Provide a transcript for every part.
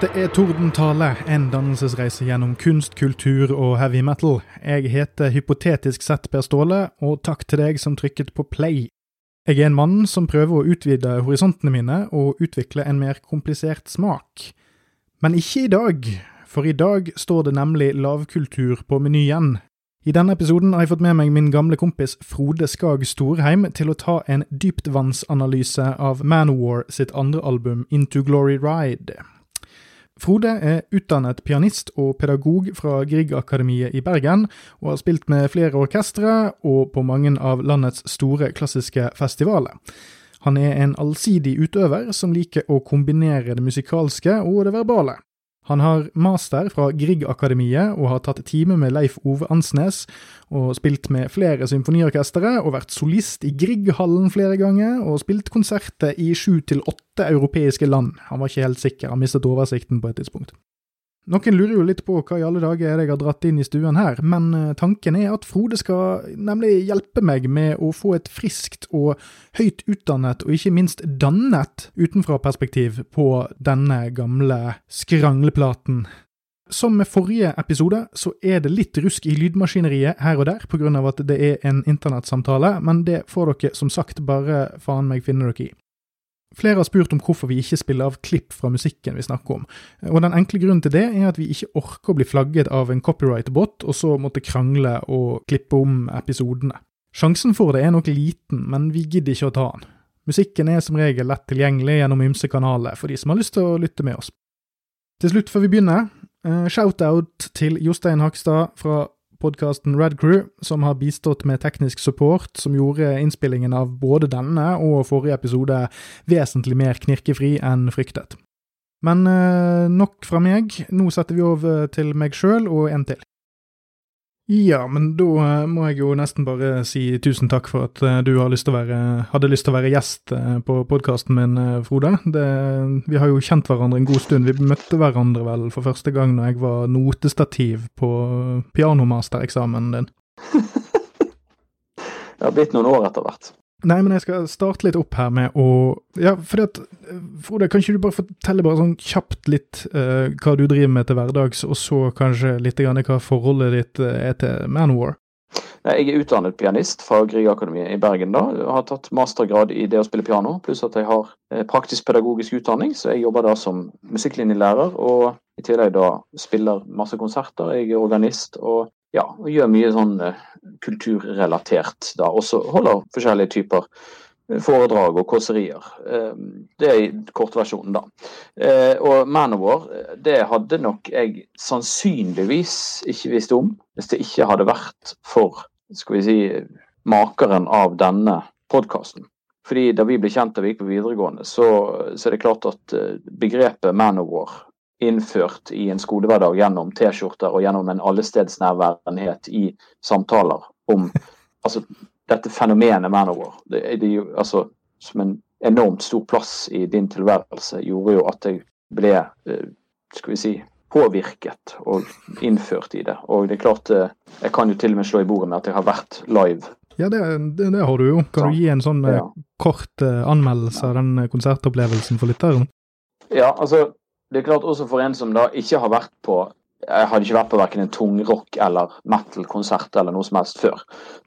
dette er Tordentale, en dannelsesreise gjennom kunst, kultur og heavy metal. Jeg heter hypotetisk sett Per Ståle, og takk til deg som trykket på play. Jeg er en mann som prøver å utvide horisontene mine og utvikle en mer komplisert smak. Men ikke i dag, for i dag står det nemlig lavkultur på menyen. I denne episoden har jeg fått med meg min gamle kompis Frode Skag Storheim til å ta en dyptvannsanalyse av Manowar sitt andre album Into Glory Ride. Frode er utdannet pianist og pedagog fra Grieg-akademiet i Bergen, og har spilt med flere orkestre og på mange av landets store klassiske festivaler. Han er en allsidig utøver som liker å kombinere det musikalske og det verbale. Han har master fra Grieg-akademiet og har tatt time med Leif Ove Ansnes, og spilt med flere symfoniorkestre og vært solist i Grieg-hallen flere ganger, og spilt konserter i sju til åtte europeiske land. Han var ikke helt sikker, han mistet oversikten på et tidspunkt. Noen lurer jo litt på hva i alle dager er jeg har dratt inn i stuen her, men eh, tanken er at Frode skal nemlig hjelpe meg med å få et friskt og høyt utdannet, og ikke minst dannet utenfra-perspektiv på denne gamle skrangleplaten. Som med forrige episode, så er det litt rusk i lydmaskineriet her og der, av at det er en internettsamtale, men det får dere som sagt bare faen meg finne dere i. Flere har spurt om hvorfor vi ikke spiller av klipp fra musikken vi snakker om, og den enkle grunnen til det er at vi ikke orker å bli flagget av en copyright-bot og så måtte krangle og klippe om episodene. Sjansen for det er nok liten, men vi gidder ikke å ta den. Musikken er som regel lett tilgjengelig gjennom ymse kanaler for de som har lyst til å lytte med oss. Til slutt, før vi begynner, uh, shout-out til Jostein Hakstad fra podkasten Red Crew, som har bistått med teknisk support, som gjorde innspillingen av både denne og forrige episode vesentlig mer knirkefri enn fryktet. Men eh, nok fra meg, nå setter vi over til meg sjøl og en til. Ja, men da eh, må jeg jo nesten bare si tusen takk for at eh, du lyst være, hadde lyst til å være gjest eh, på podkasten min, Frode. Det, vi har jo kjent hverandre en god stund. Vi møtte hverandre vel for første gang når jeg var notestativ på pianomastereksamen din. det har blitt noen år etter hvert. Nei, men jeg skal starte litt opp her med å Ja, fordi at Frode, kan ikke du bare fortelle bare sånn kjapt litt uh, hva du driver med til hverdags, og så kanskje litt grann hva forholdet ditt uh, er til Manowar? Jeg er utdannet pianist fra Griegakademiet i Bergen. da, jeg Har tatt mastergrad i det å spille piano, pluss at jeg har eh, praktisk pedagogisk utdanning. Så jeg jobber da som musikklinjelærer, og i tillegg da spiller masse konserter. Jeg er organist og ja, og gjør mye sånn eh, kulturrelatert da. Også holder forskjellige typer eh, foredrag og kåserier. Eh, det er kortversjonen, da. Og Manowar, det hadde nok jeg sannsynligvis ikke visst om hvis det ikke hadde vært for skal vi si, makeren av denne podkasten. Fordi Da vi ble kjent da vi gikk på videregående, så, så er det klart at begrepet Manowar innført i en skolehverdag gjennom T-skjorter og gjennom en allestedsnærværenhet i samtaler om altså, dette fenomenet Manowar. Det, det, altså, som en enormt stor plass i din tilværelse gjorde jo at jeg ble eh, skal vi si, påvirket og innført i det. Og det er klart, eh, jeg kan jo til og med slå i bordet med at jeg har vært live. Ja, det, det, det har du jo. Kan du gi en sånn eh, ja. kort anmeldelse av den konsertopplevelsen for lytteren? Ja, altså det er klart også for en som da ikke har vært på Jeg hadde ikke vært på verken en tungrock- eller metal-konsert eller noe som helst før.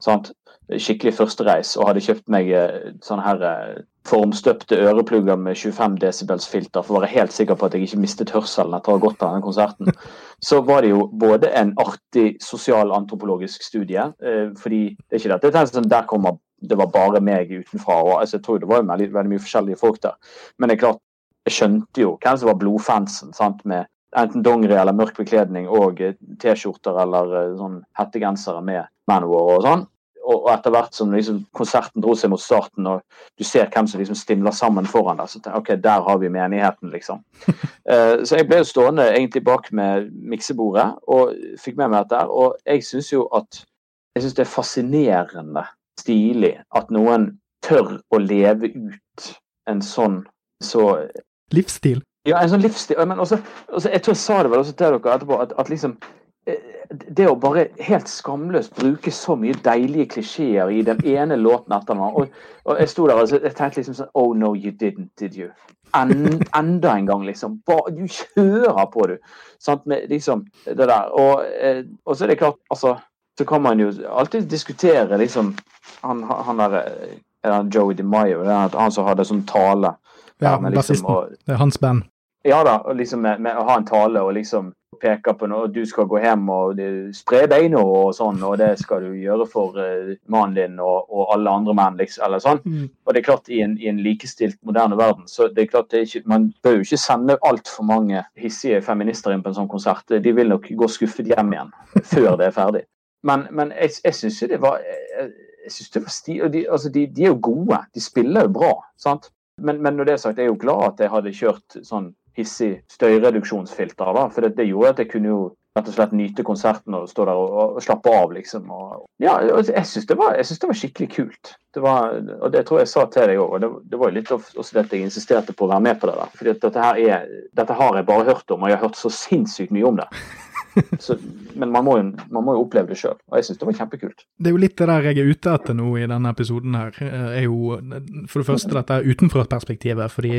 Sant? Skikkelig førstereis og hadde kjøpt meg eh, sånne her eh, formstøpte øreplugger med 25 desibels filter for å være helt sikker på at jeg ikke mistet hørselen etter å ha gått på denne konserten. Så var det jo både en artig sosialantropologisk studie, eh, fordi det er ikke det. det sånn, der kommer det var bare meg utenfra. og altså, Jeg tror det var veldig, veldig mye forskjellige folk der. Men det er klart, skjønte jo hvem som var blodfansen. sant, med Enten dongeri eller mørk bekledning og eh, T-skjorter eller eh, sånn hettegensere med Manowar og sånn. Og, etter hvert som liksom, konserten dro seg mot starten, og du ser hvem som liksom stimler sammen foran deg, så tenker jeg, ok, der har vi menigheten, liksom. uh, så jeg ble jo stående egentlig bak med miksebordet og fikk med meg dette. Og jeg syns jo at jeg synes det er fascinerende stilig at noen tør å leve ut en sånn så Livsstil? Ja, en sånn livsstil. Men også, også, jeg tror jeg sa det vel også til dere etterpå, at, at liksom eh, det å bare helt skamløst bruke så mye deilige klisjeer i den ene låten etter den. Og, og, jeg sto der og jeg tenkte liksom sånn Oh no, you didn't, did you? En, enda en gang, liksom. Bare, du kjører på, du. Sant? Med liksom det der. Og, eh, og så er det klart, altså Så kan man jo alltid diskutere liksom Han, han der eh, Joey DeMaio, han som hadde sånn tale. Ja, liksom, bassisten. Det er hans band. Ja da, liksom med, med, å ha en tale og liksom peke på noe, du skal gå hjem og spre beina og sånn, og det skal du gjøre for uh, mannen din og, og, alle andre menn, liksom, eller sånn. Mm. Og det er klart, i en, i en, likestilt, moderne verden, så det er klart det er ikke, man bør jo ikke sende altfor mange hissige feminister inn på en sånn konsert. De vil nok gå skuffet hjem igjen før det er ferdig. Men, men jeg, jeg syns jo det var jeg, jeg synes det var sti, de, altså de, de, er jo gode. De spiller jo bra. sant? Men, men når det er sagt, jeg er jo glad at jeg hadde kjørt sånn hissig støyreduksjonsfilter. da, For det, det, gjorde at jeg kunne jo rett og slett nyte konserten og stå der og, og slappe av, liksom. Og, ja, jeg syns det, det, var skikkelig kult. Det var, og det tror jeg sa til deg òg. Og det, det, var jo litt også dette jeg insisterte på å være med på det da, For dette, dette har jeg bare hørt om, og jeg har hørt så sinnssykt mye om det. Så, men man må, jo, man må, jo, oppleve det sjøl, og jeg syns det var kjempekult. Det er jo litt det der jeg er ute etter nå i denne episoden her, eh, er jo for det første dette utenfra-perspektivet. fordi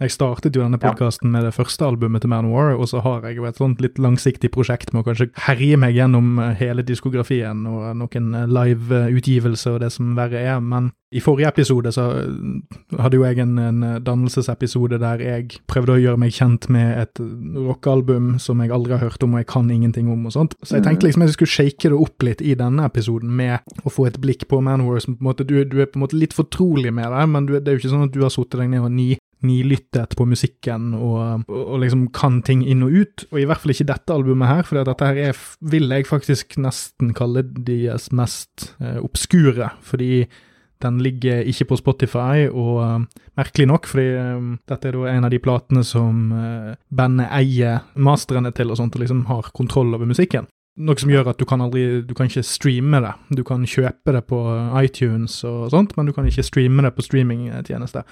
jeg startet jo denne podkasten med det første albumet til Manowar, og så har jeg jo et sånt litt langsiktig prosjekt med å kanskje herje meg gjennom eh, hele diskografien og noen eh, live-utgivelser og det som verre er. Men i forrige episode så eh, hadde jo jeg en, en dannelsesepisode der jeg prøvde å gjøre meg kjent med et rockealbum som jeg aldri har hørt om og jeg kan ingenting om og sånt. Så jeg tenkte liksom jeg skulle shake det opp litt i denne episoden med å få et blikk på Manowar som på en måte du, du, er på en måte litt fortrolig med det, men du, det er jo ikke sånn at du har sittet deg ned og ni nilyttet på musikken og, og, og, liksom kan ting inn og ut. Og i hvert fall ikke dette albumet her, for dette her er, vil jeg faktisk nesten kalle deres mest eh, obskure. Fordi den ligger ikke på Spotify, og uh, merkelig nok, fordi uh, dette er da en av de platene som uh, bandet eier masterne til, og sånt, og liksom har kontroll over musikken. Noe som gjør at du kan aldri Du kan ikke streame det. Du kan kjøpe det på iTunes og sånt, men du kan ikke streame det på streamingtjenester.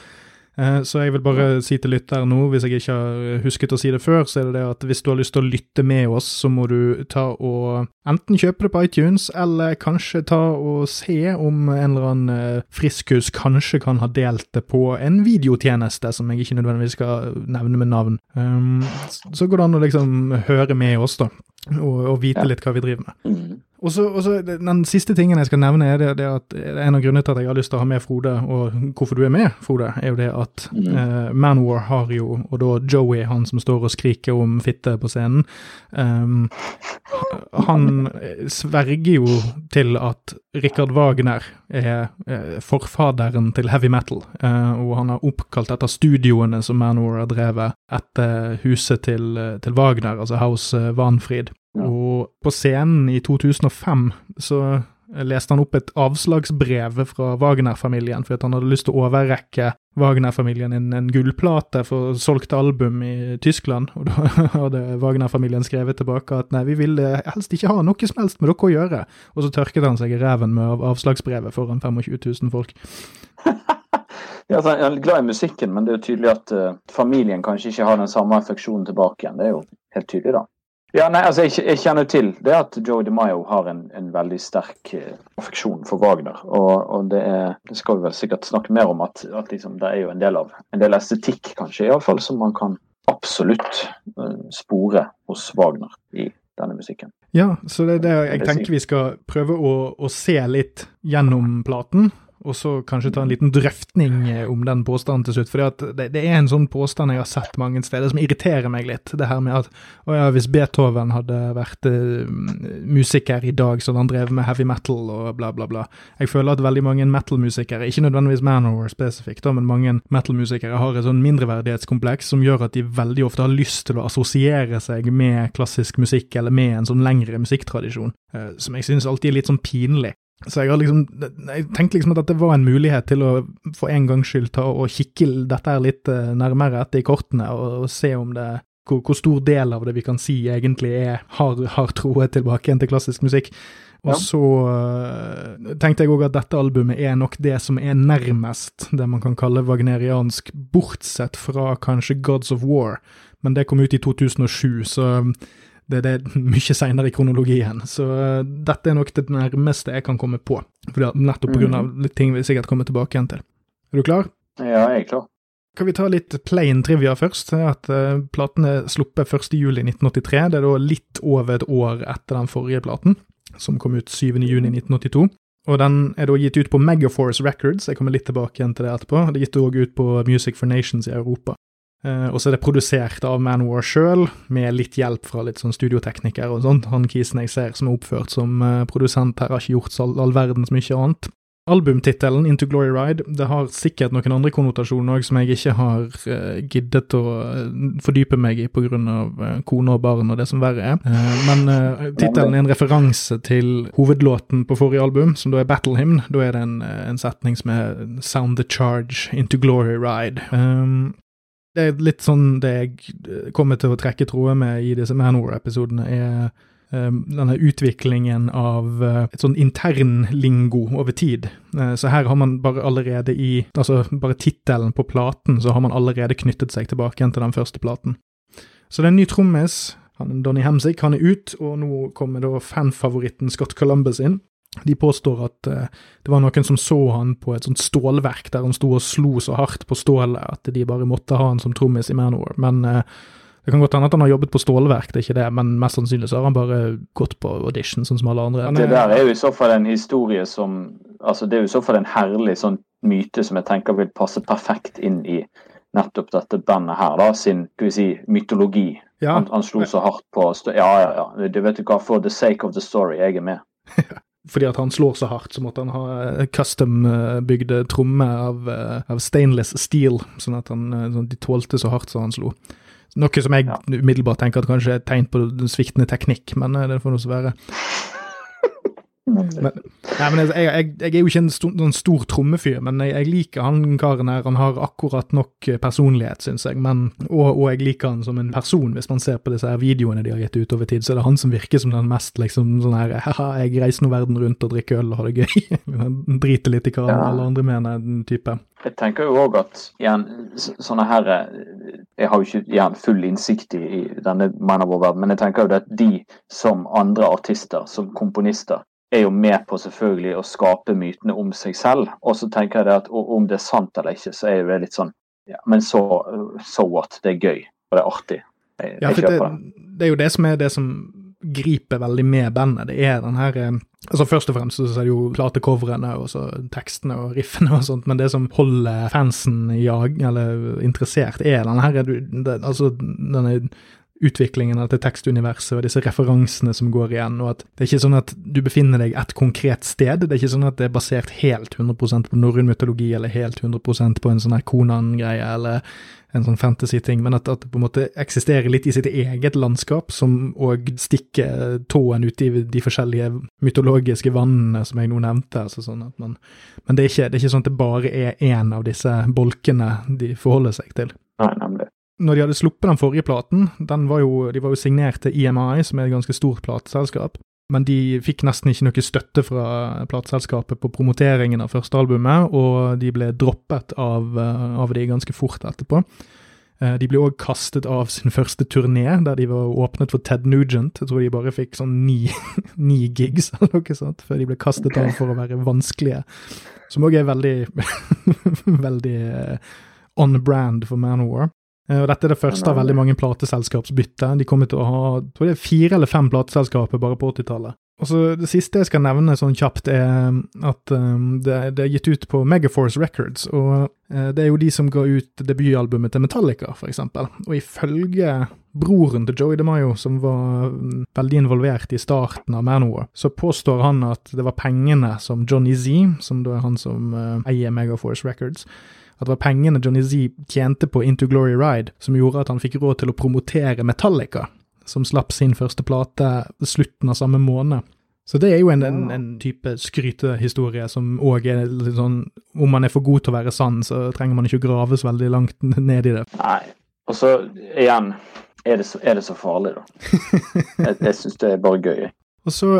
Eh, så jeg vil bare si til lytter nå, hvis jeg ikke har husket å si det før, så er det det at hvis du har lyst til å lytte med oss, så må du ta og enten kjøpe det på iTunes, eller kanskje ta og se om en eller annen eh, friskus kanskje kan ha delt det på en videotjeneste, som jeg ikke nødvendigvis skal nevne med navn. Um, så går det an å liksom høre med oss, da, og, og vite litt hva vi driver med. Og så Den siste tingen jeg skal nevne, er det, det at en av grunnene til at jeg har lyst til å ha med Frode, og hvorfor du er med, Frode, er jo det at mm. eh, Manwar har jo, og da Joey, han som står og skriker om fitte på scenen, um, han sverger jo til at Richard Wagner er uh, forfaderen til heavy metal, uh, og han har oppkalt etter studioene som Manwar har drevet etter huset til, til Wagner, altså House Vanfrid. Og på scenen i 2005 så leste han opp et avslagsbrev fra Wagner-familien, for han hadde lyst til å overrekke Wagner-familien en, en, gullplate for solgt album i Tyskland. Og da hadde Wagner-familien skrevet tilbake at nei, vi vil helst ikke ha noe som helst med dere å gjøre. Og så tørket han seg i reven med avslagsbrevet foran 25 000 folk. ja, altså, jeg er glad i musikken, men det er jo tydelig at uh, familien kanskje ikke har den samme affeksjonen tilbake igjen. Det er jo helt tydelig, da. Ja, nei, altså jeg, jeg, kjenner til det at Joe DeMaio har en, en veldig sterk uh, affeksjon for Wagner. Og, og det, er, det, skal vi vel sikkert snakke mer om, at, at liksom, det er jo en del av en del estetikk, kanskje, iallfall, som man kan absolutt uh, spore hos Wagner i denne musikken. Ja, så det er det jeg tenker vi skal prøve å, å se litt gjennom platen og så kanskje ta en liten drøftning eh, om den påstanden til slutt. For det, det, er en sånn påstand jeg har sett mange steder som irriterer meg litt. Det her med at å ja, hvis Beethoven hadde vært uh, musiker i dag, så hadde han drevet med heavy metal og bla, bla, bla. Jeg føler at veldig mange metal-musikere, ikke nødvendigvis Manowar spesifikt, men mange metal-musikere har et sånn mindreverdighetskompleks som gjør at de veldig ofte har lyst til å assosiere seg med klassisk musikk eller med en sånn lengre musikktradisjon, uh, som jeg synes alltid er litt sånn pinlig. Så jeg har liksom Jeg tenkte liksom at dette var en mulighet til å for en gangs skyld ta og kikke dette her litt eh, nærmere etter i kortene, og, og se om det hvor, hvor, stor del av det vi kan si egentlig er har, har troet tilbake igjen til klassisk musikk. Og ja. så uh, tenkte jeg òg at dette albumet er nok det som er nærmest det man kan kalle wagneriansk, bortsett fra kanskje Gods of War, men det kom ut i 2007, så det, det er mye seinere i kronologien. Så uh, dette er nok det nærmeste jeg kan komme på. For nettopp på grunn av litt ting vi sikkert kommer tilbake igjen til. Er du klar? Ja, jeg er klar. Kan vi ta litt plain trivia først? At uh, Platen er sluppet 1.7.1983. Det er da litt over et år etter den forrige platen, som kom ut 7.6.1982. Og den er da gitt ut på Megaforce Records, jeg kommer litt tilbake igjen til det etterpå. Det er gitt òg ut på Music for Nations i Europa. Uh, og så er det produsert av Manwar sjøl, med litt hjelp fra litt sånn studioteknikere og sånt. Han kisen jeg ser som er oppført som uh, produsent her, har ikke gjort all, all verdens mye annet. Albumtittelen, Into Glory Ride, det har sikkert noen andre konnotasjoner òg som jeg ikke har uh, giddet å fordype meg i pga. Uh, kone og barn og det som verre er. Uh, men uh, tittelen er en referanse til hovedlåten på forrige album, som da er Battle Hymn. Da er det en, en setning som er Sound the Charge, Into Glory Ride. Um, det er litt sånn det jeg kommer til å trekke tråder med i disse Manor-episodene, er denne utviklingen av et sånn internlingo over tid. Så her har man bare allerede i Altså bare tittelen på platen, så har man allerede knyttet seg tilbake igjen til den første platen. Så det er en ny trommis. Donny Hemsick han er ut, og nå kommer da fanfavoritten Scott Columbus inn. De påstår at uh, det var noen som så han på et sånt stålverk der han sto og slo så hardt på stålet at de bare måtte ha han som trommis i Manor. Men uh, det kan godt hende at han har jobbet på stålverk, det er ikke det, men mest sannsynlig så har han bare gått på audition, sånn som alle andre. det der er jo i så fall en historie som Altså, det er jo i så fall en herlig sånn myte som jeg tenker vil passe perfekt inn i nettopp dette bandet her, da, sin skal vi si, mytologi. Ja. Han, han, slo så hardt på Ja, ja, ja. Du vet du hva, for the sake of the story, jeg er med. fordi at han slår så hardt, så måtte han ha custom-bygde trommer av, av, stainless steel, sånn at han, sånn de tålte så hardt som han slo. Noe som jeg umiddelbart tenker at kanskje er et tegn på sviktende teknikk, men det får nå så være. Men, nei, men jeg, jeg, jeg, er jo ikke en stor, noen stor trommefyr, men jeg, jeg, liker han karen her. Han har akkurat nok personlighet, syns jeg. Men, og, og, jeg liker han som en person. Hvis man ser på disse her videoene de har gitt ut over tid, så er det han som virker som den mest liksom sånn her Haha, jeg reiser nå verden rundt og drikker øl og har det gøy. Driter litt i hva ja. alle andre mener, den type. Jeg tenker jo òg at igjen, sånne her Jeg har jo ikke igjen full innsikt i, i denne Man of War-verden, men jeg tenker jo at de som andre artister, som komponister, er jo med på selvfølgelig å skape mytene om seg selv. Og så tenker jeg det at om det er sant eller ikke, så er det litt sånn ja, Men så so what? Det er gøy, og det er artig. Jeg, ja, for det, det, er jo det som er det som griper veldig med bandet. Det er den her eh, Altså Først og fremst så er det jo platecoverene og så tekstene og riffene og sånt, men det som holder fansen jag, eller interessert, er den her det, Altså denne utviklingen av dette tekstuniverset og disse referansene som går igjen, og at det er ikke sånn at du befinner deg et konkret sted. Det er ikke sånn at det er basert helt 100% på norrøn mytologi eller helt 100% på en sånn her Konan-greie eller en sånn fantasy-ting, men at, at, det på en måte eksisterer litt i sitt eget landskap, som òg stikker tåen ut i de forskjellige mytologiske vannene som jeg nå nevnte. Altså sånn man, men det er, ikke, det er ikke sånn at det bare er én av disse bolkene de forholder seg til. Nei, nemlig når de hadde sluppet den forrige platen, den var jo, de var jo signert til EMI, som er et ganske stort plateselskap, men de fikk nesten ikke noe støtte fra plateselskapet på promoteringen av første albumet, og de ble droppet av, eh, av de ganske fort etterpå. Eh, de ble òg kastet av sin første turné, der de var åpnet for Ted Nugent. Jeg tror de bare fikk sånn ni, ni gigs eller noe sånt, før de ble kastet av for å være vanskelige. Som òg er veldig, veldig eh, on brand for Manowar. Eh, og dette er det første av veldig mange plateselskapsbytte. De kommer til å ha tror det er fire eller fem plateselskaper bare på 80-tallet. Og så Det siste jeg skal nevne sånn kjapt, er at um, det, det, er gitt ut på Megaforce Records. og uh, Det er jo de som ga ut debutalbumet til Metallica, eksempel. Og ifølge broren til Joey DeMayo, som var um, veldig involvert i starten av Manowar, så påstår han at det var pengene som Johnny Z, som da er han som uh, eier Megaforce Records, at det var pengene Johnny Z tjente på Into Glory Ride som gjorde at han fikk råd til å promotere Metallica, som slapp sin første plate slutten av samme måned. Så det er jo en, en, en type skrytehistorie som òg er litt sånn Om man er for god til å være sann, så trenger man ikke å grave så veldig langt ned i det. Nei. Og så igjen, er det så, er det så farlig, da? jeg jeg syns det er bare gøy. Og så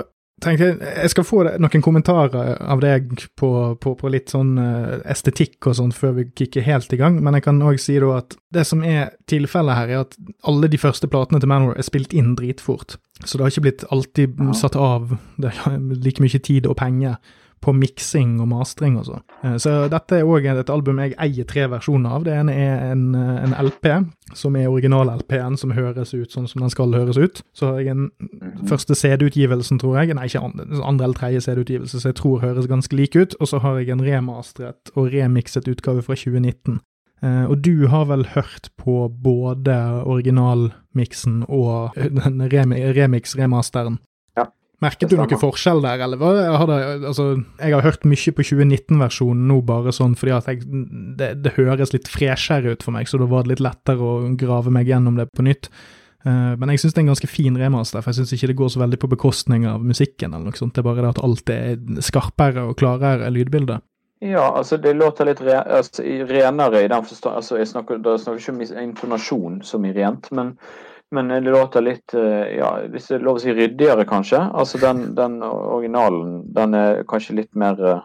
tenkte jeg, jeg skal få noen kommentarer av deg på, på, på litt sånn eh, estetikk og sånn før vi kicker helt i gang, men jeg kan òg si da at det som er tilfellet her, er at alle de første platene til Manor er spilt inn dritfort. Så det har ikke blitt alltid satt av like mye tid og penger på miksing og mastring og sånn. Eh, så dette er òg et album jeg eier tre versjoner av. Det ene er en, eh, en LP, som er original-LP-en, som høres ut sånn som den skal høres ut. Så har jeg en Mhm. første CD-utgivelsen, tror jeg. Nei, ikke andre, andre eller tredje CD-utgivelse, så jeg tror høres ganske like ut. Og så har jeg en remastret og remikset utgave fra 2019. Uh, og du har vel hørt på både originalmiksen og den rem remix-remasteren? Merket du noe forskjell der, eller hva? Jeg har, altså, jeg har hørt mye på 2019-versjonen nå, bare sånn fordi at jeg, det, det høres litt freshere ut for meg, så da var det litt lettere å grave meg gjennom det på nytt. Uh, men jeg syns det er en ganske fin remaster, for jeg syns ikke det går så veldig på bekostning av musikken, eller noe sånt. Det er bare det at alt er skarpere og klarere lydbilde. Ja, altså det låter litt re altså, renere i den forstand altså, jeg snakker, Da snakker ikke om intonasjon som i rent, men, men det låter litt eh, ja, Hvis det er lov å si ryddigere, kanskje. Altså den, den originalen den er kanskje litt mer eh,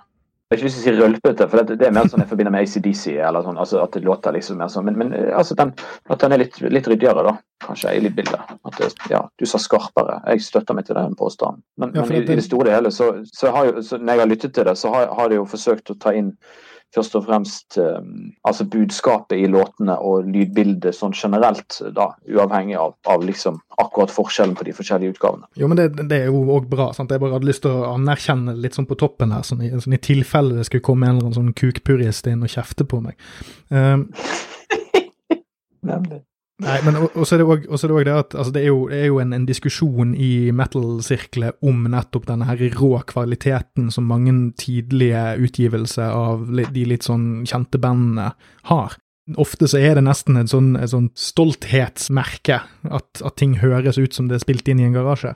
Jeg har ikke lyst til å si rølpete, for det, det er mer sånn jeg forbinder med ACDC. eller sånn, altså At det låter liksom mer sånn Men, men eh, altså den, at den er litt, litt ryddigere, da. Kanskje i bildet. At det, ja, du sa skarpere. Jeg støtter meg til den påstanden. Men, Ja, men i, det- i det store og hele, så, så har jo, så når jeg har lyttet til det, så har, har de jo forsøkt å ta inn først og fremst eh, altså budskapet i låtene og lydbildet sånn generelt, da, uavhengig av, av liksom akkurat forskjellen på de forskjellige utgavene. Jo, men det, det er jo òg bra. sant? Jeg bare hadde lyst til å anerkjenne litt sånn på toppen her, sånn i, sånn i tilfelle det skulle komme en eller annen sånn kukpurist inn og kjefte på meg. Um, Nemlig. Nei, men og- og så er det òg det, også at altså det er jo, det er jo en, en diskusjon i metal-sirkler om nettopp denne her rå kvaliteten som mange tidlige utgivelser av de litt sånn kjente bandene har. Ofte så er det nesten et sånn, et sånn stolthetsmerke at, at ting høres ut som det er spilt inn i en garasje.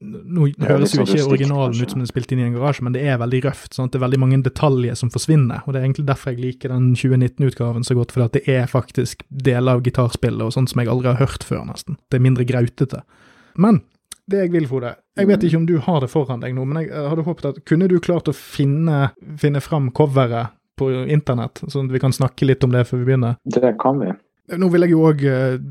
Nå høres jo sånn ikke originalen ut som den er spilt inn i en garasje, men det er veldig røft. sånn at Det er veldig mange detaljer som forsvinner. og Det er egentlig derfor jeg liker den 2019-utgaven så godt, fordi at det er faktisk deler av gitarspillet og sånt som jeg aldri har hørt før, nesten. Det er mindre grautete. Men det jeg vil, Frode Jeg vet ikke om du har det foran deg nå, men jeg hadde håpet at kunne du klart å finne, finne fram coveret på internett, sånn at vi kan snakke litt om det før vi begynner? Det kan vi. Nå vil jeg jo òg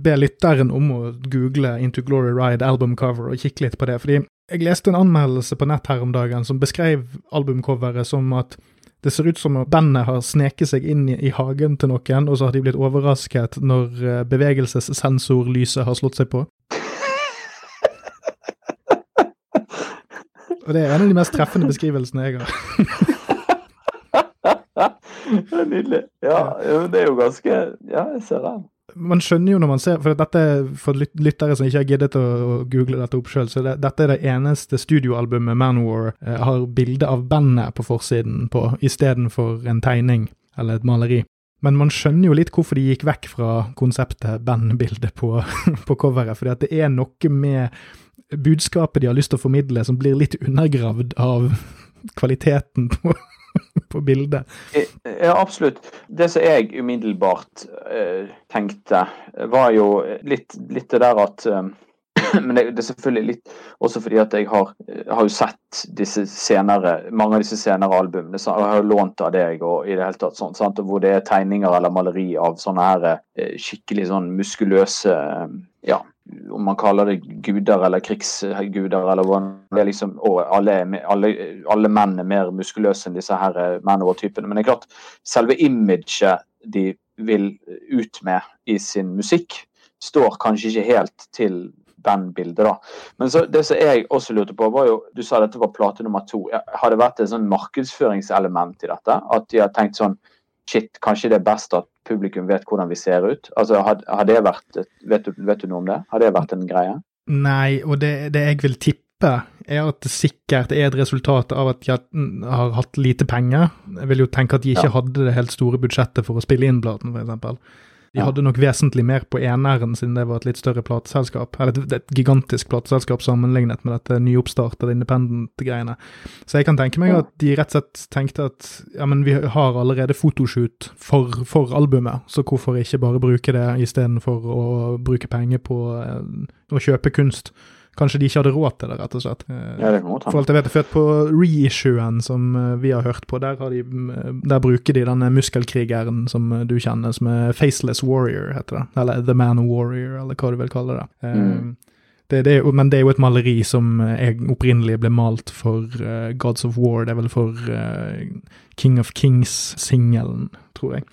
be lytteren om å google Into Glory Ride album cover og kikke litt på det, fordi jeg leste en anmeldelse på nett her om dagen som beskrev albumcoveret som at det ser ut som at bandet har sneket seg inn i, i hagen til noen, og så har de blitt overrasket når eh, bevegelsessensorlyset har slått seg på. Og det er en av de mest treffende beskrivelsene jeg har. Det er nydelig. Ja, det er jo ganske Ja, jeg ser den. man skjønner jo når man ser For dette for lyttere som ikke har giddet å, å google dette opp sjøl, så det, dette er det eneste studioalbumet Manowar eh, har bilde av bandet på forsiden på, istedenfor en tegning eller et maleri. Men man skjønner jo litt hvorfor de gikk vekk fra konseptet bandbilde på, på coveret. fordi at det er noe med budskapet de har lyst til å formidle som blir litt undergravd av kvaliteten på, på bildet. Ja, absolutt. Det som jeg umiddelbart eh, tenkte, var jo litt, litt det der at eh, Men det, det er selvfølgelig litt også fordi at jeg har, har jo sett disse senere, mange av disse senere albumene. Så jeg har jo lånt av deg og i det hele tatt sånn, sant? hvor det er tegninger eller maleri av sånne her eh, skikkelig sånn muskuløse eh, Ja, om man kaller det guder eller krigsguder eller hva det er liksom, og alle, alle, alle menn er mer muskuløse enn disse her menn Manowar-typene. Men det er klart, selve imaget de vil ut med i sin musikk, står kanskje ikke helt til bandbildet, da. Men så, det som jeg også lurte på, var jo Du sa dette var plate nummer to. Har det vært et sånn markedsføringselement i dette? At de har tenkt sånn Shit, kanskje det er best at publikum vet hvordan vi ser ut? Altså, har, har det vært et, vet, du, vet du noe om det? Har det vært en greie? Nei, og det, det jeg vil tippe, er at det sikkert er et resultat av at de har, har hatt lite penger. Jeg vil jo tenke at de ikke Ja. hadde det helt store budsjettet for å spille inn platen, f.eks. De hadde nok vesentlig mer på eneren, siden det var et litt større plateselskap. Eller et, et gigantisk plateselskap sammenlignet med dette nyoppstartede independent-greiene. Så jeg kan tenke meg at de rett og slett tenkte at ja, men vi har allerede fotoshoot for, for albumet, så hvorfor ikke bare bruke det istedenfor å bruke penger på eh, å kjøpe kunst? Kanskje de ikke hadde råd til det, rett og slett. Eh, Ja, det kan godt For alt jeg vet, født på reissuen som eh, vi har hørt på, der, har de, mm, der bruker de denne muskelkrigeren som eh, du kjenner, som er Faceless Warrior, heter det. Eller The Man Warrior, eller hva du vil kalle det. Eh, Mm. Det, det, men det er jo et maleri som eh, opprinnelig ble malt for uh, Gods of War. Det er vel for uh, King of Kings-singelen, tror jeg.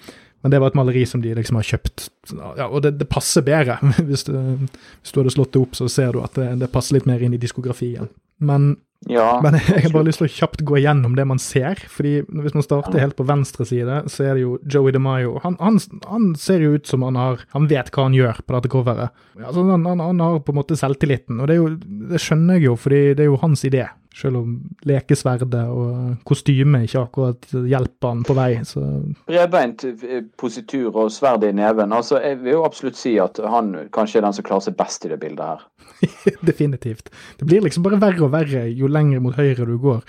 Men det var et maleri som de liksom har kjøpt, ja, og det, det passer bedre. Hvis du, hvis du hadde slått det opp, så ser du at det, det passer litt mer inn i diskografien. Men Ja, men jeg har bare lyst til å kjapt gå igjennom det man ser. fordi Hvis man starter helt på venstre side, så er det jo Joey DeMaio. Han, han, han ser jo ut som han har Han vet hva han gjør på dette coveret. Altså, han, han, han har på en måte selvtilliten, og det, jo, det skjønner jeg jo, fordi det er jo hans idé. Selv om lekesverdet og kostymet ikke akkurat hjelper han på vei. Så Bredbeint eh, positur og sverd i neven. Altså, Jeg vil jo absolutt si at han kanskje er den som klarer seg best i det bildet her. definitivt. Det blir liksom bare verre og verre jo lenger mot høyre du går.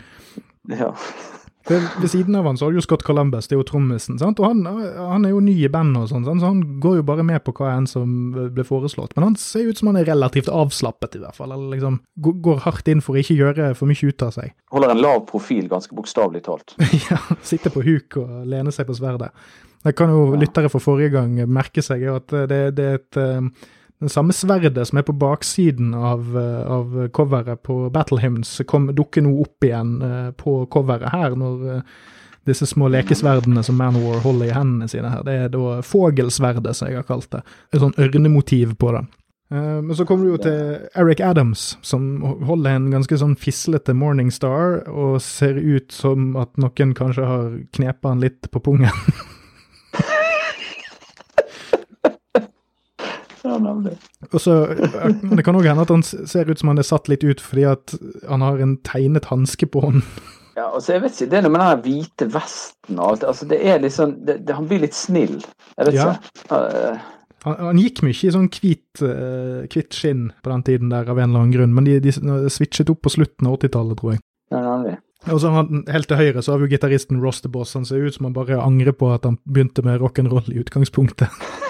Ja. Ved, ved siden av han så har du jo Scott Columbus, det er jo trommisen. sant? Og han, han er jo ny i bandet, og sånn, så han går jo bare med på hva enn som ble foreslått. Men han ser ut som han er relativt avslappet, i hvert fall. Eller liksom går- hardt inn for å ikke gjøre for mye ut av seg. Holder en lav profil, ganske bokstavelig talt. ja, Sitter på huk og lener seg på sverdet. Det kan jo lyttere for forrige gang merke seg at det, det er et eh, den samme sverdet som er på baksiden av, eh, av coveret på Battle Hymns, dukker nå opp igjen eh, på coveret her, når eh, disse små lekesverdene som Manowar holder i hendene sine her. Det er da fogelsverdet, som jeg har kalt det. Et sånn ørnemotiv på det. Men så kommer du jo til Eric Adams, som holder en ganske sånn fislete Morningstar, og ser ut som at noen kanskje har knepa han litt på pungen. Ja, nemlig. Og så, eh, Det kan òg hende at han ser ut som han er satt litt ut fordi at han har en tegnet hanske på hånden. Ja, altså jeg vet ikke, Det er noe med den hvite vesten og alt. altså det er litt sånn, det, det, Han blir litt snill. Jeg vet Ja. ikke. Eh, Han, han gikk mye i sånn hvit, uh, hvitt skinn på den tiden der av en eller annen grunn, men de, de switchet opp på slutten av 80-tallet, tror jeg. ja, nemlig. Og så han, Helt til høyre så har vi jo gitaristen Ross the Boss. Han ser ut som han bare angrer på at han begynte med rock'n'roll i utgangspunktet.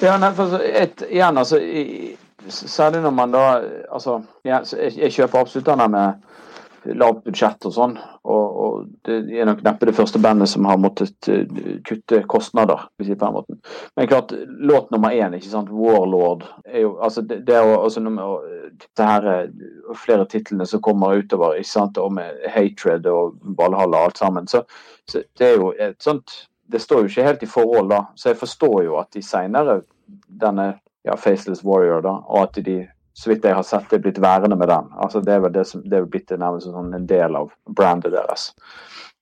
Ja, nei, for et, igjen, altså Særlig når man da Altså, jeg, jeg kjøper absolutt den med lavt budsjett og sånn. Og, og det er nok neppe det første bandet som har måttet eh, kutte kostnader, hvis jeg på den måten. Men klart, låt nummer én, ikke sant, 'Warlord', er jo altså det, det er jo altså nummer, det her eh, flere titlene som kommer utover, ikke sant, og med 'Hatred' og 'Valhalla' og alt sammen. Så, så det er jo et sånt Det står jo ikke helt i forhold, da. Så jeg forstår jo at de seinere, denne ja, 'Faceless Warrior', da, og at de så vidt jeg har sett, er blitt værende med den. Altså Det er vel det som, det er blitt nærmest sånn en del av brandet deres.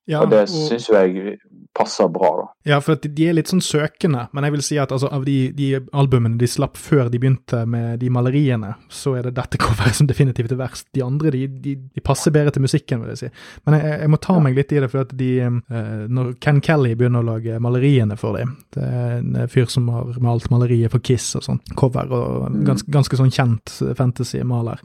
Ja, og det og- syns jo jeg passer bra, da. Ja, for at de er litt sånn søkende, men jeg vil si at altså, av de, de albumene de slapp før de begynte med de maleriene, så er det dette coveret som definitivt er verst. De andre de, de, de passer bedre til musikken, vil jeg si. Men jeg, jeg må ta meg litt i det, for at de eh, Når Ken Kelly begynner å lage maleriene for dem Det er en fyr som har malt maleriet for Kiss og sånn, cover, og ganske, ganske sånn kjent fantasy-maler.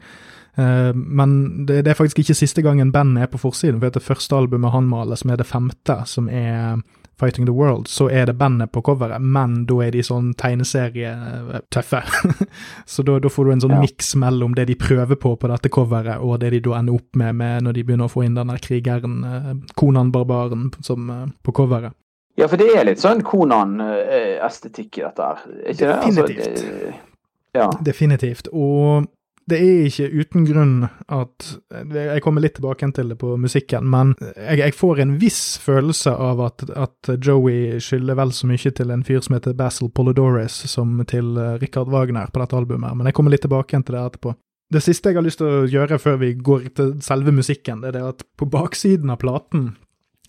Eh, men det, er faktisk ikke siste gangen bandet er på forsiden. for Det første albumet han maler, som er det femte, som er Fighting the World, så er det bandet på coveret, men da er de sånn tegneserietøffe. så da, da får du en sånn Ja. miks mellom det de prøver på på dette coveret, og det de da ender opp med, med når de begynner å få inn den der krigeren, eh, Konan-barbaren, som eh, på coveret. Ja, for det er litt sånn Konan-estetikk i dette her. Er Ikke det? Altså, Definitivt. det, ja. Definitivt. Og det er ikke uten grunn at Jeg kommer litt tilbake til det på musikken, men jeg, jeg får en viss følelse av at, at Joey skylder vel så mye til en fyr som heter Basil Polidorus, som til eh, Richard Wagner på dette albumet. Men jeg kommer litt tilbake til det etterpå. Det siste jeg har lyst til å gjøre før vi går til selve musikken, det er det at på baksiden av platen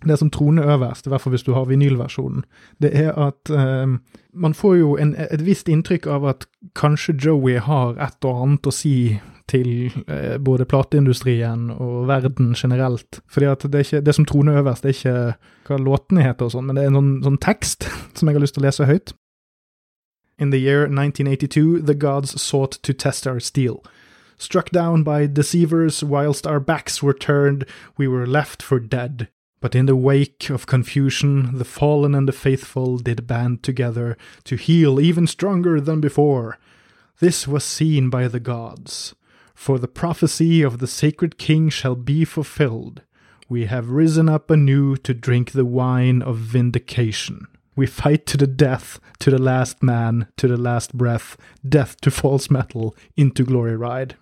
det som troner øverst, i hvert fall hvis du har vinylversjonen, det er at eh, man får jo en, et visst inntrykk av at kanskje Joey har et og annet å si til eh, både plateindustrien og verden generelt. Fordi at det, ikke, det som troner øverst, det er ikke hva låtene heter og sånn, men det er en sånn, sånn tekst som jeg har lyst til å lese høyt. In the year 1982, the gods sought to test our steel. Struck down by deceivers whilst our backs were turned, we were left for dead. But in the wake of confusion, the fallen and the faithful did band together to heal even stronger than before. This was seen by the gods, for the prophecy of the sacred king shall be fulfilled. We have risen up anew to drink the wine of vindication. We fight to the death, to the last man, to the last breath, death to false metal, into glory ride.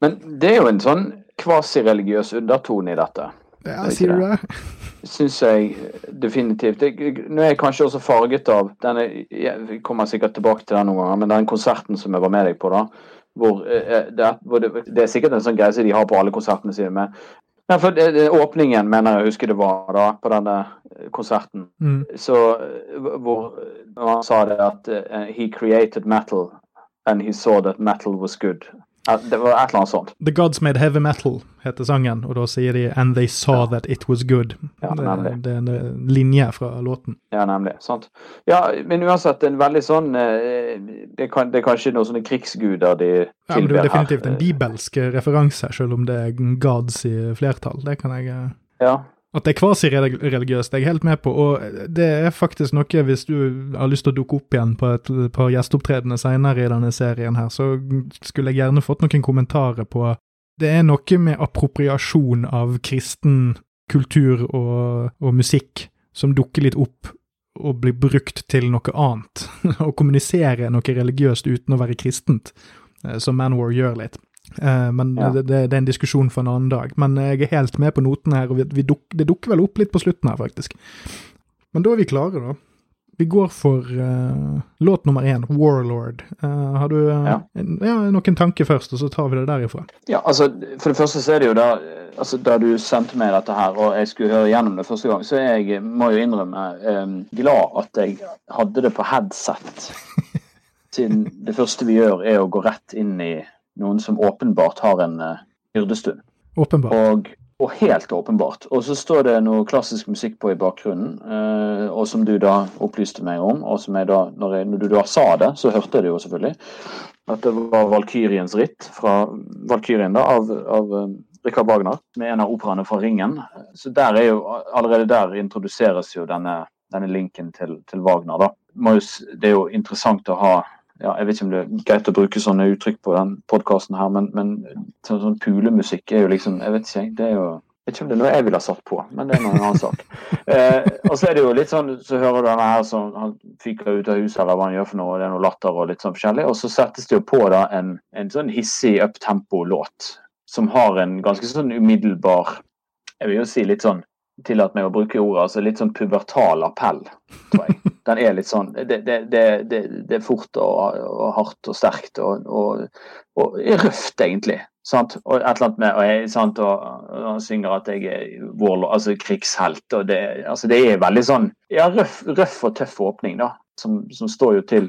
Men det er jo en sånn kvasireligiøs undertone i dette. Ja, sier du det? Syns jeg definitivt. Det, nå er jeg kanskje også farget av denne Jeg kommer sikkert tilbake til den noen ganger, men den konserten som jeg var med deg på, da. Hvor, eh, det, hvor det, det, er sikkert en sånn greie som de har på alle konsertene sine. med Nei, for det, Åpningen mener jeg husker det var da, på denne konserten. Mm. Så hvor han sa det at uh, he created metal and he saw that metal was good. Det var et eller annet sånt. The Gods Made Heavy Metal heter sangen, og da sier de 'And they saw ja. that it was good'. Ja, det, det, er en linje fra låten. Ja, nemlig. sant. Ja, Men uansett, en veldig sånn eh, Det, kan, det er kanskje noen sånne krigsguder de tilber her. Ja, men det er definitivt en bibelsk referanse, selv om det er gods i flertall. Det kan jeg eh, Ja, at det er kvasireligiøst, er jeg helt med på. Og det er faktisk noe, hvis du har lyst til å dukke opp igjen på et par gjesteopptredener seinere i denne serien her, så skulle jeg gjerne fått noen kommentarer på Det er noe med appropriasjon av kristen kultur og, og musikk som dukker litt opp og blir brukt til noe annet. Å kommunisere noe religiøst uten å være kristent, eh, som Manwar gjør litt. Uh, men ja. det, det, er en diskusjon for en annen dag. Men jeg er helt med på notene her, og vi, vi duk, det dukker vel opp litt på slutten her, faktisk. Men da er vi klare, da. Vi går for uh, låt nummer én, 'Warlord'. Uh, har du ja. ja. noen tanker først, og så tar vi det derifra? Ja, altså, For det første så er det jo da altså, Da du sendte meg dette her, og jeg skulle høre gjennom det første gang, så jeg må jo innrømme um, glad at jeg hadde det på headset. Siden det første vi gjør, er å gå rett inn i noen som åpenbart har en uh, hyrdestund. Åpenbart. Og, og, helt åpenbart. Og så står det noe klassisk musikk på i bakgrunnen, uh, og som du da opplyste meg om. Og som jeg da, når, jeg, når du da sa det, så hørte jeg det jo selvfølgelig. At det var Valkyriens ritt fra Valkyrien da, av, av uh, Rikard Wagner, med en av operaene fra Ringen. Så der er jo, allerede der introduseres jo denne, denne linken til, til Wagner. da. Det er jo interessant å ha ja, Jeg vet ikke om det er greit å bruke sånne uttrykk på den podkasten her, men, men sånn, sånn pulemusikk er jo liksom Jeg vet ikke, det er jo jeg vet ikke om det er noe jeg ville ha satt på, men det er noen annen sak. Eh, og så er det jo litt sånn, så hører du denne her som han fyker ut av huset, eller hva han gjør for noe, og det er noe latter og litt sånn forskjellig. Og så settes det jo på da en, en sånn hissig uptempo-låt som har en ganske sånn umiddelbar Jeg vil jo si litt sånn Tillat meg å bruke ordet, altså litt sånn pubertal appell, tror jeg. Den er litt sånn Det, det, det, det er fort og, og, hardt og sterkt og, og, og røft, egentlig. Sant? Og et eller annet med, og, jeg, sant? og, han synger at jeg er vår altså krigshelt. og det, altså det er veldig sånn ja, røff, røff og tøff åpning, da. Som, som, står jo til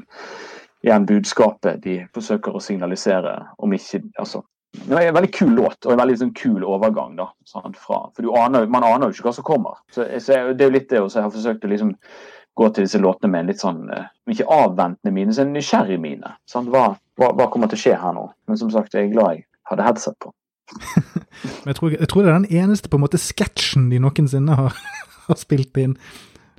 igjen budskapet de forsøker å signalisere, om ikke altså det er en veldig kul låt og en veldig sånn, kul overgang. da, sant, fra, for aner, Man aner jo ikke hva som kommer. Så, så Det er jo litt det også, jeg har forsøkt å liksom gå til disse låtene med en litt sånn eh, Ikke avventende mine, men en nysgjerrig mine. Hva, hva, hva, kommer til å skje her nå? Men som sagt, jeg er glad jeg hadde headset på. men jeg tror, jeg tror, det er den eneste på en måte sketsjen de noensinne har, har spilt inn.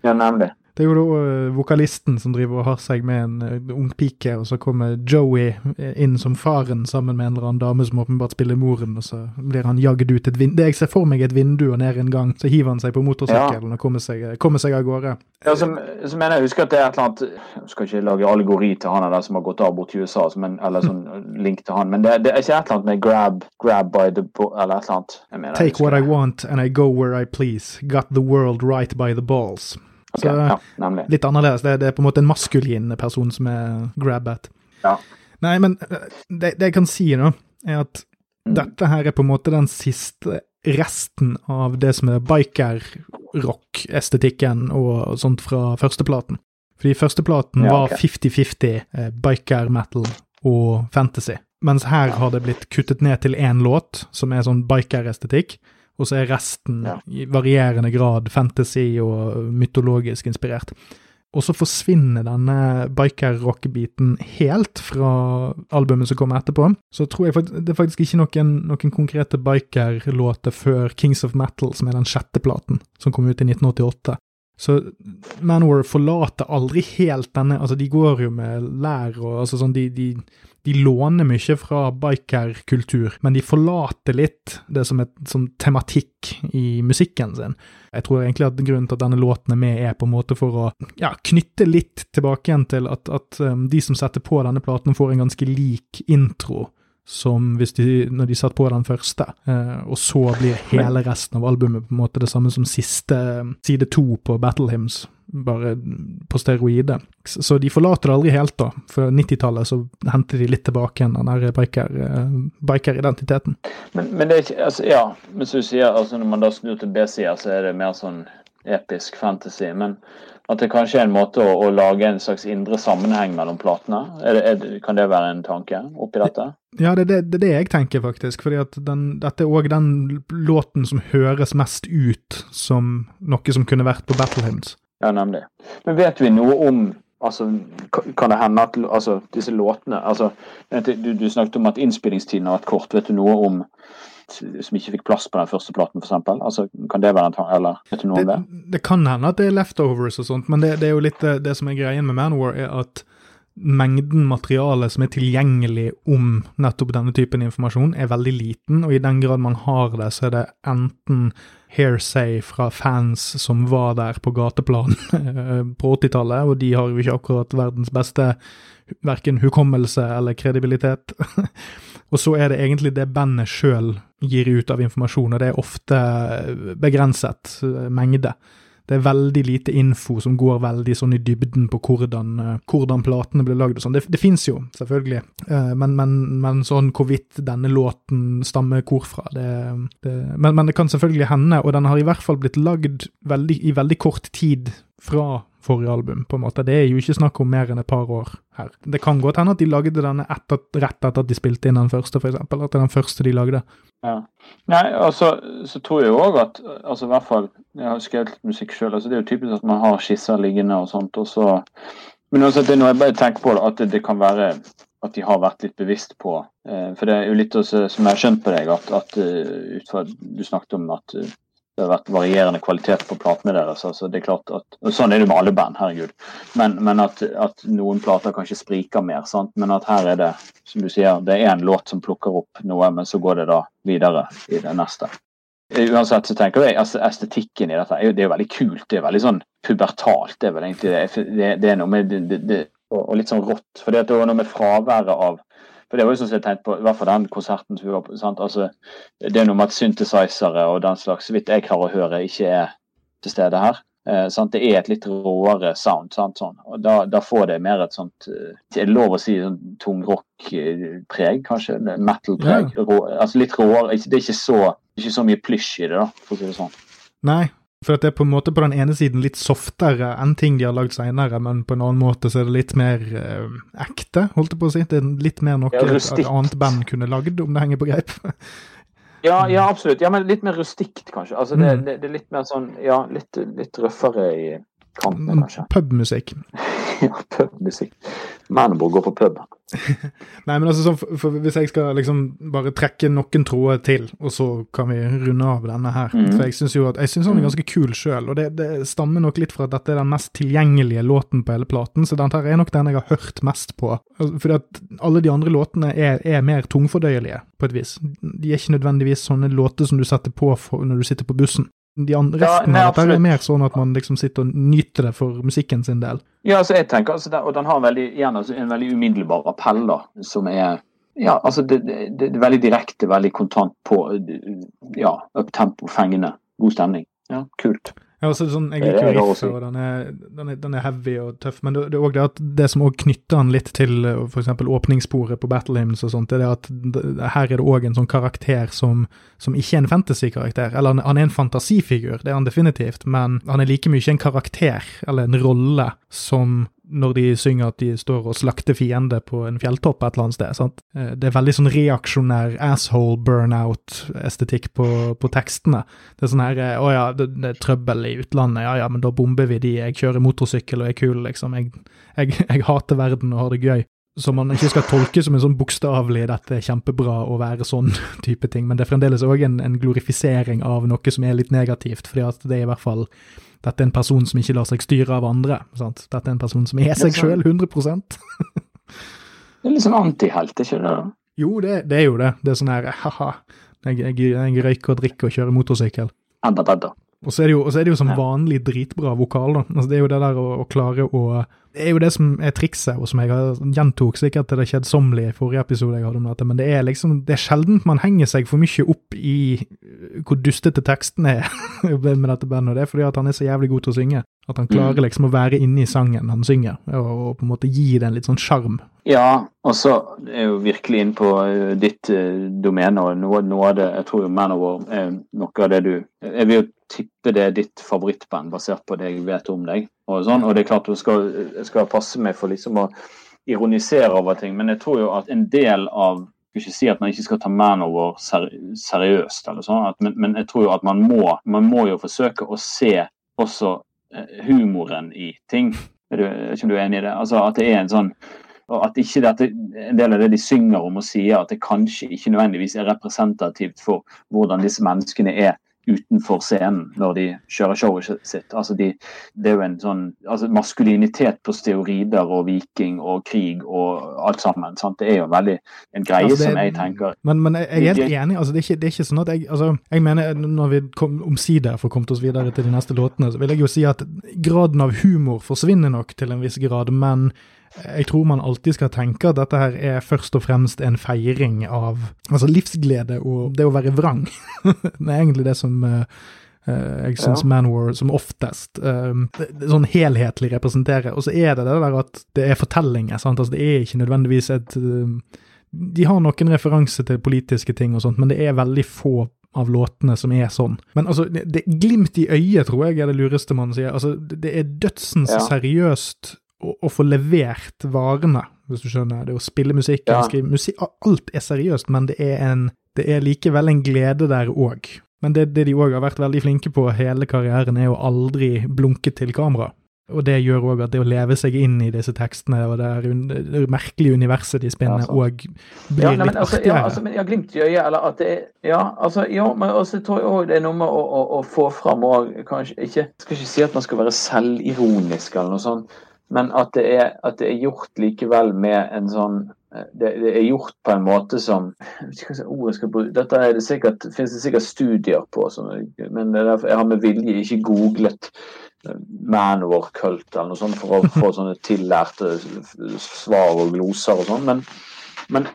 Ja, nemlig. Det er jo da uh, vokalisten som driver og har seg med en uh, ung pike, og så kommer Joey eh, inn som faren sammen med en eller annen dame som åpenbart spiller moren, og så blir han jagd ut et vindu. Det Jeg ser for meg et vindu og ned en gang, så hiver han seg på motorsykkelen ja. og kommer seg, kommer seg, av gårde. Ja, så, så mener jeg husker at det er et eller annet Jeg skal ikke lage allegori til han eller som har gått av bort i USA, men, eller sånn link til han, men det, det, er ikke et eller annet med grab, grab by the eller et eller annet. Mener, Take what I want and I go where I please. Got the world right by the balls. Okay, så ja, litt annerledes. Det, det, er på en måte en maskulin person som er grab-at. Ja. Nei, men eh, det, det, jeg kan si nå, er at mm. dette her er på en måte den siste resten av det som er biker-rock-estetikken og sånt fra førsteplaten. Fordi førsteplaten ja, okay. var 50-50 eh, biker-metal og fantasy. Mens her har det blitt kuttet ned til én låt, som er sånn biker-estetikk og så er resten ja. i varierende grad fantasy og mytologisk inspirert. Og så forsvinner denne biker-rock-biten helt fra albumet som kommer etterpå. Så tror jeg faktisk, det er faktisk ikke noen, noen konkrete biker-låter før Kings of Metal, som er den sjette platen, som kom ut i 1988. Så Manor forlater aldri helt denne Altså, de går jo med lær og altså sånn, de, de, de låner mye fra bikerkultur, men de forlater litt det som et som tematikk i musikken sin. Jeg tror egentlig at grunnen til at denne låten er med, er på en måte for å ja, knytte litt tilbake igjen til at, at um, de som setter på denne platen, får en ganske lik intro som hvis de, når de satt på den første, eh, og så blir hele resten av albumet på en måte det samme som siste side to på Battle Hymns, bare på steroide. Så de forlater det aldri helt, da. For 90-tallet så henter de litt tilbake igjen den der biker-identiteten. Biker men, men, det er ikke altså, Ja, men som du sier, altså når man da snur til B-sida, så er det mer sånn episk fantasy. men at det kanskje er en måte å, å, lage en slags indre sammenheng mellom platene? Er det, er, kan det være en tanke oppi dette? Ja, det er det, det, det, jeg tenker, faktisk. fordi at den, dette er òg den låten som høres mest ut som noe som kunne vært på Battle Hymns. Ja, nemlig. Men vet vi noe om altså, Kan det hende at altså, disse låtene altså, du, du snakket om at innspillingstiden har vært kort. Vet du noe om som ikke fikk plass på den første platen, f.eks.? Altså, kan det være en tanke, eller vet du noe om det? Det kan hende at det er leftovers og sånt, men det, det er jo litt det, som er greien med Manowar, er at mengden materiale som er tilgjengelig om nettopp denne typen informasjon, er veldig liten, og i den grad man har det, så er det enten hairsay fra fans som var der på gateplan på 80-tallet, og de har jo ikke akkurat verdens beste verken hukommelse eller kredibilitet. og så er det egentlig det bandet sjøl gir ut av informasjon, og det er ofte begrenset eh, mengde. Det er veldig lite info som går veldig sånn i dybden på hvordan, eh, hvordan platene ble lagd og sånn. Det, det fins jo, selvfølgelig, eh, men, men, men, sånn hvorvidt denne låten stammer hvorfra, det, det men, men, det kan selvfølgelig hende, og den har i hvert fall blitt lagd veldig, i veldig kort tid fra forrige album, på en måte. Det er jo ikke snakk om mer enn et par år her. Det kan godt hende at de lagde denne etter, rett etter at de spilte inn den første, f.eks. At det er den første de lagde. Ja. Nei, altså, så tror jeg òg at altså i hvert fall, Jeg har skrevet litt musikk sjøl. Altså, det er jo typisk at man har skisser liggende og sånt. og så men også at det er noe jeg bare tenker på, at det, det, kan være at de har vært litt bevisst på. Eh, for det er jo litt også, som jeg har skjønt på deg, at, at uh, ut fra du snakket om at uh, det har vært varierende kvalitet på platene deres. altså det er klart at, og Sånn er det med alle band, herregud. Men, men at, at, noen plater kanskje spriker mer. sant? Men at her er det som du sier, det er en låt som plukker opp noe, men så går det da videre i det neste. Uansett så tenker jeg altså Estetikken i dette det er jo veldig kult. Det er veldig sånn pubertalt. Det er vel egentlig det, det, er noe med det, det, og, litt sånn rått. For det er noe med fraværet av for det var jo sånn jeg tenkte på, i hvert fall den konserten som vi var på. sant? Altså, det er noe med at synthesizere og den slags, så vidt jeg klarer å høre, ikke er til stede her. Eh, det er et litt råere sound. Sant? Sånn. Og da, da, får det mer et sånt det Er det lov å si sånn tungrock-preg, kanskje? Metal-preg? Ja. Altså litt råere. Det er ikke så, ikke så mye plysj i det, da, for å si det sånn. Nei, for at det er på en måte på den ene siden litt softere enn ting de har lagd seinere, men på en annen måte så er det litt mer uh, ekte, holdt jeg på å si. Det er litt mer noe ja, et annet band kunne lagd, om det henger på greip. ja, ja, absolutt. Ja, men litt mer rustikt, kanskje. Altså, det, mm. det, det, er litt mer sånn Ja, litt, litt røffere i kantene, mm, kanskje. Pubmusikk. ja, pubmusikk. Mennene går på pub. Nei, men altså, for, for Hvis jeg skal liksom bare trekke noen tråder til, og så kan vi runde av denne her mm. For jeg syns jo at jeg synes han er mm. ganske kul sjøl, og det, det, stammer nok litt fra at dette er den mest tilgjengelige låten på hele platen, så denne er nok den jeg har hørt mest på. Altså, fordi at alle de andre låtene er, er mer tungfordøyelige, på et vis. De er ikke nødvendigvis sånne låter som du setter på for, når du sitter på bussen de andre, resten ja, dette er mer sånn at man liksom sitter og nyter det for musikken sin del. Ja, altså jeg tenker, altså, Og den har veldig, igjen, altså, en veldig umiddelbar appell, da, som er ja, altså det, det, det, er veldig direkte, veldig kontant på ja, uptempo, fengende, god stemning. Ja, kult. Ja, altså sånn, Jeg liker jo riffet, og den er, den, er, den er, heavy og tøff, men det, det er òg det at det som også knytter den litt til eh, f.eks. åpningssporet på Battle Hymns og sånt, det er at det, her er det òg en sånn karakter som, som ikke er en fantasy-karakter. Eller han, han, er en fantasifigur, det er han definitivt, men han er like mye en karakter, eller en rolle, som når de synger at de står og slakter fiender på en fjelltopp et eller annet sted. Sant? Eh, det er veldig sånn reaksjonær asshole burnout-estetikk på, på, tekstene. Det er sånn her eh, Å ja, det, det, er trøbbel i utlandet. Ja ja, men da bomber vi de. Jeg kjører motorsykkel og er kul, liksom. Jeg, jeg, jeg hater verden og har det gøy. Som man ikke skal tolke som en sånn bokstavelig 'dette er kjempebra å være sånn' type ting, men det er fremdeles òg en, en glorifisering av noe som er litt negativt, fordi at det er i hvert fall dette er en person som ikke lar seg styre av andre. Sant? Dette er en person som er seg sjøl 100 Det er litt sånn antihelt, ikke det? da? Jo, det, det er jo det. Det er sånn her ha-ha, jeg, jeg, jeg røyker og drikker og kjører motorsykkel. Edda. Og så er det jo, er det jo som vanlig dritbra vokal, da. Altså, det er jo det der å, å klare å Det er jo det som er trikset, og som jeg har gjentok sikkert til det kjedsommelige i forrige episode jeg hadde om dette, men det er liksom Det er sjelden man henger seg for mye opp i uh, hvor dustete tekstene er med dette bandet, og det er fordi at han er så jævlig god til å synge. At han klarer Mm. liksom å være inne i sangen han synger, og, og på en måte gi det en litt sånn sjarm. Ja, og så er jo virkelig inn på eh, ditt eh, domene, og noe, noe av det Jeg tror jo Manowar er noe av det du Jeg vil jo tippe det er ditt favorittband, basert på det jeg vet om deg. Og sånn, og det er klart du skal, skal passe meg for liksom å ironisere over ting, men jeg tror jo at en del av jeg skal ikke si at man ikke skal ta manover ser, seriøst, eller sånn, men, men jeg tror jo at man må, man må jo forsøke å se også eh, humoren i ting. Er du, er ikke du enig i det? Altså At det er en sånn at ikke dette, En del av det de synger om og sier, at det kanskje ikke nødvendigvis er representativt for hvordan disse menneskene er utenfor scenen når de kjører showet sitt. Altså de, det er jo en sånn altså Maskulinitet på steorider og viking og krig og alt sammen. Sant? Det er jo veldig en greie Altså, det- som jeg tenker Men, men jeg jeg er helt enig. altså Det er ikke, det er ikke sånn at jeg altså Jeg mener, når vi kom, omsider får kommet oss videre til de neste låtene, så vil jeg jo si at graden av humor forsvinner nok til en viss grad, men jeg tror man alltid skal tenke at dette her er først og fremst en feiring av altså livsglede og det å være vrang. det er egentlig det som eh, jeg syns Ja. Manwar som oftest det, sånn helhetlig representerer. Og så er det det der at det er fortellinger. sant? Altså Det er ikke nødvendigvis et eh, De har noen referanser til politiske ting og sånt, men det er veldig få av låtene som er sånn. Men altså, det, det glimt i øyet, tror jeg er det lureste man sier. Altså, det, det er dødsens Ja. seriøst å, å få levert varene, hvis du skjønner. Det å spille musikk, Ja. skrive musikk Alt er seriøst, men det er, en, det er likevel en glede der òg. Men det, det de òg har vært veldig flinke på hele karrieren, er å aldri blunke til kamera. Og det gjør òg at det å leve seg inn i disse tekstene og det, un- det merkelige universet de spinner, Ja, blir Ja, nei, men litt altså, artigere. ja, altså, men, ja, glimt i øyet, eller at det er Ja, altså, ja, men også tror jeg òg det er noe med å, å, å få fram og kanskje ikke skal ikke si at man skal være selvironisk eller noe sånt, men at det er, at det er gjort likevel med en sånn eh, det, det er gjort på en måte som Dette er det sikkert, finnes det sikkert studier på, men jeg har med vilje ikke googlet manwar Manowar-kult eller noe sånt for å få sånne tillærte svar og gloser og sånn. Men, men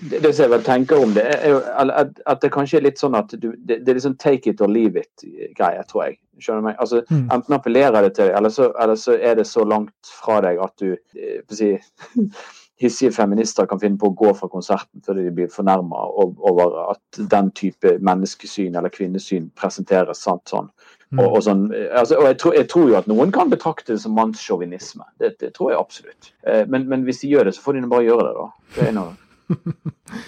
det, som jeg vel tenker om det, er jo at det kanskje er litt sånn at du, det, det er liksom take it or leave it-greie, tror jeg. Skjønner du meg? Altså, Mm. Enten appellerer det til deg, eller så, eller så er det så langt fra deg at du eh, si, hissige feminister kan finne på å gå fra konserten fordi de blir fornærma over at den type menneskesyn eller kvinnesyn presenteres. sant sånn. Mm. Og, og, sånn, eh, altså, og jeg, tror, jeg tror jo at noen kan betrakte det som mannssjåvinisme. Det, det tror jeg absolutt. Eh, Men, men hvis de gjør det, så får de bare gjøre det, da. Det er noe.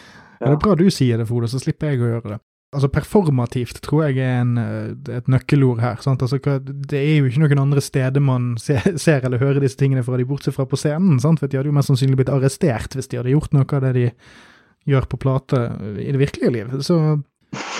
Ja, det er bra du sier det, Frode, så slipper jeg å gjøre det. Altså, performativt tror jeg er en, eh, et nøkkelord her. sant? Altså, Det er jo ikke noen andre steder man ser, eller hører disse tingene fra de, bortsett fra på scenen. sant? For de hadde jo mest sannsynlig blitt arrestert hvis de hadde gjort noe av det de gjør på plate i det virkelige liv. Så,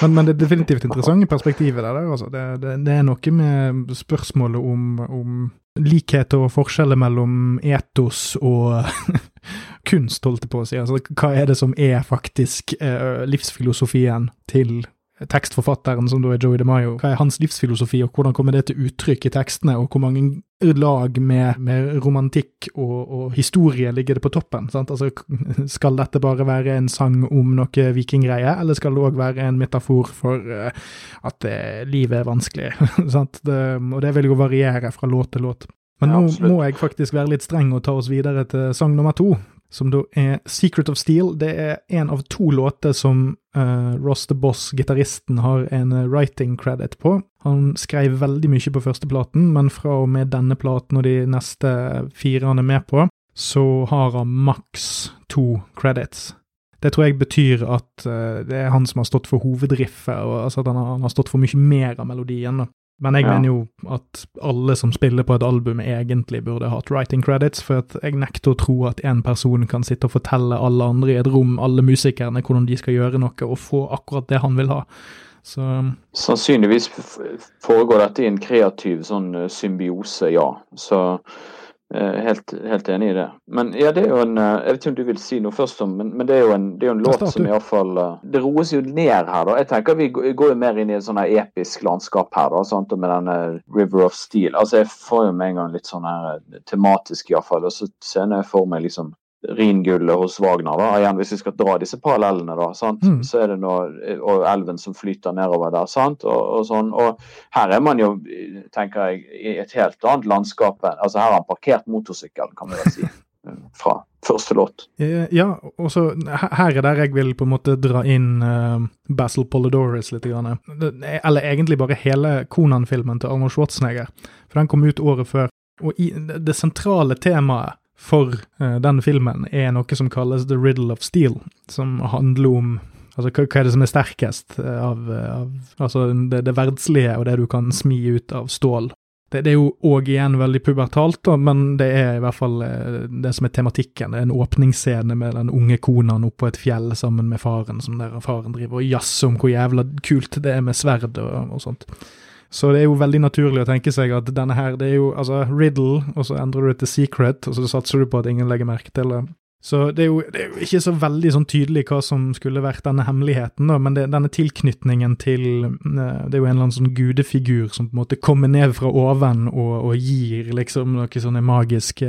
men, men det er definitivt interessante perspektivet der. der altså. det, det, det er noe med spørsmålet om, om likhet og forskjeller mellom etos og kunst, holdt jeg på å si. Altså, hva er det som er faktisk eh, livsfilosofien til tekstforfatteren, som da er Joey DeMaio? Hva er hans livsfilosofi, og hvordan kommer det til uttrykk i tekstene, og hvor mange lag med, med romantikk og, og historie ligger det på toppen? Sant? Altså, skal dette bare være en sang om noe vikinggreie, eller skal det òg være en metafor for uh, at uh, livet er vanskelig? sant? Det, og det vil jo variere fra låt til låt. Men nå ja, må jeg faktisk være litt streng og ta oss videre til sang nummer to, som da er Secret of Steel. Det er en av to låter som uh, Ross the Boss, gitaristen, har en eh, writing credit på. Han skrev veldig mye på førsteplaten, men fra og med denne platen og de neste fire han er med på, så har han maks to credits. Det tror jeg betyr at uh, det er han som har stått for hovedriffet, og altså at han har, han har stått for mye mer av melodien. da. Men jeg Ja. mener jo at alle som spiller på et album egentlig burde hatt writing credits, for jeg nekter å tro at en person kan sitte og fortelle alle andre i et rom, alle musikerne, hvordan de skal gjøre noe, og få akkurat det han vil ha. Så Sannsynligvis foregår dette i en kreativ sånn eh, symbiose, ja. Så helt, helt, enig i det. Men ja, det er jo en eh, Jeg vet ikke om du vil si noe først men, men det er jo en, det er jo en låt som iallfall eh, Det roes jo ned her, da. Jeg tenker Vi går jo mer inn i et sånn episk landskap her, da, sant? med denne River of Steel. Altså, Jeg får jo med en gang litt sånn her tematisk, iallfall. Og så ser jeg for meg liksom Ringullet hos Wagner. da, igjen Hvis vi skal dra disse parallellene, da, sant? Mm. så er det nå og elven som flyter nedover der. sant, og, og, sånn, og Her er man jo, tenker jeg, i et helt annet landskap. altså Her har han parkert motorsykkelen, kan vi vel si. Fra første låt. Ja, og så her er der jeg vil på en måte dra inn uh, Basil Polidorus litt. Grann. Eller egentlig bare hele Konan-filmen til Arnold Schwarzenegger. For den kom ut året før. Og i det sentrale temaet for uh, den filmen er noe som kalles The Riddle of Steel, som handler om Altså, hva, er det som er sterkest eh, av, av Altså, det, det verdslige og det du kan smi ut av stål. Det, det er jo òg igjen veldig pubertalt, da, men det er i hvert fall eh, det som er tematikken. Det er en åpningsscene med den unge konaen oppå et fjell sammen med faren, som der faren driver og jazzer om hvor jævla kult det er med sverd og, og sånt. Så det er jo veldig naturlig å tenke seg at denne her, det er jo altså riddle, og så endrer du det til secret, og så satser du på at ingen legger merke til det. Så det er, jo, det er, jo, ikke så veldig sånn tydelig hva som skulle vært denne hemmeligheten, da, men det, denne tilknytningen til eh, Det er jo en eller annen sånn gudefigur som på en måte kommer ned fra oven og, og gir liksom noen sånne magiske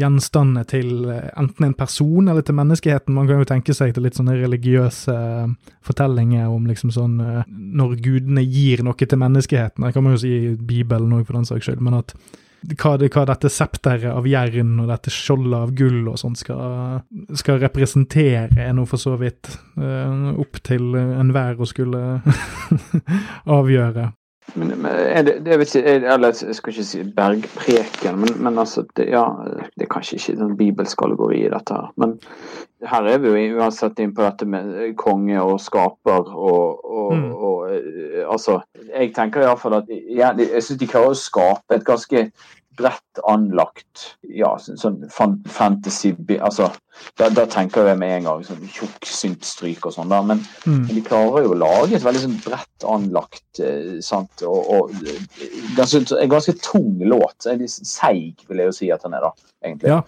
gjenstander til eh, enten en person eller til menneskeheten. Man kan jo tenke seg til litt sånne religiøse eh, fortellinger om liksom sånn Når gudene gir noe til menneskeheten. Det kan man jo si i Bibelen òg, for den saks skyld. men at hva, det, hva dette septeret av jern og dette skjoldet av gull og sånt skal, skal, representere, er nå for så vidt uh, opp til enhver å skulle avgjøre. Men, men det, det ikke, eller jeg skal ikke si bergpreken, men, men altså, det, ja, det er kanskje ikke noen bibelsk allegori i dette. her, Men her er vi jo uansett inn på dette med konge og skaper og, og, mm. og eh, altså, Jeg tenker iallfall at ja, jeg syns de klarer å skape et ganske bredt anlagt ja, sånn fantasy altså, da, da, tenker jeg med en gang sånn tjukk syntstryk og sånn. Men, mm. de klarer jo å lage et veldig sånn bredt anlagt eh, sant, og, og ganske, en ganske tung låt. En seig, vil jeg jo si at den er, da, egentlig. Ja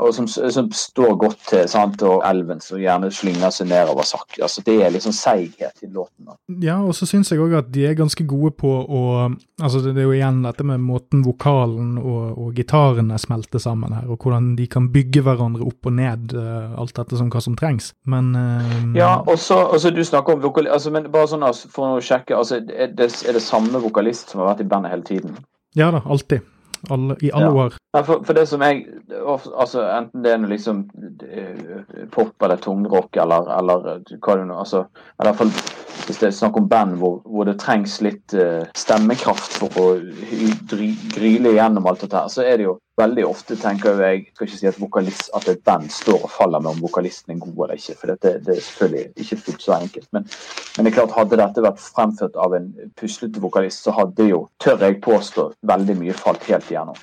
og som, som, står godt til, sant? og elven som gjerne slynger seg nedover sakte. Altså, det er liksom seighet i låten. Da. Ja, og så syns jeg òg at de er ganske gode på å altså Det er jo igjen dette med måten vokalen og, og gitarene smelter sammen her, og hvordan de kan bygge hverandre opp og ned, uh, alt dette som hva som trengs. Men uh, Ja, og så du snakker om vokal... Altså, men bare sånn altså, for å sjekke, altså, er det, er det samme vokalist som har vært i bandet hele tiden? Ja da, alltid alle, i alle ja. år. Ja, for, for, det som jeg altså Enten det er noe liksom pop eller tungrock eller, eller hva det nå altså, i hvert fall Hvis det er snakk om band hvor, hvor det trengs litt uh, stemmekraft for å gryle gjennom alt dette her, så er det jo veldig ofte, tenker jeg skal ikke si at, vokalist, at et band står og faller med om vokalisten er god eller ikke. For det, det er selvfølgelig ikke fullt så enkelt. Men, men, det er klart, hadde dette vært fremført av en puslete vokalist, så hadde jo, tør jeg påstå, veldig mye falt helt igjennom.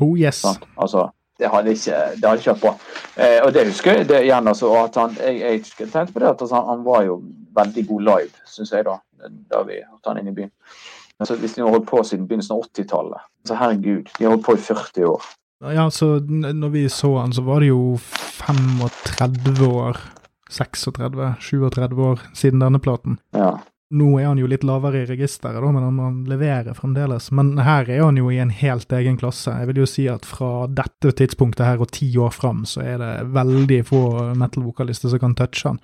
Oh yes. Sånn? Altså, det hadde ikke, det hadde kjørt på. Eh, og det husker jeg det igjen. altså, at han, jeg, jeg tenkte på det at altså, han var jo veldig god live, syns jeg, da, da vi hadde han inn i byen. Altså, hvis de har holdt på siden begynnelsen av 80-tallet, så herregud, de har holdt på i 40 år. Ja, så når vi så han, så var det jo 35 år, 36, 37 år siden denne platen. Ja. Nå er han jo litt lavere i registeret, da, men han leverer fremdeles. Men her er han jo i en helt egen klasse. Jeg vil jo si at fra dette tidspunktet her og ti år fram, så er det veldig få metal-vokalister som kan touche han.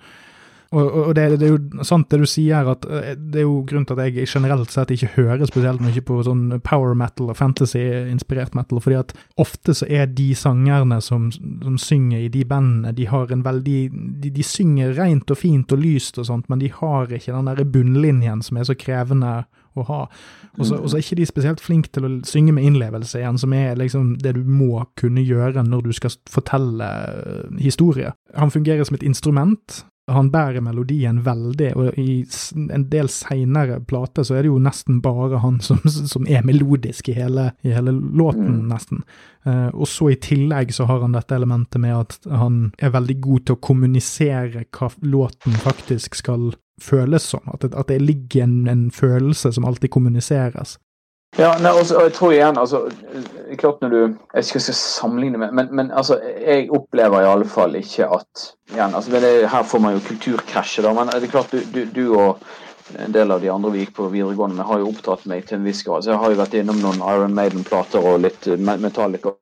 Og, og det, det, er jo sant det du sier, at eh, det er jo grunnen til at jeg generelt sett ikke hører spesielt mye på sånn power metal og fantasy-inspirert metal, fordi at ofte så er de sangerne som, som synger i de bandene, de har en veldig de, de, synger rent og fint og lyst og sånt, men de har ikke den derre bunnlinjen som er så krevende å ha. Og så er ikke de spesielt flinke til å synge med innlevelse igjen, som er liksom det du må kunne gjøre når du skal fortelle eh, historie. Han fungerer som et instrument, han bærer melodien veldig, og i en del seinere plater så er det jo nesten bare han som, som er melodisk i hele, i hele låten, mm. nesten. Uh, og så i tillegg så har han dette elementet med at han er veldig god til å kommunisere hva låten faktisk skal føles som. At det, at det ligger en, en følelse som alltid kommuniseres. Ja, nei, også, og jeg tror igjen altså, klart når du Jeg skal ikke sammenligne med, men, men altså, jeg opplever i alle fall ikke at igjen, altså, det, Her får man jo kulturkrasjet, da, men det er klart du, du, du, og en del av de andre vi gikk på videregående med, har jo opptatt meg til en viss grad. Så jeg har jo vært innom noen Iron Maiden-plater og litt Metallica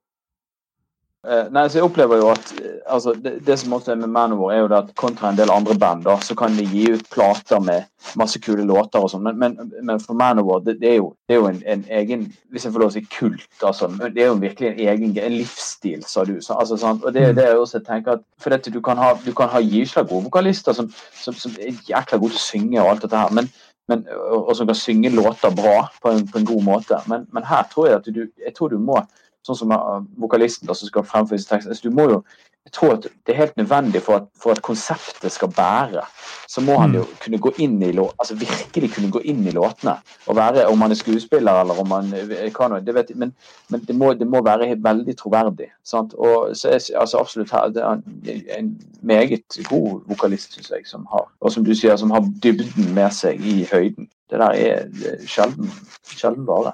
nei, så Jeg opplever jo at uh, altså, det, det, som også er med Manowar, er jo det at kontra en del andre band, da, så kan de gi ut plater med masse kule låter og sånn, men, men, men, for Manowar det, det, er jo, det er jo en, en, egen hvis jeg får lov å si kult. altså, Det er jo virkelig en egen en livsstil, sa du. Så, altså, sant? og det er jo også jeg tenker at for dette, Du kan ha, du kan ha gysla gode vokalister som, som, som, er jækla gode til å synge og alt dette her. men men, og som kan synge låter bra på en, på en god måte. Men, men, her tror jeg at du, jeg tror du må sånn som vokalisten vokalisten som skal fremføre teksten. Altså, du må jo, jeg tror at Det er helt nødvendig for at, for at konseptet skal bære. Så må han mm. jo kunne gå inn i altså virkelig kunne gå inn i låtene. og være, Om han er skuespiller eller om han kan noe, det vet jeg, men, men det, må, det, må, være veldig troverdig. Sant? Og så er, altså absolutt her, det er en, meget god vokalist, syns jeg, som har og som du sier, som har dybden med seg i høyden. Det der er sjelden, sjelden bare.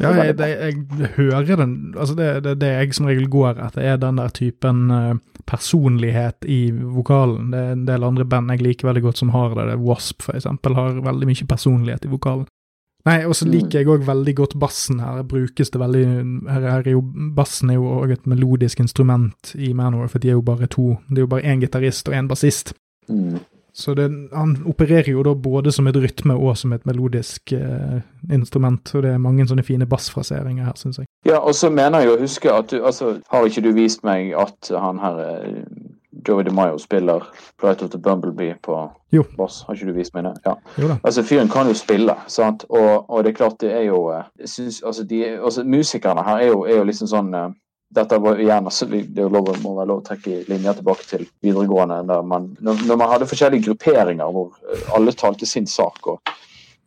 Ja, jeg, det, jeg, hører den altså det, det, det, jeg som regel går etter, er den der typen uh, personlighet i vokalen. Det er en del andre band jeg liker veldig godt som har det. det Wasp, for eksempel, har veldig mye personlighet i vokalen. Nei, og så mm. liker jeg òg veldig godt bassen her. Brukes det veldig her er jo, Bassen er jo òg et melodisk instrument i Manor, for de er jo bare to. Det er jo bare én gitarist og én bassist. Mm. Så det, han opererer jo da både som et rytme og som et melodisk eh, instrument. Og det er mange sånne fine bassfraseringer her, syns jeg. Ja, og så mener jeg å huske at du Altså, har ikke du vist meg at han her eh, Joey DeMayo spiller Flight of the Bumblebee på jo. bass? Har ikke du vist meg det? Ja. Jo da. Altså, fyren kan jo spille, sant? Og, og, det er klart, det er jo eh, jeg synes, altså, de, altså, Musikerne her er jo, er jo liksom sånn eh, dette var igjen, det lov, må være lov å trekke linjer tilbake til videregående. der man, når, når, man hadde forskjellige grupperinger hvor eh, alle talte sin sak. og,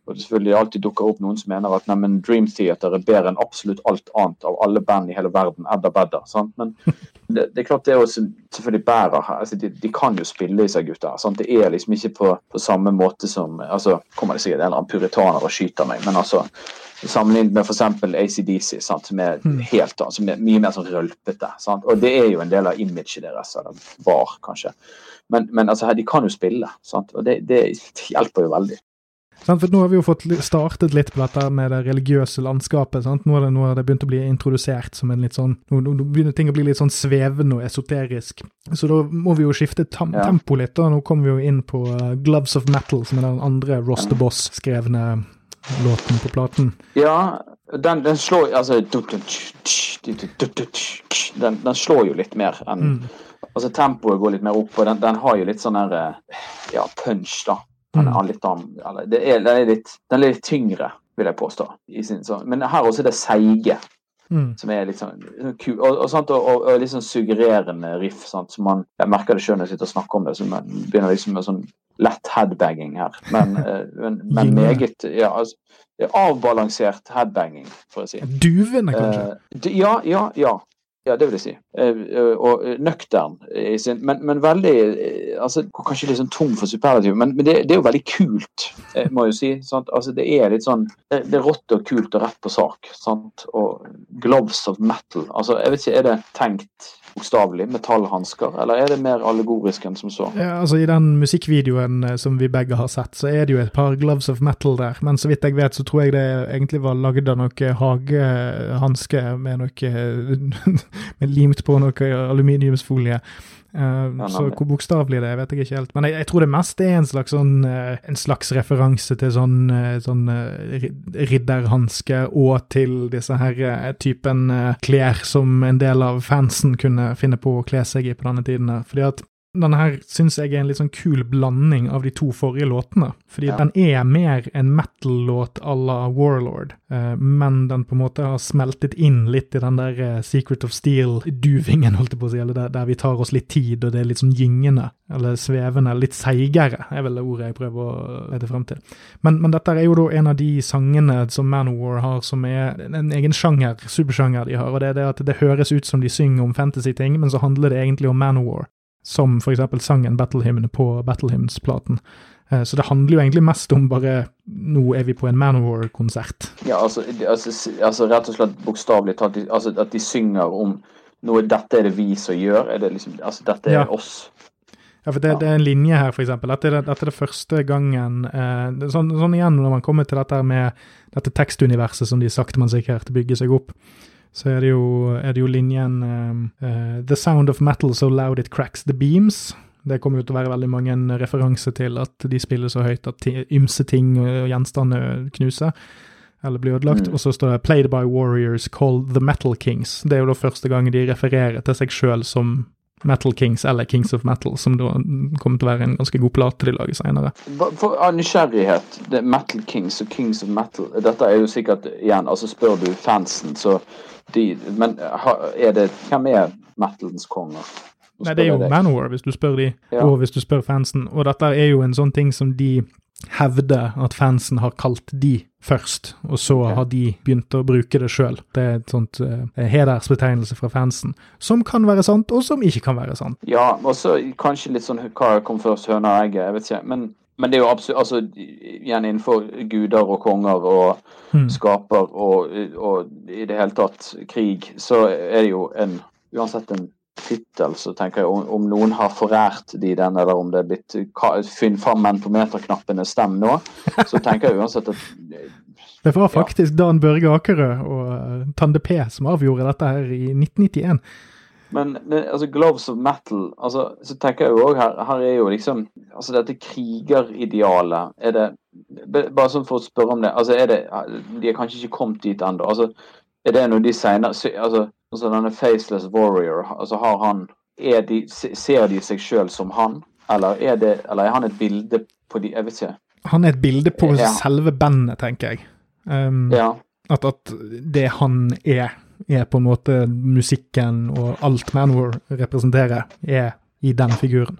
og det selvfølgelig alltid dukker opp noen som mener at nei, Dream Theater er bedre enn absolutt alt annet av alle band i hele verden. Edda bedda, sant? Men det, det, er klart det også selvfølgelig bærer her. Altså, de, de, kan jo spille i seg, gutter. Sant? Det er liksom ikke på, på samme måte som altså, Kommer det sikkert en eller annen puritaner og skyter meg, men altså Sammenlignet med f.eks. ACDC, sant, som er hmm. helt som er mye mer sånn rølpete. Sant? Og det er jo en del av imaget deres, eller var, kanskje. Men, men altså, de kan jo spille, sant? og det, det, hjelper jo veldig. For Nå har vi jo fått startet litt på dette med det religiøse landskapet. Sant? Nå har det, det begynt å bli introdusert som en litt sånn Nå, nå begynner ting å bli litt sånn svevende og esoterisk. Så da må vi jo skifte tam, ja. tempo litt. da. Nå kommer vi jo inn på uh, Gloves of Metal, som er den andre Ross the Boss-skrevne låten på platen? Ja, den, den slår altså den, den, slår jo litt mer enn mm. Altså tempoet går litt mer opp, og den, den har jo litt sånn der eh, ja, punch, da. Den er, mm. litt, det er, den, er litt, den er litt tyngre, vil jeg påstå. Sin, så, men her også er det seige. Mm. Som er litt sånn ku, Og, og, og, og, litt sånn suggererende riff. Sant? Så man, jeg merker det sjøl når jeg sitter og snakker om det. så man begynner liksom med sånn lett headbanging her. Men, eh, men, men meget ja, altså, avbalansert headbanging, for å si. Duvende, kanskje? Uh, ja, ja, ja. Ja, det vil jeg si. Uh, og nøktern i sin Men, men veldig altså, Kanskje litt sånn tom for superlativ, men, men det, det, er jo veldig kult, må jeg jo si. Sant? Altså, det er litt sånn det, er rått og kult og rett på sak. Sant? Og gloves of metal. Altså, jeg vet ikke, er det tenkt bokstavelig, metallhansker, eller er det mer allegorisk enn som så? Ja, altså I den musikkvideoen eh, som vi begge har sett, så er det jo et par gloves of metal der, men så vidt jeg vet, så tror jeg det egentlig var lagd av noe hagehanske med noe med limt på noe aluminiumsfolie. Uh, så hvor bokstavelig det er, vet jeg ikke helt. Men jeg, jeg, tror det mest er en slags, sånn, uh, en slags referanse til sånn, uh, sånn ridderhanske og til disse her typen klær som en del av fansen kunne finne på å kle seg i på denne tiden. Fordi at denne her syns jeg er en litt sånn kul blanding av de to forrige låtene. Fordi ja. den er mer en metal-låt à la Warlord, eh, men den på en måte har smeltet inn litt i den der eh, Secret of Steel-duvingen, holdt jeg på å si, eller der, der, vi tar oss litt tid, og det er litt sånn gyngende, eller svevende, litt seigere, er vel det ordet jeg prøver å lete frem til. Men, men, dette er jo da en av de sangene som Manowar har, som er en egen sjanger, supersjanger de har, og det er det at det høres ut som de synger om fantasy-ting, men så handler det egentlig om Manowar som eksempel sangen Battle Hymn på Battle Hymns-platen. Eh, så det handler jo egentlig mest om bare Nå er vi på en Manowar-konsert. Ja, altså, altså, altså, rett og slett bokstavelig talt altså, at de synger om noe Dette er det vi som gjør. Er det liksom, altså, dette er Ja. oss. Ja, for det, det er en linje her, eksempel. Dette er, det- dette er det første gangen eh, sånn, sånn igjen, når man kommer til dette med dette tekstuniverset som de sakte, men sikkert bygger seg opp, så er det jo, er det jo linjen eh, The sound of metal so loud it cracks the beams. Det kommer jo til å være veldig mange referanser til at de spiller så høyt at ymse ting og gjenstander knuser. Eller blir ødelagt. Mm. Og så står det 'Played by warriors called the Metal Kings'. Det er jo da første gang de refererer til seg sjøl som Metal Kings, eller Kings of Metal, som da kommer til å være en ganske god plate de lager senere. For, av nysgjerrighet, er Metal Kings og Kings of Metal Dette er jo sikkert igjen, altså spør du fansen, så de Men er det Hvem er metalens konger? Nei, det er jo. Manowar, hvis du spør de, Ja. og hvis du spør fansen. Og dette er jo en sånn ting som de hevder at fansen har kalt de først, og så okay. har de begynt å bruke det sjøl. Det er et sånt uh, hedersbetegnelse fra fansen, som kan være sant, og som ikke kan være sant. Ja, og så kanskje litt sånn hva kom først, høna og egget? Jeg vet ikke. Men, men det er jo absolutt altså, Igjen innenfor guder og konger og mm. skaper og, og i det hele tatt krig, så er det jo en Uansett en tittel, så tenker jeg om, om noen har forært de den, eller om det er blitt Finn fram mentometerknappene stem nå, så tenker jeg uansett at Det var faktisk Dan Børge Akerø og eh, Tande P som avgjorde dette her i 1991. Men altså, Gloves of Metal altså, Så tenker jeg jo også her, her er jo liksom Altså dette krigeridealet Er det Bare sånn for å spørre om det. Altså er det De er kanskje ikke kommet dit ennå. Altså, er det noe de senere Altså, altså denne Faceless Warrior, altså har han er de, Ser de seg sjøl som han? Eller er, det, eller er han et bilde på de Jeg vet ikke. Han er et bilde på Ja. selve bandet, tenker jeg. Um, Ja. at, at det han er, er på en måte musikken og alt Manwar representerer, er i den figuren.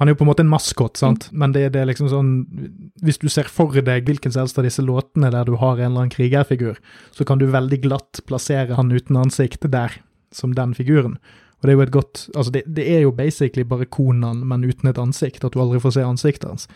Han er jo på en måte en maskot, sant, men det, det er liksom sånn Hvis du ser for deg hvilken som helst av disse låtene der du har en eller annen krigerfigur, så kan du veldig glatt plassere han uten ansikt der, som den figuren. Og det er jo et godt Altså, det, det er jo basically bare Konan, men uten et ansikt, at du aldri får se ansiktet hans.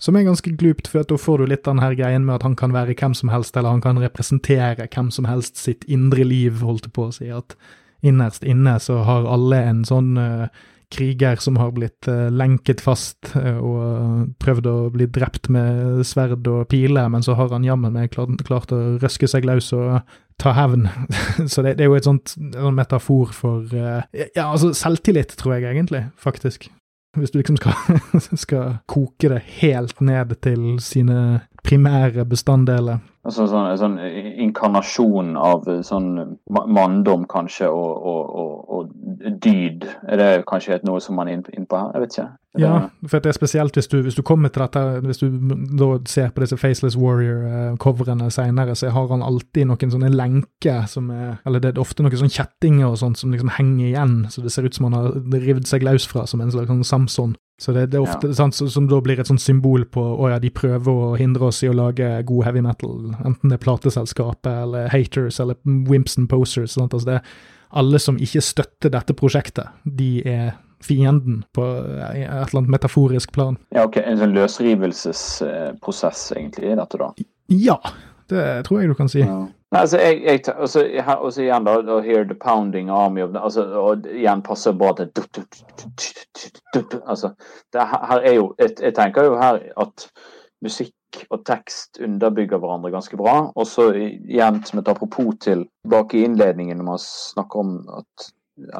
Som er ganske glupt, for da får du litt den her greien med at han kan være hvem som helst, eller han kan representere hvem som helst sitt indre liv, holdt jeg på å si. At innerst inne så har alle en sånn uh, kriger som har blitt uh, lenket fast uh, og prøvd å bli drept med sverd og pile, men så har han jammen meg klart, klart å røske seg løs og ta hevn. så det, det er jo et sånt en metafor for Ja, altså selvtillit, tror jeg egentlig, faktisk. Hvis du liksom skal, skal koke det helt ned til sine primære bestanddeler. Altså sånn, en sånn inkarnasjon av sånn manndom, kanskje, og, og, og, og dyd. Er det kanskje noe som man er inn- inn på her? Jeg vet ikke. Det- Ja, for det er spesielt hvis du, hvis du kommer til dette, hvis du da ser på disse Faceless Warrior-coverene senere, så har han alltid noen sånne lenker som er Eller det er ofte noen sånne kjettinger og sånt som liksom henger igjen, så det ser ut som han har rivd seg løs fra, som en slags sånn Samson. Så det, det er ofte sant, som da blir et sånt symbol på å ja, de prøver å hindre oss i å lage god heavy metal, enten det er plateselskapet eller haters eller wimps and posers. Sant? Altså det er alle som ikke støtter dette prosjektet, de er fienden på et eller annet metaforisk plan. Ja, ok, En sånn løsrivelsesprosess, egentlig, i dette, da. Ja, det tror jeg du kan si. Ja. Nei, altså, jeg, jeg, altså, også igjen, da, å Hear the pounding army of altså, Og igjen passer bra til Altså, det her er jo jeg, jeg tenker jo her at musikk og tekst underbygger hverandre ganske bra. Og så igjen som et apropos til bak i innledningen når man snakker om at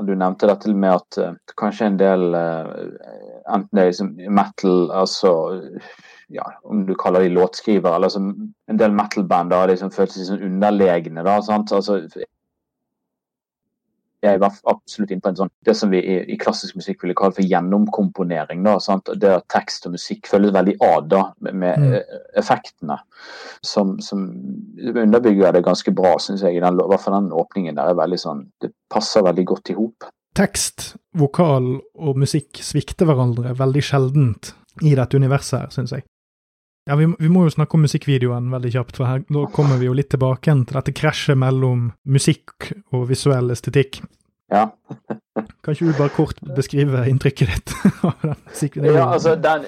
Du nevnte dette med at uh, kanskje en del uh, Enten det er liksom metal, altså ja, om du kaller de låtskrivere, eller som en del metal-band har liksom følt seg sånn underlegne. da, sant? Altså, jeg var absolutt inne på en sånn, det som vi i, i klassisk musikk ville kalle for gjennomkomponering. da, sant? Det at tekst og musikk følges veldig ad da, med, med Mm. effektene. Som, som underbygger det ganske bra, syns jeg. i den, hvert fall den åpningen der er veldig sånn, det passer veldig godt i hop. Tekst, vokal og musikk svikter hverandre veldig sjeldent i dette universet her, syns jeg. Ja, vi, vi må jo snakke om musikkvideoen veldig kjapt, for her, da kommer vi jo litt tilbake til dette krasjet mellom musikk og visuell estetikk. Ja. Kan ikke du bare kort beskrive inntrykket ditt av den jo- Ja, altså den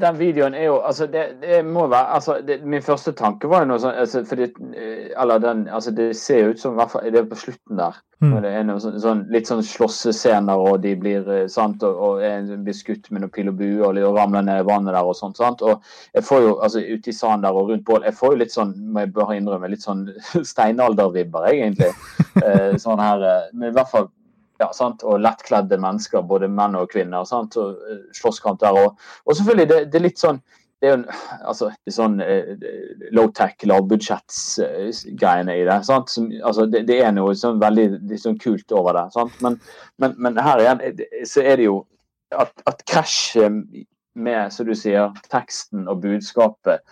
den videoen er jo Altså, det, det må være altså, det, Min første tanke var jo noe sånn altså, fordi, eh, Eller den Altså, det ser jo ut som i hvert fall Det er på slutten der. Mm. Det er noe sånn, sånn, litt sånn slåssescener, og de blir eh, sant, og, og blir skutt med noe pil og bue og, og ramler ned i vannet der og sånt. sant, og jeg får jo, altså Ute i sanden der og rundt bål Jeg får jo litt sånn, må jeg bare innrømme, litt sånn steinaldervibber, egentlig. Eh, sånn her Men i hvert fall ja, og lettkledde mennesker, både menn og kvinner. Sant? og eh, Slåsskamp der. òg. og selvfølgelig, det, det, er litt sånn det er jo altså, det er sånn eh, low-tech, lavbudsjetts-greiene i det. sant? Som, altså, det, det, er noe sånn veldig sånn kult over det. sant? Men, men, men, her igjen så er det jo at, at krasjet med, som du sier, teksten og budskapet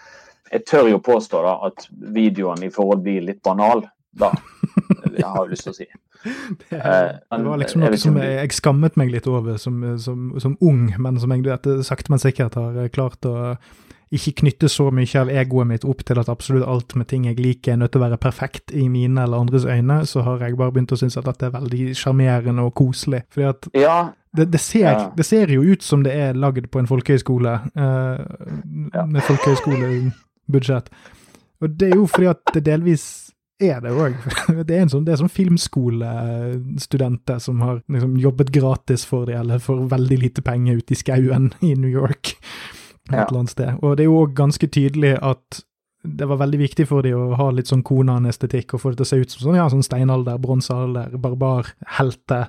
Jeg tør jo påstå da at videoen i forhold blir litt banal. da. Jeg har lyst til å si. Det, det, var liksom noe som jeg, jeg, skammet meg litt over som, som, som ung, men som jeg vet, sakte, men sikkert har klart å ikke knytte så mye av egoet mitt opp til at absolutt alt med ting jeg liker er nødt til å være perfekt i mine eller andres øyne, så har jeg bare begynt å synes at dette er veldig sjarmerende og koselig. Fordi at ja, det, det, ser, ja. det, ser, jo ut som det er lagd på en folkehøyskole, uh, ja. med folkehøyskolebudsjett. Og det er jo fordi at det delvis er det òg. Det er en sånn, sånn filmskolestudenter som har liksom jobbet gratis for det, eller for veldig lite penger ute i skauen i New York. Et ja. eller annet sted. Og det er jo òg ganske tydelig at det var veldig viktig for dem å ha litt sånn Konan-estetikk, og få det til å se ut som sånn, ja, sånn steinalder, bronsealder, barbar-helte.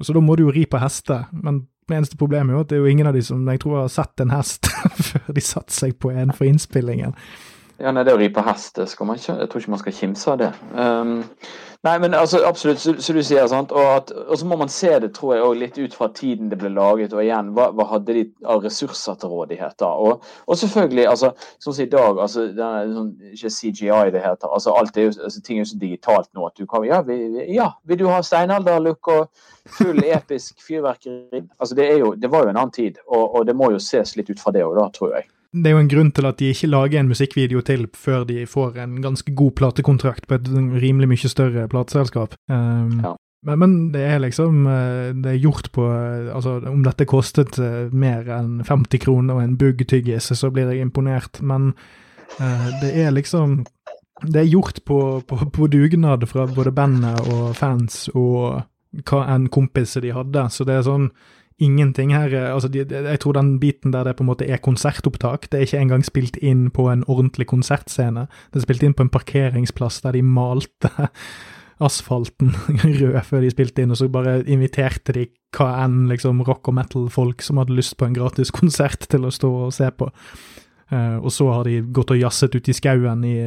Så da må du jo ri på hester. Men det eneste problemet er jo at det er jo ingen av de som jeg tror har sett en hest før de satte seg på en for innspillingen. Ja, nei, Det å ri på hest skal man ikke, jeg tror ikke man skal kimse av det. Um, nei, men altså, Absolutt, som du sier. sant, og, at, og, så må man se det tror jeg, også litt ut fra tiden det ble laget. Og igjen, hva, hva hadde de av ressurser til rådighet? da, Og, og selvfølgelig, altså, sånn som i dag, altså, det er sånn, ikke CGI det heter. altså, alt er jo, altså, Ting er jo så digitalt nå at du kan Ja, vi, ja vil du ha steinalderlook og full episk fyrverkeri? altså, det, er jo, det var jo en annen tid, og, og det må jo ses litt ut fra det òg, da, tror jeg det er jo en grunn til at de ikke lager en musikkvideo til før de får en ganske god platekontrakt på et rimelig mye større plateselskap. Um, ja. men, men, det er liksom eh, Det er gjort på Altså, om dette kostet eh, mer enn 50 kroner og en bugg tyggis, så blir jeg imponert, men uh, det er liksom Det er gjort på, på, på dugnad fra både bandet og fans og hva enn kompiser de hadde, så det er sånn ingenting her eh, altså Jeg tror den biten der det på en måte er konsertopptak, det er ikke engang spilt inn på en ordentlig konsertscene. Det er spilt inn på en parkeringsplass der de malte asfalten rød før de spilte inn, og så bare inviterte de hva enn liksom rock og metal-folk som hadde lyst på en gratis konsert til å stå og se på. Uh, og så har de gått og jazzet ute i skauen i,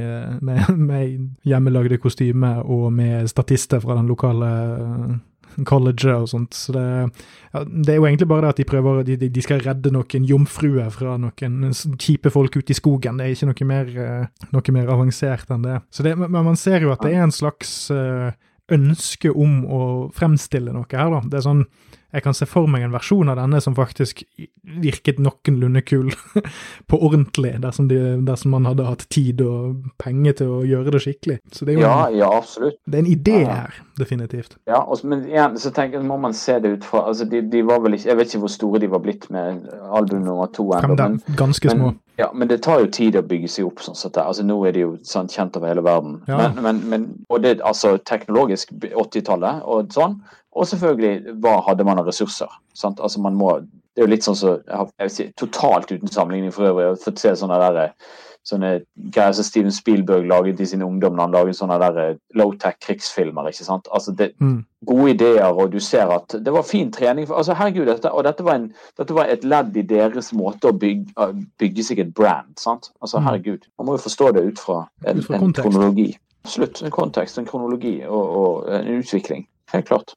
med, med hjemmelagde kostymer og med statister fra den lokale colleget og sånt. Så det, ja, det, er jo egentlig bare det at de prøver de, de skal redde noen jomfruer fra noen kjipe folk ute i skogen. Det er ikke noe mer, uh, noe mer avansert enn det. Så det, Men man ser jo at det er en slags uh, ønske om å fremstille noe her, da. Det er sånn jeg kan se for meg en versjon av denne som faktisk virket noenlunde kul på ordentlig, dersom, de, dersom, man hadde hatt tid og penger til å gjøre det skikkelig. Så det er jo ja, en, ja, absolutt. Det er en idé her, definitivt. Ja, også, men igjen så tenker jeg, må man se det ut fra altså de, de, var vel ikke, Jeg vet ikke hvor store de var blitt med album nummer to ennå. Men, ganske små. Men, ja, men det tar jo tid å bygge seg opp sånn sett. Altså, nå er det jo sant, kjent over hele verden. Ja. Men, men, men, og det altså teknologisk 80-tallet og sånn. Og selvfølgelig, hva hadde man av ressurser? Sant? Altså man må, det er jo litt sånn så, jeg vil si, Totalt uten sammenligning for øvrig. Jeg har fått se sånne, der, sånne greier som Steven Spielberg laget i sin ungdom når han laget sånne der eh, low-tech krigsfilmer. ikke sant? Altså det, mm. Gode ideer, og du ser at det var fin trening. Altså herregud, dette, Og dette var, en, dette var, et ledd i deres måte å bygge, bygge seg et brand. sant? Altså mm. herregud, Man må jo forstå det ut fra en, ut fra en kronologi. Absolutt. En kontekst, en kronologi og, og en utvikling. Helt klart.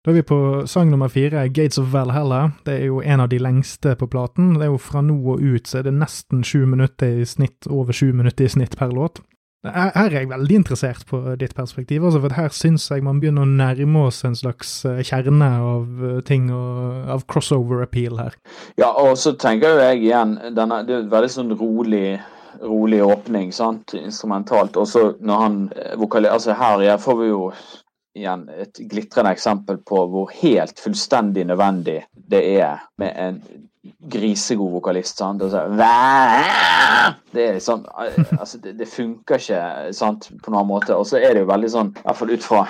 Da er vi på sang nummer fire, Gates of Valhalla. Det er jo en av de lengste på platen. Det er jo fra nå og ut så er det nesten sju minutter i snitt, over sju minutter i snitt per låt. Her er jeg veldig interessert på ditt perspektiv, altså for her syns jeg man begynner å nærme oss en slags eh, kjerne av eh, ting og av crossover appeal her. Ja, og så tenker jo jeg igjen, denne, det er en veldig sånn rolig rolig åpning, sant, instrumentalt. Og så når han eh, vokaliserer Altså her får vi jo igjen et glitrende eksempel på hvor helt fullstendig nødvendig det er med en grisegod vokalist. sant? Og så, det er sånn, altså det, det funker ikke sant, på noen måte. Og så er det jo veldig sånn, i hvert fall ut fra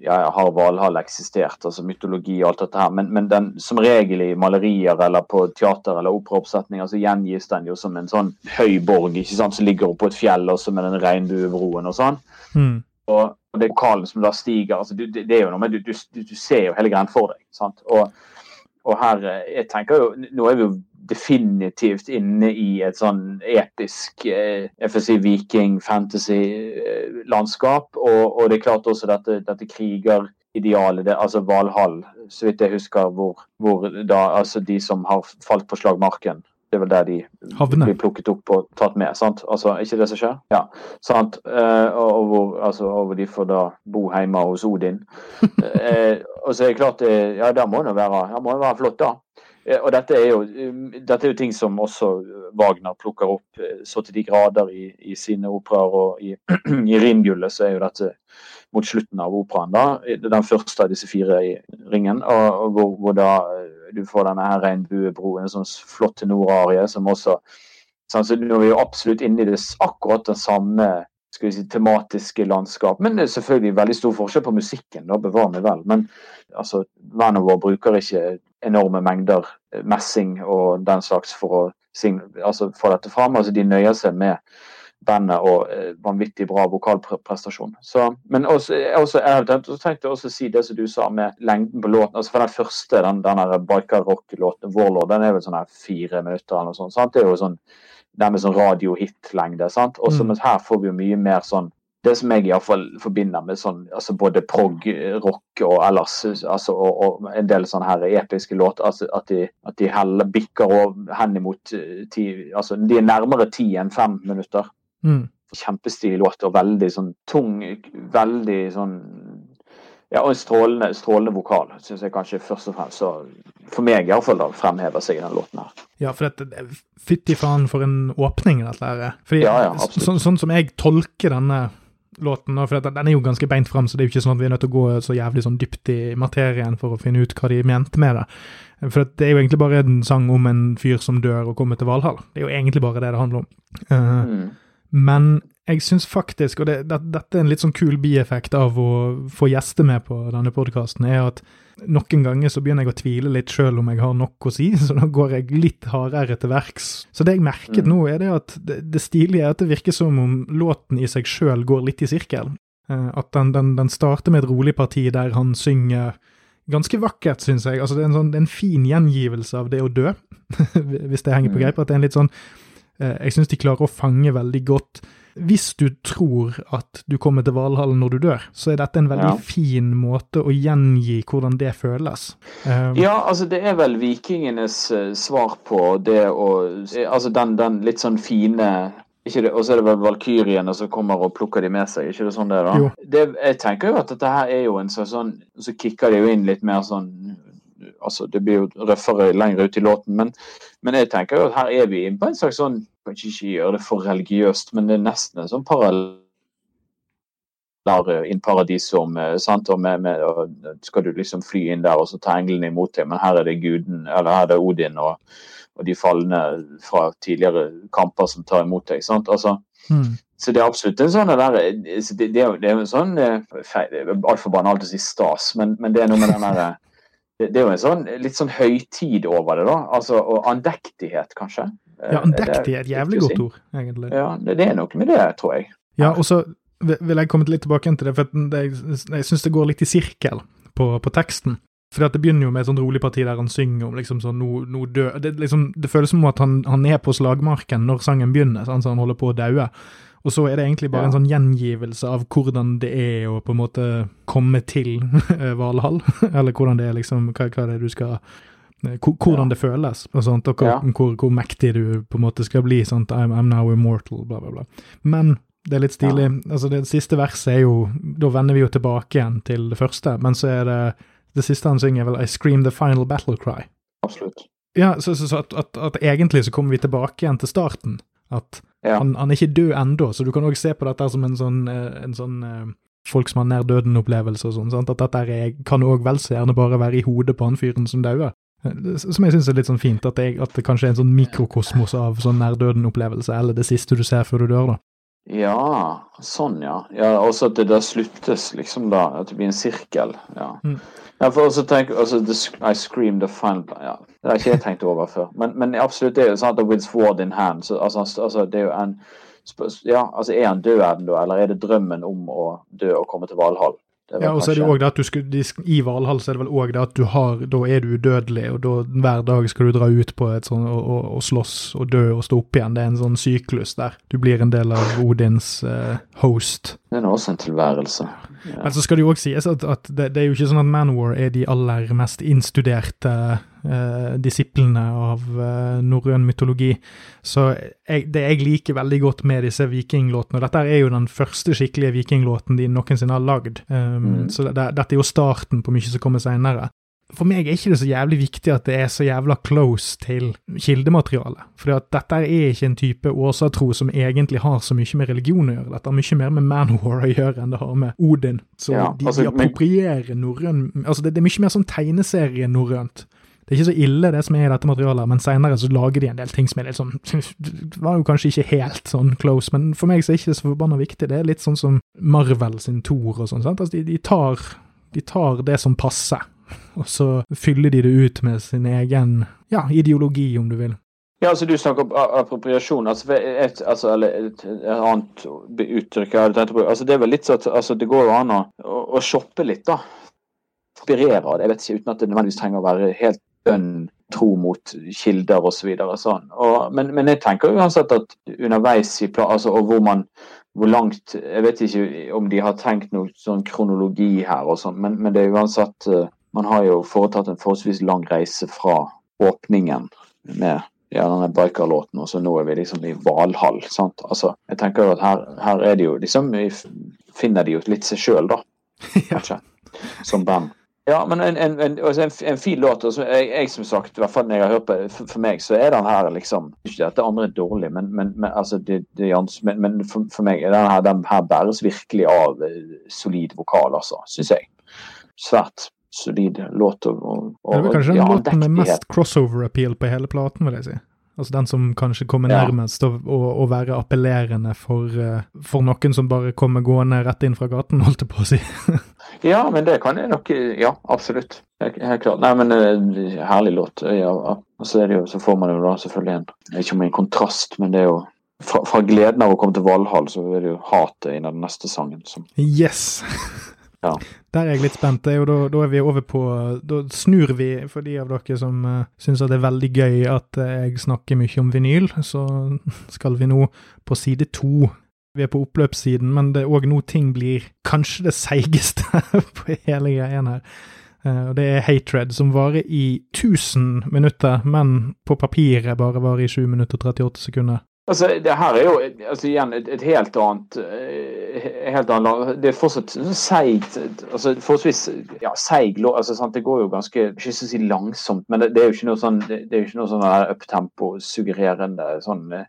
ja, ja, har Valhall eksistert, altså mytologi og alt dette her, men, men den, som regel i malerier eller på teater eller operaoppsetninger så gjengis den jo som en sånn høy borg ikke sant, som ligger oppå et fjell, og så med den regnbuebroen og sånn. Mm. Og, og det vokalen som da stiger altså du, det, er jo noe med, du, du, du ser jo hele greien for deg. sant? Og, og her eh, jeg tenker jo, Nå er vi jo definitivt inne i et sånn episk eh, si viking fantasy-landskap. Og, og det er klart også dette, dette krigeridealet, det, altså Valhall, så vidt jeg husker, hvor, hvor da altså de som har falt på slagmarken det er vel der de Havne. blir plukket opp og tatt med. sant? Altså, ikke det som skjer? Ja. sant? Eh, og, hvor, altså, og de får da bo hjemme hos Odin. eh, og så er det klart det, Ja, det må være, det må jo være flott, da. Eh, og dette er, jo, um, dette er jo ting som også Wagner plukker opp eh, så til de grader i, i sine operaer. Og i, i Ringgullet så er jo dette mot slutten av operaen, da. Den første av disse fire i ringen. Og, og hvor, hvor da eh, du får denne her regnbuebroen, en sånn flott nordarie som også så Nå er vi jo absolutt inne i det, akkurat den samme skal vi si, tematiske landskap. Men det er selvfølgelig veldig stor forskjell på musikken, da, bevar meg vel. Men altså, Vanover bruker ikke enorme mengder eh, messing og den slags for å altså, få dette fram. Altså, de nøyer seg med bandet og eh, vanvittig bra vokalprestasjon. Så, men også, også, jeg tenkte, jeg også å si det som du sa med lengden på låten. altså For den første, den, den her biker rock-låten, Warlord, den er vel sånn her fire minutter eller noe sånt. sant? Det er jo sånn med sånn radiohit-lengde. sant? Og så Mm. Men her får vi jo mye mer sånn det som jeg iallfall forbinder med sånn, altså både prog, rock og ellers altså, og, og en del sånne her episke låter, altså at de, at de heller bikker over hen imot ti altså De er nærmere ti enn fem minutter. Mm. Kjempestilig låt og veldig sånn tung, veldig sånn ja, og en strålende, strålende vokal, syns jeg kanskje først og fremst. Så for meg iallfall fremhever seg den låten her. Ja, for dette, fytti faen for en åpning dette her er. Fordi, Ja, ja, så, sånn, som jeg tolker denne låten, for den er jo ganske beint fram, så det er jo ikke sånn at vi er nødt til å gå så jævlig sånn dypt i materien for å finne ut hva de mente med det. For det er jo egentlig bare en sang om en fyr som dør og kommer til Valhall. Det er jo egentlig bare det det handler om. Uh, Mm. Men jeg syns faktisk, og det, det, dette er en litt sånn kul bieffekt av å få gjester med på denne podkasten, er at noen ganger så begynner jeg å tvile litt sjøl om jeg har nok å si, så da går jeg litt hardere til verks. Så det jeg merket Mm. nå, er det at det, det stilige er at det virker som om låten i seg sjøl går litt i sirkel. Eh, At den, den, den starter med et rolig parti der han synger ganske vakkert, syns jeg. Altså det er en, sånn, det er en fin gjengivelse av det å dø, hvis det henger på Mm. greip. At det er en litt sånn Jeg syns de klarer å fange veldig godt hvis du tror at du kommer til Valhallen når du dør, så er dette en veldig Ja. fin måte å gjengi hvordan det føles. Um, Ja, altså det er vel vikingenes eh, svar på det å eh, Altså den, den litt sånn fine Og så er det vel valkyrjene som kommer og plukker de med seg, ikke det sånn det er da? Det, jeg tenker jo at dette her er jo en sånn sånn Så kicker det jo inn litt mer sånn Altså det blir jo røffere lenger ut i låten, men, men jeg tenker jo at her er vi inne på en slags sånn Kanskje ikke gjøre det for religiøst, men det er nesten en sånn parallell der in paradisum, eh, sant? Og med, med, og skal du liksom fly inn der og så ta englene imot deg, men her er det guden, eller her er det Odin og, og de falne fra tidligere kamper som tar imot deg. sant? Altså, mm, så det er absolutt en sånn der, eh, det, det, er jo, en sånn eh, altfor banalt å si stas, men, men det er noe med den derre det, det er jo en sånn litt sånn høytid over det, da. Altså, og andektighet, kanskje. Ja, andektig er et jævlig godt ord, egentlig. Ja, det, det er noe med det, tror jeg. Ja, og så vil jeg komme litt tilbake til det, for det, jeg syns det går litt i sirkel på, på teksten. For det begynner jo med et sånt rolig parti der han synger om liksom sånn no, no død. det, liksom, det føles som at han, han er på slagmarken når sangen begynner, sånn, så han holder på å daue. Og så er det egentlig bare Ja. en sånn gjengivelse av hvordan det er å på en måte komme til eh, Valhall. Eller hvordan det er liksom Hva, hva er det du skal eh, Hvordan Ja. det føles, og, sånt, og hvor, hvor, hvor mektig du på en måte skal bli. Sant? I'm, I'm now immortal, bla, bla, bla. Men det er litt stilig. Altså Det siste verset er jo Da vender vi jo tilbake igjen til det første, men så er det det siste han synger, er vel I scream the final battle cry. Absolutt. Ja, så, så, så at, at, at egentlig så kommer vi tilbake igjen til starten. At Ja. han, han er ikke død ennå, så du kan òg se på dette som en sånn, eh, en sånn eh, folk som har nær døden-opplevelse og sånn. sant? At dette er, kan òg vel så gjerne bare være i hodet på han fyren som dauer. Som jeg syns er litt sånn fint, at det, at det, kanskje er en sånn mikrokosmos av sånn nær-døden-opplevelse, eller det siste du ser før du dør, da. Ja, sånn, ja. ja også at det der sluttes, liksom, da. At det blir en sirkel. Ja. Mm. ja for også tenk, altså, the, I scream the final ja. Det har ikke jeg tenkt over før. Men, men absolutt, det er jo sånn at with sword in hand. Så, altså, altså, det er jo en ja, altså Er han død ennå, eller er det drømmen om å dø og komme til Valhall? Ja, og så er det jo òg det at du skulle, I Valhall så er det vel òg det at du har Da er du udødelig, og da hver dag skal du dra ut på et sånn og, og, og, slåss og dø og stå opp igjen. Det er en sånn syklus der. Du blir en del av Odins uh, host. Det er også en tilværelse. Ja. Men så skal det jo òg sies at, at det, det, er jo ikke sånn at Manwar er de aller mest innstuderte uh, disiplene av eh, norrøn mytologi. Så jeg, det jeg liker veldig godt med disse vikinglåtene og Dette er jo den første skikkelige vikinglåten de noensinne har lagd. Um, mm. Så det, dette er jo starten på mye som kommer seinere for meg er ikke det så jævlig viktig at det er så jævla close til kildematerialet. For dette er ikke en type åsatro som egentlig har så mye med religion å gjøre. Dette har mye mer med Manwar å gjøre enn det har med Odin. Så ja, de, altså, de, approprierer norrøn Altså, det, det, er mye mer sånn tegneserie norrønt. Det er ikke så ille, det som er i dette materialet, men seinere så lager de en del ting som er litt sånn var jo kanskje ikke helt sånn close, men for meg så er det ikke så forbanna viktig. Det er litt sånn som Marvel sin Thor og sånn. sant? Altså, de, de, tar, de tar det som passer og så fyller de det ut med sin egen ja, ideologi, om du vil. Ja, altså Du snakker om appropriasjon, altså, et, altså, eller et, et, annet uttrykk jeg tenkt å bruke. Altså, det er vel litt sånn altså, det går jo an å, å shoppe litt, da. Inspirere av det, jeg vet ikke, uten at det nødvendigvis trenger å være helt bønn tro mot kilder osv. Så sånn. men, men jeg tenker uansett at underveis i plan, altså, og hvor man hvor langt Jeg vet ikke om de har tenkt noe sånn kronologi her, og sånn, men, men det er uansett uh, man har jo foretatt en forholdsvis lang reise fra åpningen med ja, denne bikerlåten, og så nå er vi liksom i Valhall. sant? Altså, jeg tenker jo at her, her er det jo liksom Finner de jo litt seg sjøl, da. Kanskje. Som band. Ja, men en, en, en, altså en fin låt. Altså, jeg, jeg, som sagt, i hvert fall når jeg har hørt på for, for, meg så er den her liksom Ikke at det andre er dårlig, men, men, men, altså, det, det, men, men for, for, meg den her, den her bæres virkelig av eh, solid vokal, altså, syns jeg. Svært solid låt. Og, og, det er kanskje den ja, låten med mest crossover-appeal på hele platen, vil jeg si. Altså den som kanskje kommer nærmest å, være appellerende for, uh, for, noen som bare kommer gående rett inn fra gaten, holdt jeg på å si. Ja, men det kan jeg nok Ja, absolutt. Helt klart. Nei, men uh, herlig låt. Ja, og så, jo, så får man jo da selvfølgelig en Ikke om en kontrast, men det er jo fra, fra gleden av å komme til Valhall, så er det jo hatet innen den neste sangen. Som... Yes! Ja. Der er jeg litt spent. Og da, da, er vi over på Da snur vi, for de av dere som uh, syns det er veldig gøy at uh, jeg snakker mye om vinyl, så skal vi nå på side to. Vi er på oppløpssiden, men det er òg nå ting blir kanskje det seigeste på hele greien her. Uh, og det er Hatred, som varer i 1000 minutter, men på papiret bare varer i 7 minutter og 38 sekunder. Altså, det her er jo altså, igjen et, et helt annet eh, helt annet Det er fortsatt seigt altså, Forholdsvis ja, seig altså, sant? Det går jo ganske Ikke så si langsomt, men det, det, er jo ikke noe sånn det er jo ikke noe sånn uptempo-suggererende sånn eh,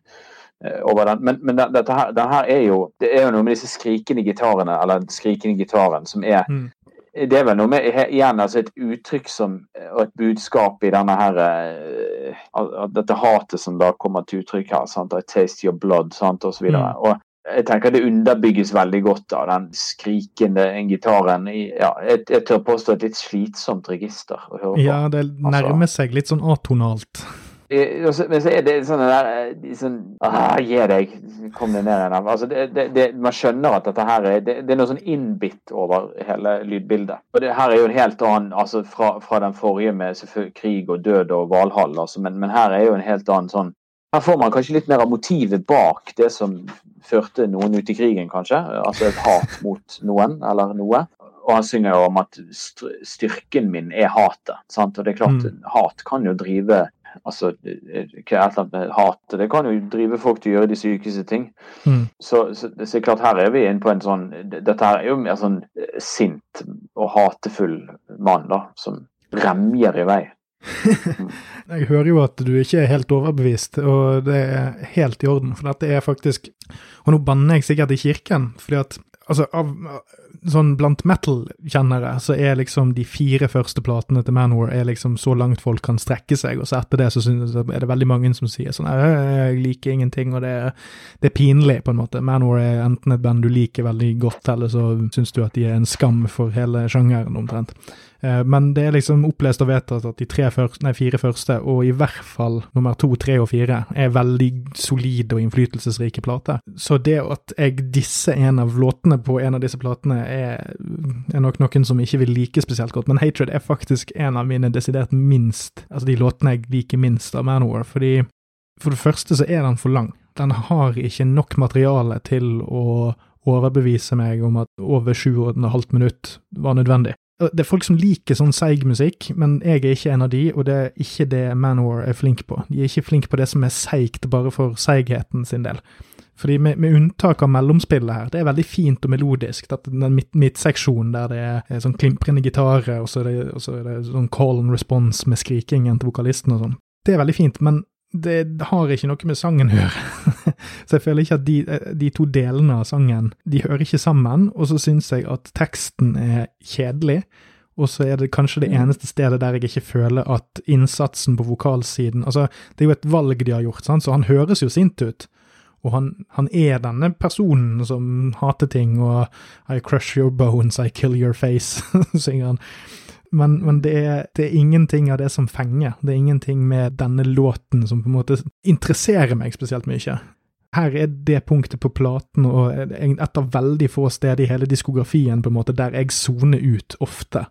over den. Men, men dette her, det her er jo det er jo noe med disse skrikende gitarene, eller skrikende gitaren, som er mm det er vel noe med igjen altså et uttrykk som, og et budskap i denne her uh, Dette hatet som da kommer til uttrykk her. sant, I taste your blood, sant, og så videre. Mm. Og jeg tenker det underbygges veldig godt av den skrikende gitaren. I, ja, jeg, jeg, tør påstå et litt slitsomt register. Ja, det altså. nærmer seg litt sånn atonalt. Men så er det sånn der eh, sånn, ah, Gi deg, kom deg ned igjen. Altså, det, det, det, man skjønner at dette her er det, er noe sånn innbitt over hele lydbildet. Og det her er jo en helt annen altså fra, fra den forrige med krig og død og Valhall, altså, men, men, her er jo en helt annen sånn Her får man kanskje litt mer av motivet bak det som førte noen ut i krigen, kanskje. Altså et hat mot noen eller noe. Og han synger jo om at styrken min er hatet. Sant? Og det er klart, mm. hat kan jo drive Altså, hva er det hat? Det kan jo drive folk til å gjøre de sykeste ting. Mm. Så, så, så, klart her er vi inne på en sånn Dette her er jo mer sånn eh, sint og hatefull mann, da, som remjer i vei. Mm. jeg hører jo at du ikke er helt overbevist, og det er helt i orden. For dette er faktisk Og nå banner jeg sikkert i kirken, fordi at altså, av, sånn blant metal-kjennere så er liksom de fire første platene til Manor er liksom så langt folk kan strekke seg, og så etter det så er det veldig mange som sier sånn jeg liker ingenting, og det er, det er pinlig, på en måte. Manor er enten et band du liker veldig godt, eller så syns du at de er en skam for hele sjangeren, omtrent. Eh, men det er liksom opplest og vedtatt at de første, nei, fire første, og i hvert fall nummer to, tre og fire, er veldig solide og innflytelsesrike plater. Så det at jeg disser en av låtene på en av disse platene, er, er, nok noen som ikke vil like spesielt godt. Men Hatred er faktisk en av mine desidert minst, altså de låtene jeg liker minst av Manowar, fordi for det første så er den for lang. Den har ikke nok materiale til å overbevise meg om at over sju og et halvt minutt var nødvendig. Det er folk som liker sånn seig musikk, men jeg er ikke en av de, og det er ikke det Manowar er flink på. De er ikke flinke på det som er seigt bare for seigheten sin del. Fordi med, med, unntak av mellomspillet her, det er veldig fint og melodisk. Den midtseksjonen midt der det er sånn klimprende gitarer, og så er, det, så er det sånn call and response med skrikingen til vokalisten og sånn. Det er veldig fint, men det har ikke noe med sangen å gjøre. så jeg føler ikke at de, de, to delene av sangen de hører ikke sammen, og så syns jeg at teksten er kjedelig. Og så er det kanskje det mm. eneste stedet der jeg ikke føler at innsatsen på vokalsiden Altså, det er jo et valg de har gjort, sant? så han høres jo sint ut. Og han, han, er denne personen som hater ting, og I crush your bones, I kill your face, synger han men, men det, er, det, er, ingenting av det som fenger. Det er ingenting med denne låten som på en måte interesserer meg spesielt mye. Her er det punktet på platen, og et av veldig få steder i hele diskografien på en måte der jeg soner ut ofte.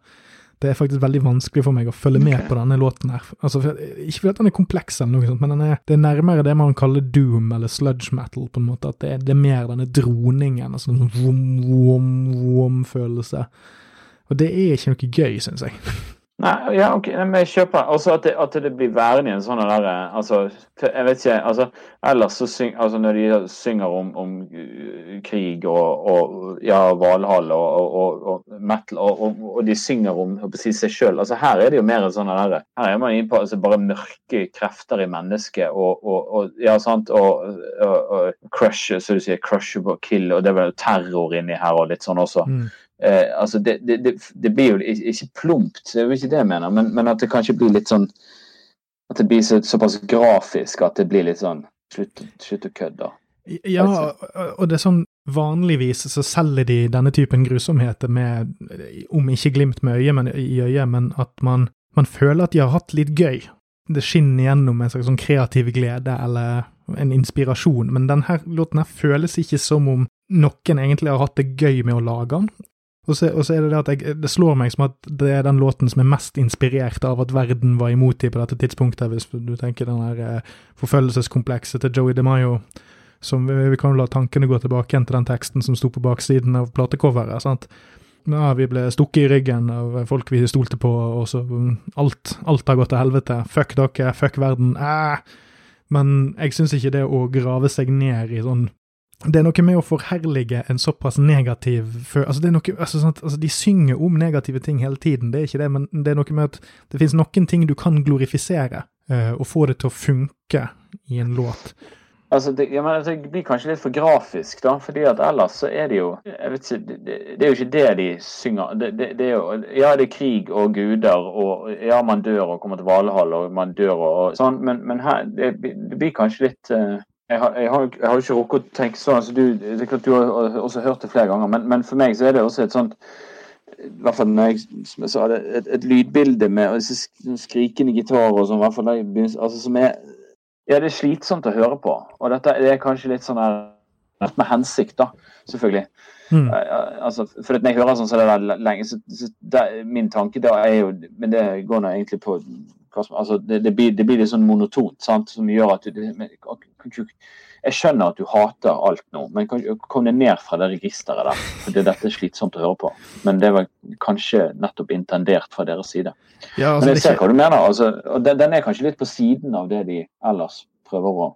Det er faktisk veldig vanskelig for meg å følge med på denne låten her. Altså, ikke fordi den er kompleks, eller noe sånt, men er, det er nærmere det man kaller doom eller sludge metal, på en måte. At det er, det er mer denne droningen, altså en sånn vom-vom-vom-følelse. Og det er ikke noe gøy, syns jeg. Nei, ja, ok, men jeg kjøper altså at det, at det blir værende i en sånn der altså, Jeg vet ikke altså, Ellers så syng, altså når de synger om, om uh, krig og, og ja, Valhall og, og, og, metal, og, de synger om si, seg sjøl altså, Her er det jo mer sånn der Her er man inne på altså, bare mørke krefter i mennesket og, ja, sant, og, crush, så du sier, crush og kill, og det er vel terror inni her og litt sånn også. Mm. Eh, altså det, det, det, blir jo ikke plumpt, det er jo ikke det jeg mener, men, men, at det kanskje blir litt sånn At det blir så, såpass grafisk at det blir litt sånn Slutt, slutt å kødde. Ja, og det er sånn Vanligvis så selger de denne typen grusomheter med, om ikke glimt med øyet, men i øyet, men at man, man føler at de har hatt litt gøy. Det skinner gjennom en slags sånn kreativ glede eller en inspirasjon, men denne låten her føles ikke som om noen egentlig har hatt det gøy med å lage den, og så, og så, er det det at jeg, det slår meg som at det er den låten som er mest inspirert av at verden var imot dem på dette tidspunktet, hvis du tenker den der eh, forfølgelseskomplekset til Joey DeMaio. Som vi, vi kan la tankene gå tilbake igjen til den teksten som sto på baksiden av platecoveret. sant? Ja, vi ble stukket i ryggen av folk vi stolte på, og så mm, alt, alt har gått til helvete. Fuck dere, fuck verden. Æh. Men jeg syns ikke det å grave seg ned i sånn det er noe med å forherlige en såpass negativ altså noe, altså sånn at, altså De synger om negative ting hele tiden, det er ikke det, men det er noe med at det finnes noen ting du kan glorifisere, uh, og få det til å funke i en låt. Altså, det, ja, men, altså, det, blir kanskje litt for grafisk, da. fordi at ellers så er det jo jeg vet ikke, det, det er jo ikke det de synger. Det, det, er jo, Ja, det er krig og guder, og ja, man dør og kommer til Valhall, og man dør og, og sånn, men, men her, det, blir kanskje litt uh, jeg har, jeg, har, jeg har, ikke rukket å tenke sånn. Altså, du, det er klart du har også hørt det flere ganger, men, men, for meg så er det også et sånt i hvert fall når jeg, som jeg sa, det, et, et lydbilde med disse skrikende gitarer og sånn, hvert fall altså, som er Ja, det er slitsomt å høre på. Og dette det er kanskje litt sånn her med hensikt, da, selvfølgelig. Mm. Altså, for når jeg hører sånn så det der lenge, så, så det, min tanke da er jo Men det går nå egentlig på altså, det, det, blir, det, blir, litt sånn monotont, sant? som gjør at du Jeg skjønner at du hater alt nå, men kom deg ned fra det registeret der. for det, Dette er slitsomt å høre på. Men det var kanskje nettopp intendert fra deres side. Ja, altså, men jeg ser hva du mener. Altså, den, den, er kanskje litt på siden av det de ellers prøver å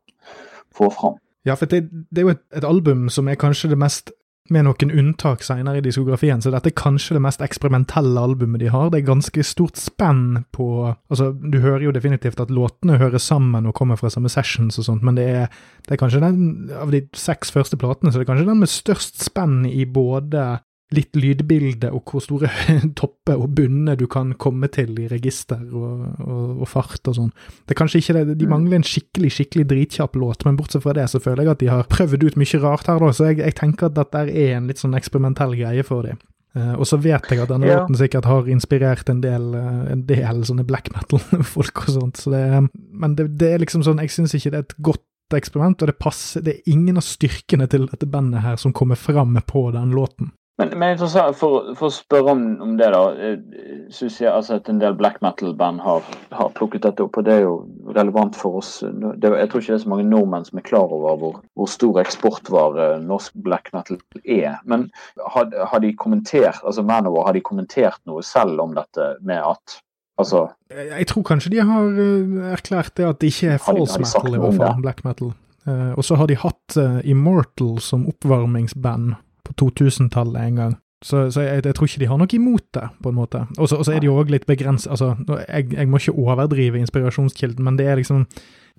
få fram. Ja, for det, det er jo et, et album som er kanskje det mest med noen unntak senere i diskografien, så dette er kanskje det mest eksperimentelle albumet de har. Det er ganske stort spenn på Altså, du hører jo definitivt at låtene hører sammen og kommer fra samme sessions og sånt, men det er, det er kanskje den av de seks første platene, så det er kanskje den med størst spenn i både litt lydbilde og hvor store topper og bunner du kan komme til i register og, og, og fart og sånn. Det er kanskje ikke det, De mangler en skikkelig skikkelig dritkjapp låt, men bortsett fra det så føler jeg at de har prøvd ut mye rart her, da, så jeg, jeg tenker at dette er en litt sånn eksperimentell greie for dem. Uh, og så vet jeg at denne ja. låten sikkert har inspirert en del, uh, en del sånne black metal-folk og sånt, så det, men det, det, er liksom sånn Jeg syns ikke det er et godt eksperiment, og det passer Det er ingen av styrkene til dette bandet her som kommer fram på den låten. Men, men for, for, å spørre om, om, det, da. synes Syns jeg altså, at en del black metal-band har, har, plukket dette opp, og det er jo relevant for oss. Det, jeg tror ikke det er så mange nordmenn som er klar over hvor, hvor stor eksportvare norsk black metal er. Men har, har de kommentert altså Manowar, har de kommentert noe selv om dette med at Altså Jeg tror kanskje de har uh, erklært det at det ikke er false metal, i hvert fall, black metal. Uh, og så har de hatt uh, Immortal som oppvarmingsband på 2000-tallet en gang. Så, så jeg, jeg, tror ikke de har noe imot det, på en måte. Og så er de òg litt begrenset Altså, jeg, jeg, må ikke overdrive inspirasjonskilden, men det er liksom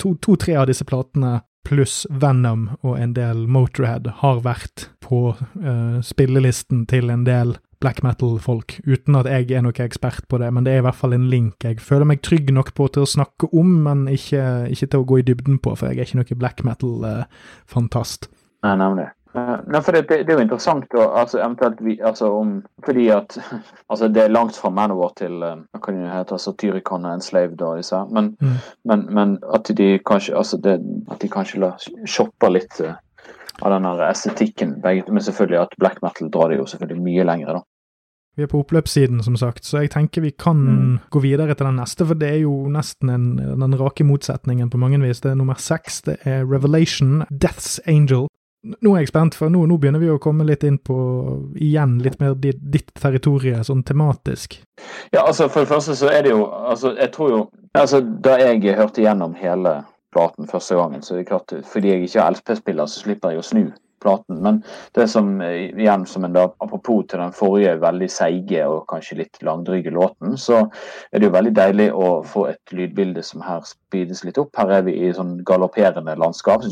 to-tre to, av disse platene pluss Venom og en del Motorhead har vært på uh, spillelisten til en del black metal-folk, uten at jeg er noen ekspert på det, men det er i hvert fall en link jeg føler meg trygg nok på til å snakke om, men ikke, ikke til å gå i dybden på, for jeg er ikke noen black metal-fantast. Uh, Nei, nemlig. Uh, nei, for det, det, det, er jo interessant å, altså, eventuelt vi, altså, om, fordi at altså, det er langt fra Manowar til uh, hva kan det hete, altså, Tyrikon og Enslaved og disse men, mm. men, men, at de kanskje altså, det, at de kanskje la, shopper litt uh, av den estetikken. Men selvfølgelig at black metal drar det jo selvfølgelig mye lenger, da. Vi er på oppløpssiden, som sagt, så jeg tenker vi kan mm. gå videre til den neste, for det er jo nesten en, den rake motsetningen på mange vis. Det er nummer seks, det er Revelation, Death's Angel. Nå er jeg spent, for nå, nå, begynner vi å komme litt inn på igjen litt mer ditt, ditt territorium, sånn tematisk. Ja, altså for det første så er det jo altså Jeg tror jo altså Da jeg hørte gjennom hele platen første gangen, så er det klart fordi jeg ikke er LP-spiller, så slipper jeg å snu platen. Men det som igjen som en da, apropos til den forrige veldig seige og kanskje litt langdryge låten, så er det jo veldig deilig å få et lydbilde som her speedes litt opp. Her er vi i sånn galopperende landskap.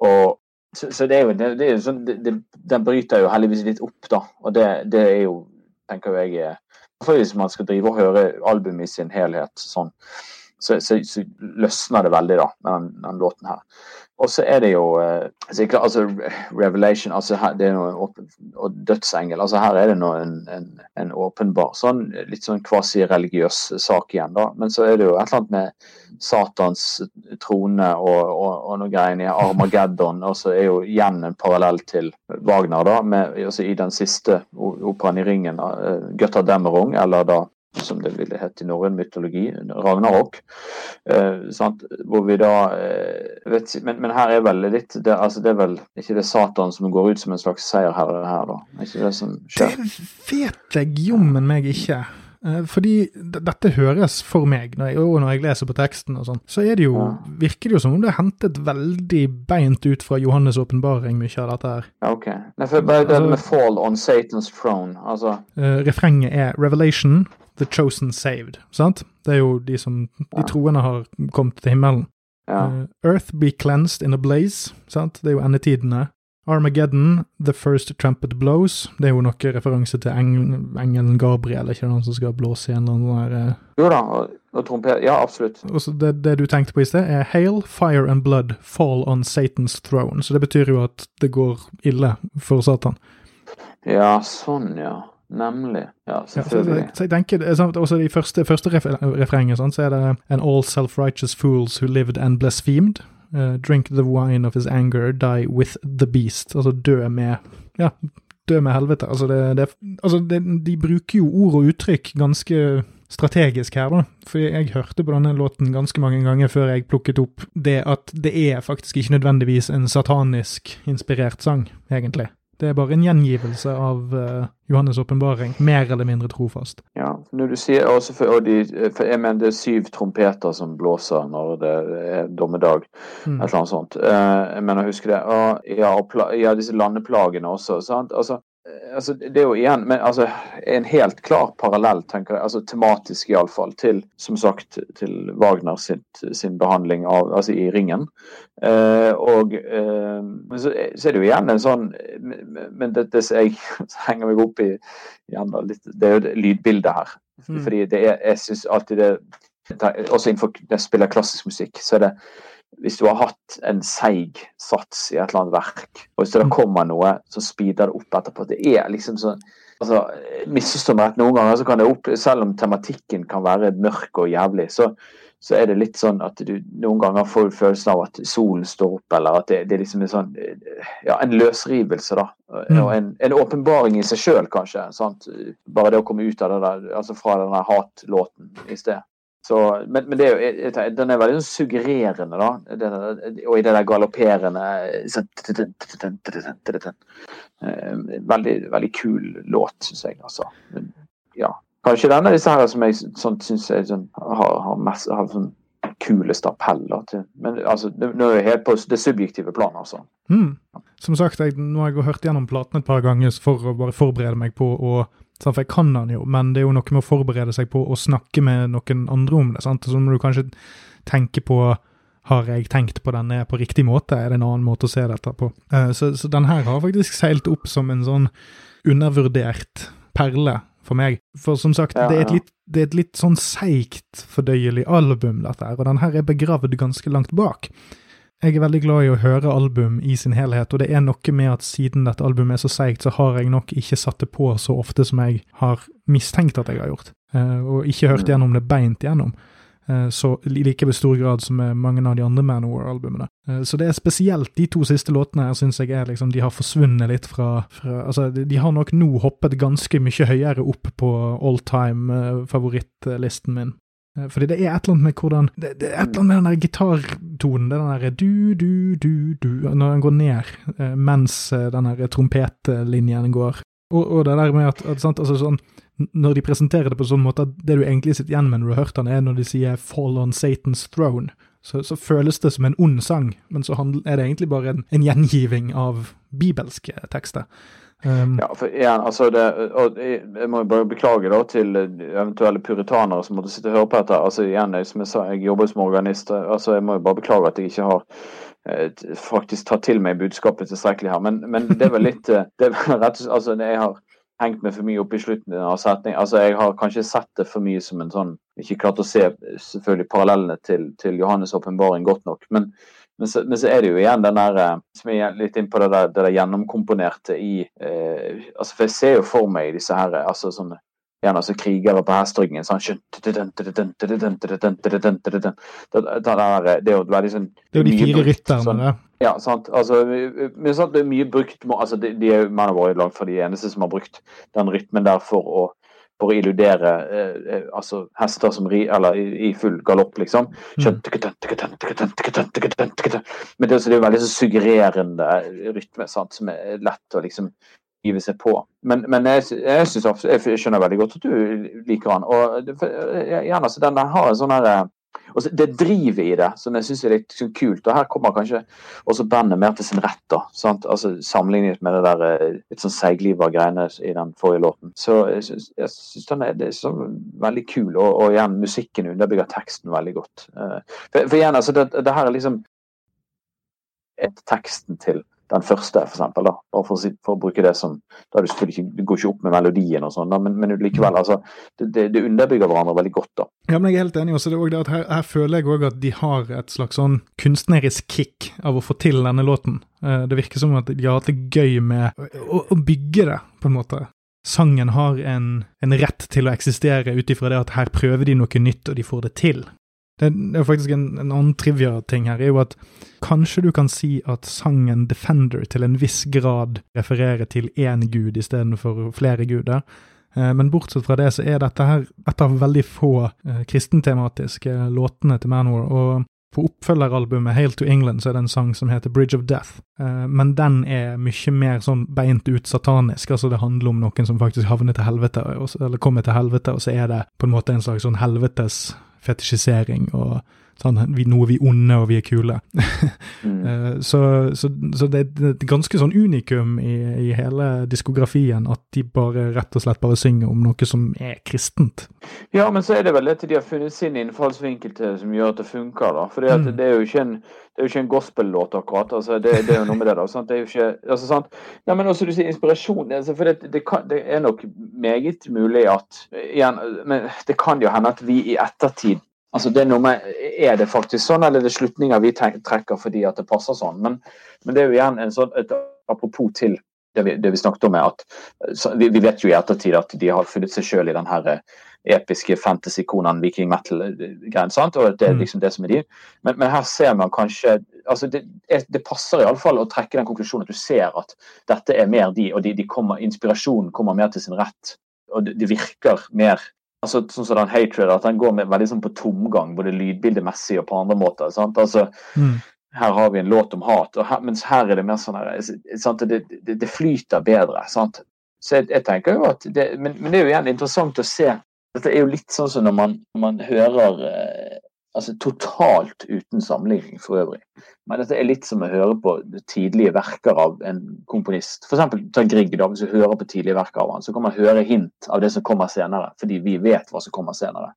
Og så, det er jo, det, er jo sånn, Den bryter jo heldigvis litt opp, da. Og det, det er jo, tenker jeg Hvis man skal drive og høre albumet i sin helhet sånn, så, så, så, løsner det veldig, da, med den, den låten her. Og så er det jo eh, altså Revelation altså her, det er noe og dødsengel. altså Her er det nå en, en, en, åpenbar sånn litt sånn kvasireligiøs sak igjen, da. Men så er det jo et eller annet med Satans trone og, og, og noe greier i Armageddon. Og så er jo igjen en parallell til Wagner, da, med, altså i den siste operaen i ringen, da, Götter Demmerung, eller da som det ville hett i norrøn mytologi, Ragnarok. Eh, Hvor vi da eh, vet, men, men, her er vel litt det, altså det er vel ikke det Satan som går ut som en slags seierherre her, da? Er ikke det som skjer? Det vet jeg jommen meg ikke. Eh, fordi dette høres for meg, når jeg, og når jeg leser på teksten og sånn, så det jo, ja. virker det jo som om det er hentet veldig beint ut fra Johannes' åpenbaring, mye av dette her. Ja, ok. Nei, for bare altså, det med 'fall on Satan's throne', altså uh, Refrenget er 'Revelation', The Chosen Saved. sant? Det er jo de som De troende har kommet til himmelen. Ja. Uh, Earth be cleansed in a blaze. sant? Det er jo endetidene. Armageddon, The First Trumpet Blows. Det er jo noe referanse til eng engelen Gabriel, ikke noen som skal blåse i en eller annen sånn der, uh... Jo da, og, og trompet. Ja, absolutt. Og så det, det, du tenkte på i sted, er Hail, Fire and Blood fall on Satan's throne. Så det betyr jo at det går ille for Satan. Ja, sånn, ja. Nemlig. Ja, selvfølgelig. Ja, så, jeg tenker, også I første, første refrenget så er det And all self-righteous fools who lived and blasphemed. Uh, drink the wine of his anger, die with the beast. Altså dø med Ja, dø med helvete. Altså, det, det, altså det, de bruker jo ord og uttrykk ganske strategisk her, da. For jeg hørte på denne låten ganske mange ganger før jeg plukket opp det at det er faktisk ikke nødvendigvis en satanisk inspirert sang, egentlig. Det er bare en gjengivelse av uh, Johannes' åpenbaring, mer eller mindre trofast. Ja, når du sier også for, og de, for jeg mener det er syv trompeter som blåser når det er dommedag, mm. eller annet sånt. Uh, jeg mener, husker det. Og, ja, og ja, disse landeplagene også. sant? Altså, altså, det er jo igjen men, altså, en helt klar parallell, tenker jeg, altså tematisk iallfall, til som sagt til Wagner sitt, sin behandling av, altså i Ringen. Eh, og eh, så, så, er det jo igjen en sånn Men dette som jeg henger meg opp i igjen da, litt, det er jo det lydbildet her. Mm. Fordi det er, jeg syns alltid det Også innenfor når jeg spiller klassisk musikk, så er det hvis du har hatt en seig sats i et eller annet verk, og hvis det da mm. kommer noe, så speeder det opp etterpå. Det er liksom sånn altså, Misforstå meg rett, noen ganger så kan det opp, selv om tematikken kan være mørk og jævlig, så, så er det litt sånn at du noen ganger får følelsen av at solen står opp, eller at det, det er liksom en sånn Ja, en løsrivelse, da. Mm. Og en, en åpenbaring i seg sjøl, kanskje. Sant? Bare det å komme ut av det der, altså fra den hatlåten i sted. Så, men, men er jo, den er veldig sånn suggererende, da. Den, og i det der galopperende Veldig, veldig kul låt, syns jeg. Altså. Ja. Kanskje den av disse her som jeg sånn, syns sånn, har, har, mest, har sånn kulest appell. Til. Men altså, nå er jeg helt på det subjektive planet, altså. Mm. Som sagt, jeg, nå har jeg hørt gjennom platen et par ganger for å bare forberede meg på å for jeg kan den jo, men det er jo noe med å forberede seg på å snakke med noen andre om det. sant? Så må du kanskje tenke på har jeg tenkt på denne på riktig måte, er det en annen måte å se dette på. Uh, så, så den her har faktisk seilt opp som en sånn undervurdert perle for meg. For som sagt, ja, ja. Det, er litt, det er et litt sånn seigt fordøyelig album, dette her, og den her er begravd ganske langt bak. Jeg er veldig glad i å høre album i sin helhet, og det er noe med at siden dette albumet er så seigt, så har jeg nok ikke satt det på så ofte som jeg har mistenkt at jeg har gjort, eh, og ikke hørt mm. gjennom det beint gjennom. Eh, så like ved stor grad som med mange av de andre Manowar-albumene. Eh, så det er spesielt de to siste låtene her syns jeg er liksom De har forsvunnet litt fra, fra, Altså, de har nok nå hoppet ganske mye høyere opp på all time favorittlisten min. Eh, fordi det er et eller annet med hvordan Det, det er et eller annet med den der gitartonen, den derre du, du, du, du, når den går ned eh, mens eh, den der trompetlinjen går. Og, og, det der med at, at sant, altså sånn, Når de presenterer det på sånn måte at det du egentlig sitter igjen med når du har hørt den, er når de sier 'Fall on Satan's Throne', så, så føles det som en ond sang, men så er det egentlig bare en, en gjengiving av bibelske tekster. Um, ja, for igjen, altså det, og Jeg må bare beklage da til eventuelle puritanere som måtte sitte og høre på dette. altså igjen, Som jeg sa, jeg jobber som organist. altså Jeg må jo bare beklage at jeg ikke har eh, faktisk tatt til meg budskapet tilstrekkelig her. Men, men det er vel litt eh, det er vel rett altså Jeg har hengt meg for mye opp i slutten av setning. altså Jeg har kanskje sett det for mye som en sånn Ikke klart å se selvfølgelig parallellene til, til Johannes' åpenbaring godt nok. men men så, men så, er det jo igjen den der eh, som er litt inn på det der, det der gjennomkomponerte i eh, altså For jeg ser jo for meg disse her altså sånne igjen altså krigere på hesteryggen sånn Det er jo veldig sånn Det er jo de fire rytterne. Ja, sant. Altså, men sant, det er mye brukt altså, de, de er jo mennene våre langt fra de eneste som har brukt den rytmen der for å for å illudere eh, eh, altså hester som ri, eller i, i full galopp, liksom. Men det, er jo veldig så suggererende rytme sant, som er lett å liksom give seg på. Men, men jeg, jeg, synes, jeg skjønner veldig godt at du liker den. Og gjerne, så den har en sånn herre og Det drivet i det som jeg syns er litt kult. og Her kommer kanskje også bandet mer til sin rett. da, sant? Altså Sammenlignet med det der eh, litt sånn seigliva greiene i den forrige låten. Så jeg syns den er, er sånn veldig kul, og, og, igjen musikken underbygger teksten veldig godt. Eh, for, for igjen, altså det, det her er liksom et teksten til den første, for eksempel, da, bare for, for, å bruke det som da er det selvfølgelig ikke, Du går ikke opp med melodien og sånn, men, men, likevel. altså, det, det, underbygger hverandre veldig godt. da. Ja, men Jeg er helt enig. også det, det at her, her, føler jeg òg at de har et slags sånn kunstnerisk kick av å få til denne låten. Eh, det virker som at de har hatt det gøy med å, å bygge det, på en måte. Sangen har en, en rett til å eksistere ut ifra det at her prøver de noe nytt, og de får det til. Det, er faktisk en, en annen trivia-ting her, er jo at kanskje du kan si at sangen Defender til en viss grad refererer til én gud istedenfor flere guder. Eh, men bortsett fra det så er dette her et av veldig få eh, kristentematiske låtene til Manor. Og på oppfølgeralbumet Hail to England så er det en sang som heter Bridge of Death, eh, men den er mye mer sånn beint ut satanisk. Altså det handler om noen som faktisk havner til helvete, eller kommer til helvete, og så er det på en måte en slags sånn helvetes fetisjisering og sånn, vi, noe vi onde og vi er kule. Mm. Eh, så, så, så det er et ganske sånn unikum i, i hele diskografien at de bare rett og slett bare synger om noe som er kristent. Ja, men så er det vel at de har funnet sin innfallsvinkel til som gjør at det funker. da. For Mm. det er jo ikke en, er en gospel-låt, akkurat. altså det, det er jo noe med det. da, sant? Det er jo ikke, altså sant? Ja, Men også du sier inspirasjon. altså for det, det, kan, det er nok meget mulig at igjen, men Det kan jo hende at vi i ettertid altså det Er med, er det faktisk sånn, eller er det slutninger vi trekker fordi at det passer sånn? Men, men det er jo igjen en sånn, et apropos til det vi, det vi snakket om, er at så, vi, vi vet jo i ettertid at de har funnet seg sjøl i den her eh, episke fantasy-konaen viking metal-greien. Og det er Mm. liksom det som er de. Men, men her ser man kanskje altså Det, det passer iallfall å trekke den konklusjonen at du ser at dette er mer de, og de, de kommer, inspirasjonen kommer mer til sin rett. Og det, det virker mer altså Sånn som den Hatred, at den går med, veldig sånn på tomgang, både lydbildemessig og på andre måter. sant? Altså Mm. her har vi en låt om hat, her, mens her er det mer sånn her, sant? Det, det, det flyter bedre. sant? Så jeg, jeg tenker jo at det, men, men det er jo igjen interessant å se. Dette er jo litt sånn som når man, man hører eh, altså Totalt uten sammenligning for øvrig. Men dette er litt som å høre på tidlige verker av en komponist. F.eks. ta Grieg. da, Hvis du hører på tidlige verker av han, så kan man høre hint av det som kommer senere, fordi vi vet hva som kommer senere.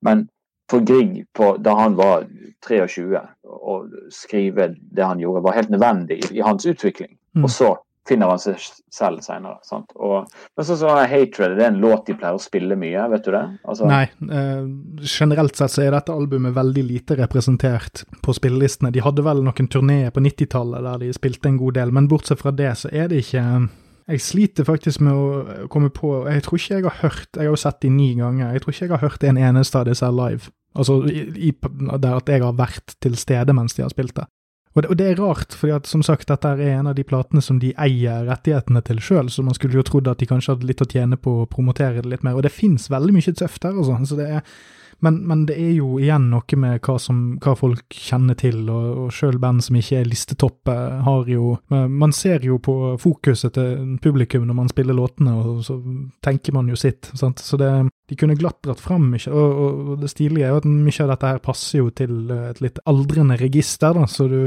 Men for Grieg, på, da han var 23, å skrive det han gjorde, var helt nødvendig i, i hans utvikling. Mm. Og så finner han seg selv? Og, men sånn som Hatred, det er en låt de pleier å spille mye, vet du det? Altså, Nei, eh, generelt sett så er dette albumet veldig lite representert på spillelistene. De hadde vel noen turneer på 90-tallet der de spilte en god del, men bortsett fra det så er det ikke jeg sliter faktisk med å komme på Jeg tror ikke jeg har hørt Jeg har jo sett de ni ganger. Jeg tror ikke jeg har hørt en eneste av disse live. Altså i, i, der at jeg har vært til stede mens de har spilt det. Og det, og det er rart, fordi at som sagt, dette er en av de platene som de eier rettighetene til sjøl, så man skulle jo trodd at de kanskje hadde litt å tjene på å promotere det litt mer. Og det fins veldig mye tøft her, altså. Så det er, men, men det er jo igjen noe med hva, som, hva folk kjenner til, og, og sjøl band som ikke er listetoppe, har jo Man ser jo på fokuset til publikum når man spiller låtene, og så tenker man jo sitt. Sant? Så det, de kunne glatt dratt fram mye, og, og, det stilige er jo at mye av dette her passer jo til et litt aldrende register, da, så du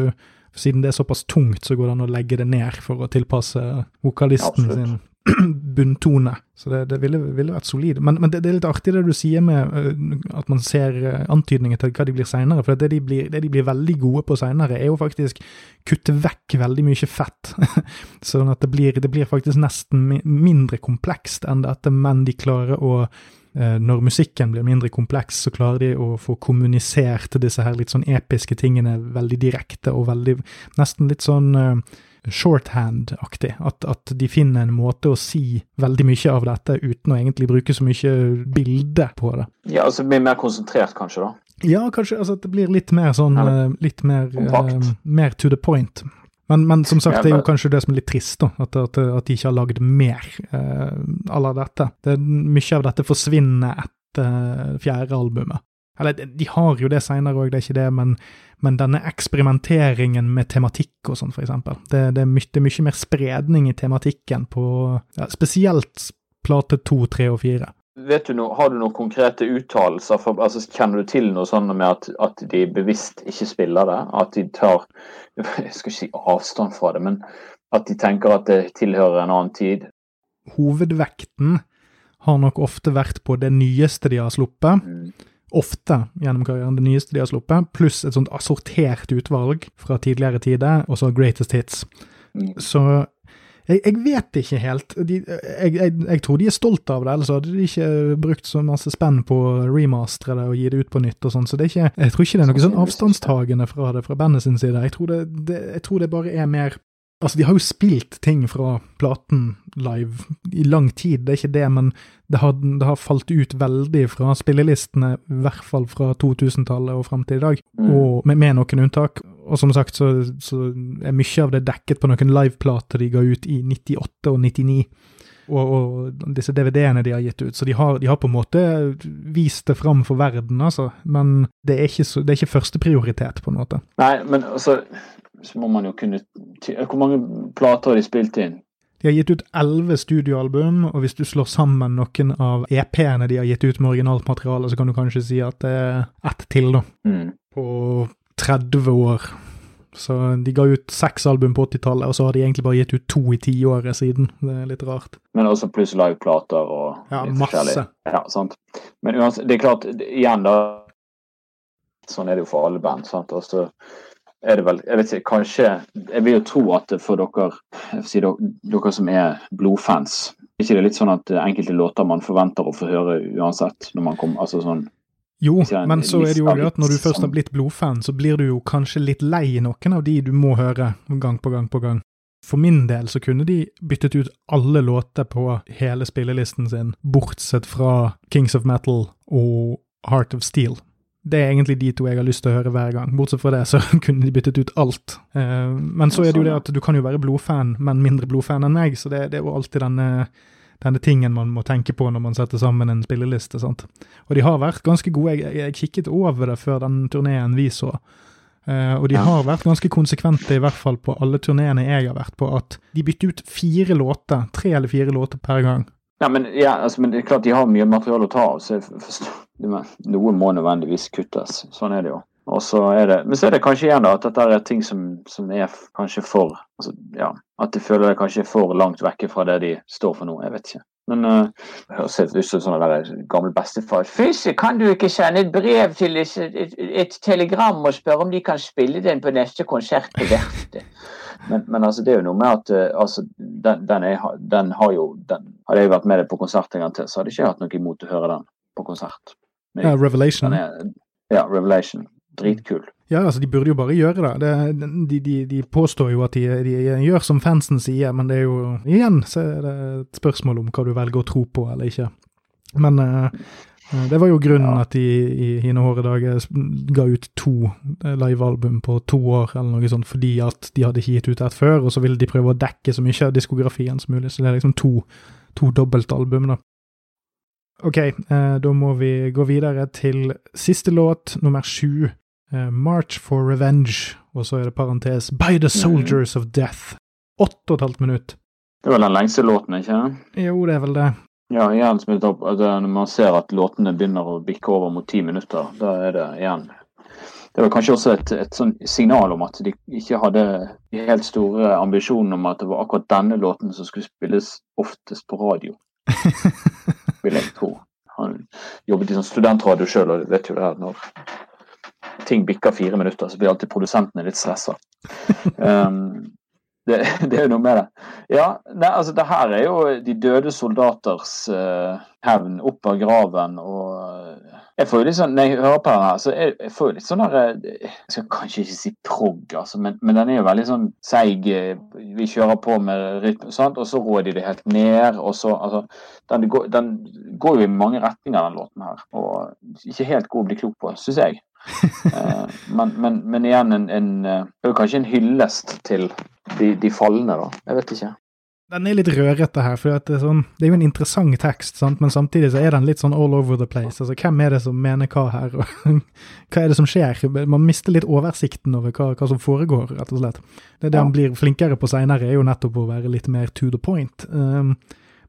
siden det er såpass tungt, så går det an å legge det ned for å tilpasse vokalisten Absolutt. sin bunntone. Så det, det ville, ville vært solid. Men, men det, det er litt artig det du sier med øh, at man ser øh, antydninger til hva de blir seinere. For det de, blir, det de blir veldig gode på seinere, er jo faktisk kutte vekk veldig mye fett. sånn at det blir, det blir faktisk nesten mi- mindre komplekst enn dette, men de klarer å eh, når musikken blir mindre kompleks, så klarer de å få kommunisert disse her litt sånn episke tingene veldig direkte og veldig Nesten litt sånn shorthand-aktig. At, at de finner en måte å si veldig mye av dette uten å egentlig bruke så mye bilde på det. Ja, altså bli mer konsentrert, kanskje, da. Ja, kanskje altså, at det blir litt mer sånn Ja, eh, Litt mer, eh, mer to the point. Men, men som sagt, det er jo kanskje det som er litt trist, da. At, at, at de ikke har lagd mer uh, av dette. Det, mye av dette forsvinner etter fjerde albumet. Eller de- har jo det seinere òg, det er ikke det, men, men denne eksperimenteringen med tematikk og sånn, for eksempel. Det, det, er mye, det er mye mer spredning i tematikken på ja, spesielt plate to, tre og fire. Vet du noe, Har du noen konkrete uttalelser? Altså, kjenner du til noe sånn med at, at de bevisst ikke spiller det? At de tar Jeg skal ikke si avstand fra det, men at de tenker at det tilhører en annen tid? Hovedvekten har nok ofte vært på det nyeste de har sluppet. Mm. Ofte gjennom karrieren det nyeste de har sluppet, pluss et sånt assortert utvalg fra tidligere tider, og så Greatest Hits. Mm. Så jeg, jeg vet ikke helt. De, jeg, jeg, jeg tror de er stolt av det, ellers hadde de ikke brukt så masse spenn på å remastre det og gi det ut på nytt og sånn. Så det er ikke, jeg tror ikke det er noe sånn avstandstagende fra det fra bandet sin side. Jeg tror det, det, jeg tror det bare er mer Altså, de har jo spilt ting fra platen live i lang tid, det er ikke det, men det har, det har falt ut veldig fra spillelistene, i hvert fall fra 2000-tallet og fram til i dag, Mm. og med, med noen unntak. Og som sagt så, så er mye av det dekket på noen liveplater de ga ut i 98 og 99. Og, og disse DVD-ene de har gitt ut. Så de har, de har på en måte vist det fram for verden, altså. Men det er ikke, så, det er ikke førsteprioritet, på en måte. Nei, men altså Så må man jo kunne Hvor mange plater har de spilt inn? De har gitt ut elleve studioalbum, og hvis du slår sammen noen av EP-ene de har gitt ut med originalt materiale, så kan du kanskje si at det er ett til, da. Mm. på 30 år. Så de ga ut seks album på 80-tallet, og så har de egentlig bare gitt ut to i tiåret siden. Det er litt rart. Men også pluss liveplater og Ja, masse. Ja, sant. Men uansett, det er klart, igjen da Sånn er det jo for alle band. sant? Og så er det vel Jeg vet ikke, kanskje Jeg vil jo tro at for dere si dere, dere som er blodfans er ikke det litt sånn at enkelte låter man forventer å få høre uansett når man kommer altså sånn Jo, en men så er det jo at når du først har sånn- blitt blodfan, så blir du jo kanskje litt lei noen av de du må høre gang på gang på gang. For min del så kunne de byttet ut alle låter på hele spillelisten sin, bortsett fra Kings of Metal og Heart of Steel. Det er egentlig de to jeg har lyst til å høre hver gang. Bortsett fra det så kunne de byttet ut alt. Eh, men så er det jo det at du kan jo være blodfan, men mindre blodfan enn meg, så det, det er jo alltid denne denne tingen man må tenke på når man setter sammen en spilleliste. sant? Og de har vært ganske gode. Jeg, jeg kikket over det før den turneen vi så. Uh, og de har vært ganske konsekvente, i hvert fall på alle turneene jeg har vært på, at de bytter ut fire låter, tre eller fire låter per gang. Ja, men, ja, altså, men det er klart de har mye materiale å ta av, så jeg forstår Noe må nødvendigvis kuttes. Sånn er det jo. Det, Men så er det kanskje igjen da at dette er ting som, som er kanskje for altså, ja, At de føler det kanskje er for langt vekke fra det de står for nå. Jeg vet ikke. Men uh, det høres ut som sånn der gammel bestefar. Fysj, kan du ikke sende et brev til et, et, et telegram og spørre om de kan spille den på neste konsert på verftet? Men, men altså, det er jo noe med at uh, altså, den, den, er, den har jo den, Hadde jeg vært med deg på konsert en gang til, så hadde jeg ikke hatt noe imot å høre den på konsert. Ja, Revelation. er, ja, Revelation. Dritkul. Ja, altså, de burde jo bare gjøre det. det de, de, de påstår jo at de, de gjør som fansen sier, men det er jo Igjen så er det et spørsmål om hva du velger å tro på eller ikke. Men uh, det var jo grunnen Ja. at de i hine Håre dager ga ut to eh, livealbum på to år, eller noe sånt, fordi at de hadde ikke gitt ut ett før, og så ville de prøve å dekke så mye av diskografien som mulig. Så det er liksom to, to dobbeltalbum, da. Ok, eh, da må vi gå videre til siste låt, nummer sju. Eh, March for Revenge, og så er det parentes By the Soldiers of Death. Åtte og et halvt minutt. Det var den lengste låten, ikke? Jo, det er vel det. Ja, igjen som opp, at det- når man ser at låtene begynner å bikke over mot ti minutter, da er det igjen Det var kanskje også et, et sånn signal om at de ikke hadde de helt store ambisjonene om at det var akkurat denne låten som skulle spilles oftest på radio, vil jeg tro. Han jobbet i sånn studentradio sjøl og vet jo det her når ting bikker fire minutter, så blir alltid produsentene litt stressa. Um, det, det er jo noe med det. Ja, nei, altså det her er jo de døde soldaters uh, hevn opp av graven og Jeg får jo litt sånn, Når jeg hører på den her, så jeg, jeg får jo litt sånn der eh, Jeg skal kanskje ikke si prog, altså, men, men den er jo veldig sånn seig. eh, Vi kjører på med rytme, sant? og så rår de det helt ned. og så, altså, den, går, den går jo i mange retninger, den låten her. Og ikke helt god å bli klok på, syns jeg. Eh, men, men, men igjen en, en kanskje en hyllest til de, de falne, da. Jeg vet ikke. Den er litt rørete her, for det, er sånn, det er jo en interessant tekst, sant? men samtidig så er den litt sånn all over the place. Altså, Hvem er det som mener hva her, og hva er det som skjer? Man mister litt oversikten over hva, hva som foregår, rett og slett. Det det Ja. han blir flinkere på seinere, er jo nettopp å være litt mer to the point. Um,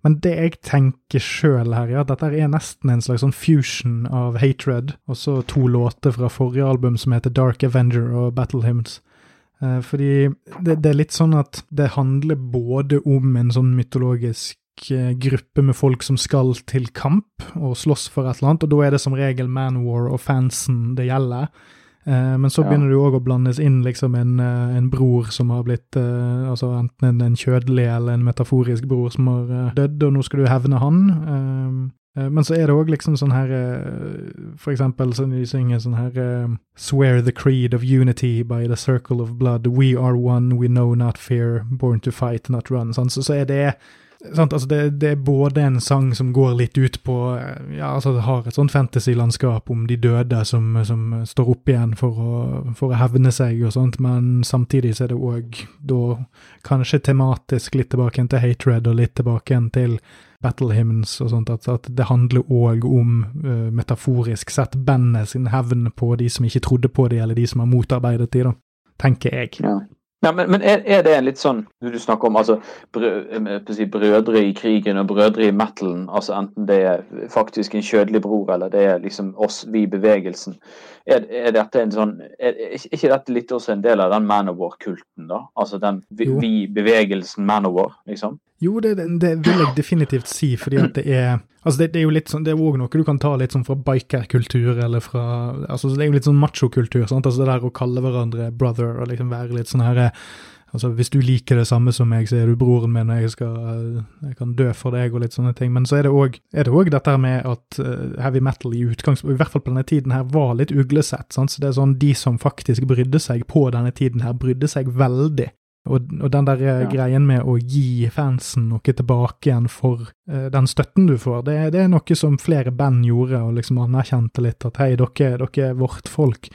men det jeg tenker sjøl her, er at dette er nesten en slags sånn fusion av Hatred, og så to låter fra forrige album som heter Dark Avenger og Battle Hymns. Eh, fordi det, det er litt sånn at det handler både om en sånn mytologisk eh, gruppe med folk som skal til kamp og slåss for et eller annet, og da er det som regel Manwar og fansen det gjelder. Eh, men så begynner det jo òg å blandes inn liksom en, en bror som har blitt Altså enten en, kjødelig eller en metaforisk bror som har dødd, og nå skal du hevne han. Eh, men så er det òg liksom sånn her eh, For eksempel så de synger sånn her eh, Swear the creed of unity by the circle of blood. We are one, we know not fear, born to fight, not run. Sånn, så, så er det Sant, altså det, det er både en sang som går litt ut på Ja, altså det har et sånt fantasylandskap om de døde som, som står opp igjen for å, for å hevne seg og sånt, men samtidig så er det òg da kanskje tematisk litt tilbake til Hatred og litt tilbake til Battle Hymns og sånt, at, at det handler òg om, uh, metaforisk sett, bandet sin hevn på de som ikke trodde på de, eller de som har motarbeidet de, da, tenker jeg. Ja. Ja, men, men er, er, det en litt sånn du snakker om altså, brø, si, brødre i krigen og brødre i metalen, altså enten det er faktisk en kjødelig bror eller det er liksom oss, vi i bevegelsen. Er, er, dette en sånn, er, er, ikke dette litt også en del av den Manowar-kulten, da? Altså den vi-bevegelsen Manowar, liksom? Jo, det, det, vil jeg definitivt si, fordi at det er Altså, det, det er jo litt sånn, det er òg noe du kan ta litt sånn fra bikerkultur, eller fra altså Det er jo litt sånn machokultur, sant. Altså det der å kalle hverandre brother, og liksom være litt sånn herre Altså, Hvis du liker det samme som meg, så er du broren min, og jeg, skal, jeg kan dø for deg, og litt sånne ting. Men så er det òg dette her med at uh, heavy metal i utgangspunktet, i hvert fall på denne tiden her, var litt uglesett. Sant? Så det er sånn de som faktisk brydde seg på denne tiden her, brydde seg veldig og, og, den der eh, ja. greien med å gi fansen noe tilbake igjen for uh, den støtten du får, det, det, er noe som flere band gjorde, og liksom anerkjente litt at hei, dere, dere er vårt folk.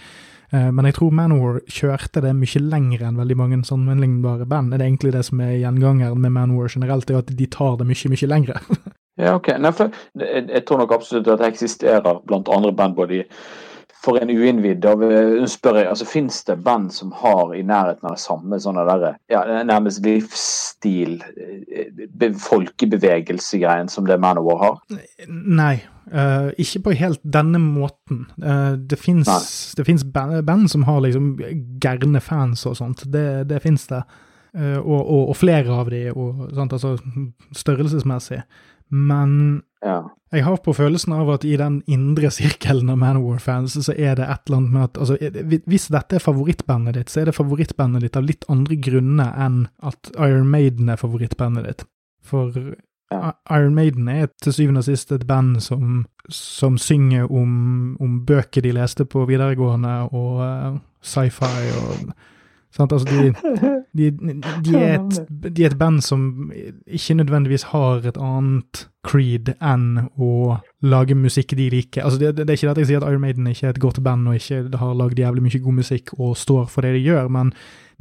Uh, men jeg tror Manowar kjørte det mye lenger enn veldig mange sammenlignbare band. Det er egentlig det som er gjengangeren med Manowar generelt, er at de tar det mye, mye lengre. ja, ok. Nei, for, jeg, jeg, tror nok absolutt at det eksisterer blant andre band både i for en uinnvidd spør jeg, altså Fins det band som har i nærheten av samme sånne der, ja, nærmest livsstil, be, folkebevegelsegreien som det Manowar har? Nei, uh, ikke på helt denne måten. Uh, det fins band, band, som har liksom gærne fans og sånt, det, det fins det. Uh, og, og, og, flere av de, og, sånt, altså størrelsesmessig. Men ja. jeg har på følelsen av at i den indre sirkelen av Manowar-fans, så er det et eller annet med at altså, Hvis dette er favorittbandet ditt, så er det favorittbandet ditt av litt andre grunner enn at Iron Maiden er favorittbandet ditt. For ja. Iron Maiden er til syvende og sist et band som, som synger om, om, bøker de leste på videregående, og uh, sci-fi og Altså de, de, de, er et, de, er et, band som ikke nødvendigvis har et annet creed enn å lage musikk de liker. Altså det, det, er ikke det at jeg sier at Iron Maiden ikke er et godt band og ikke har lagd jævlig mye god musikk og står for det de gjør, men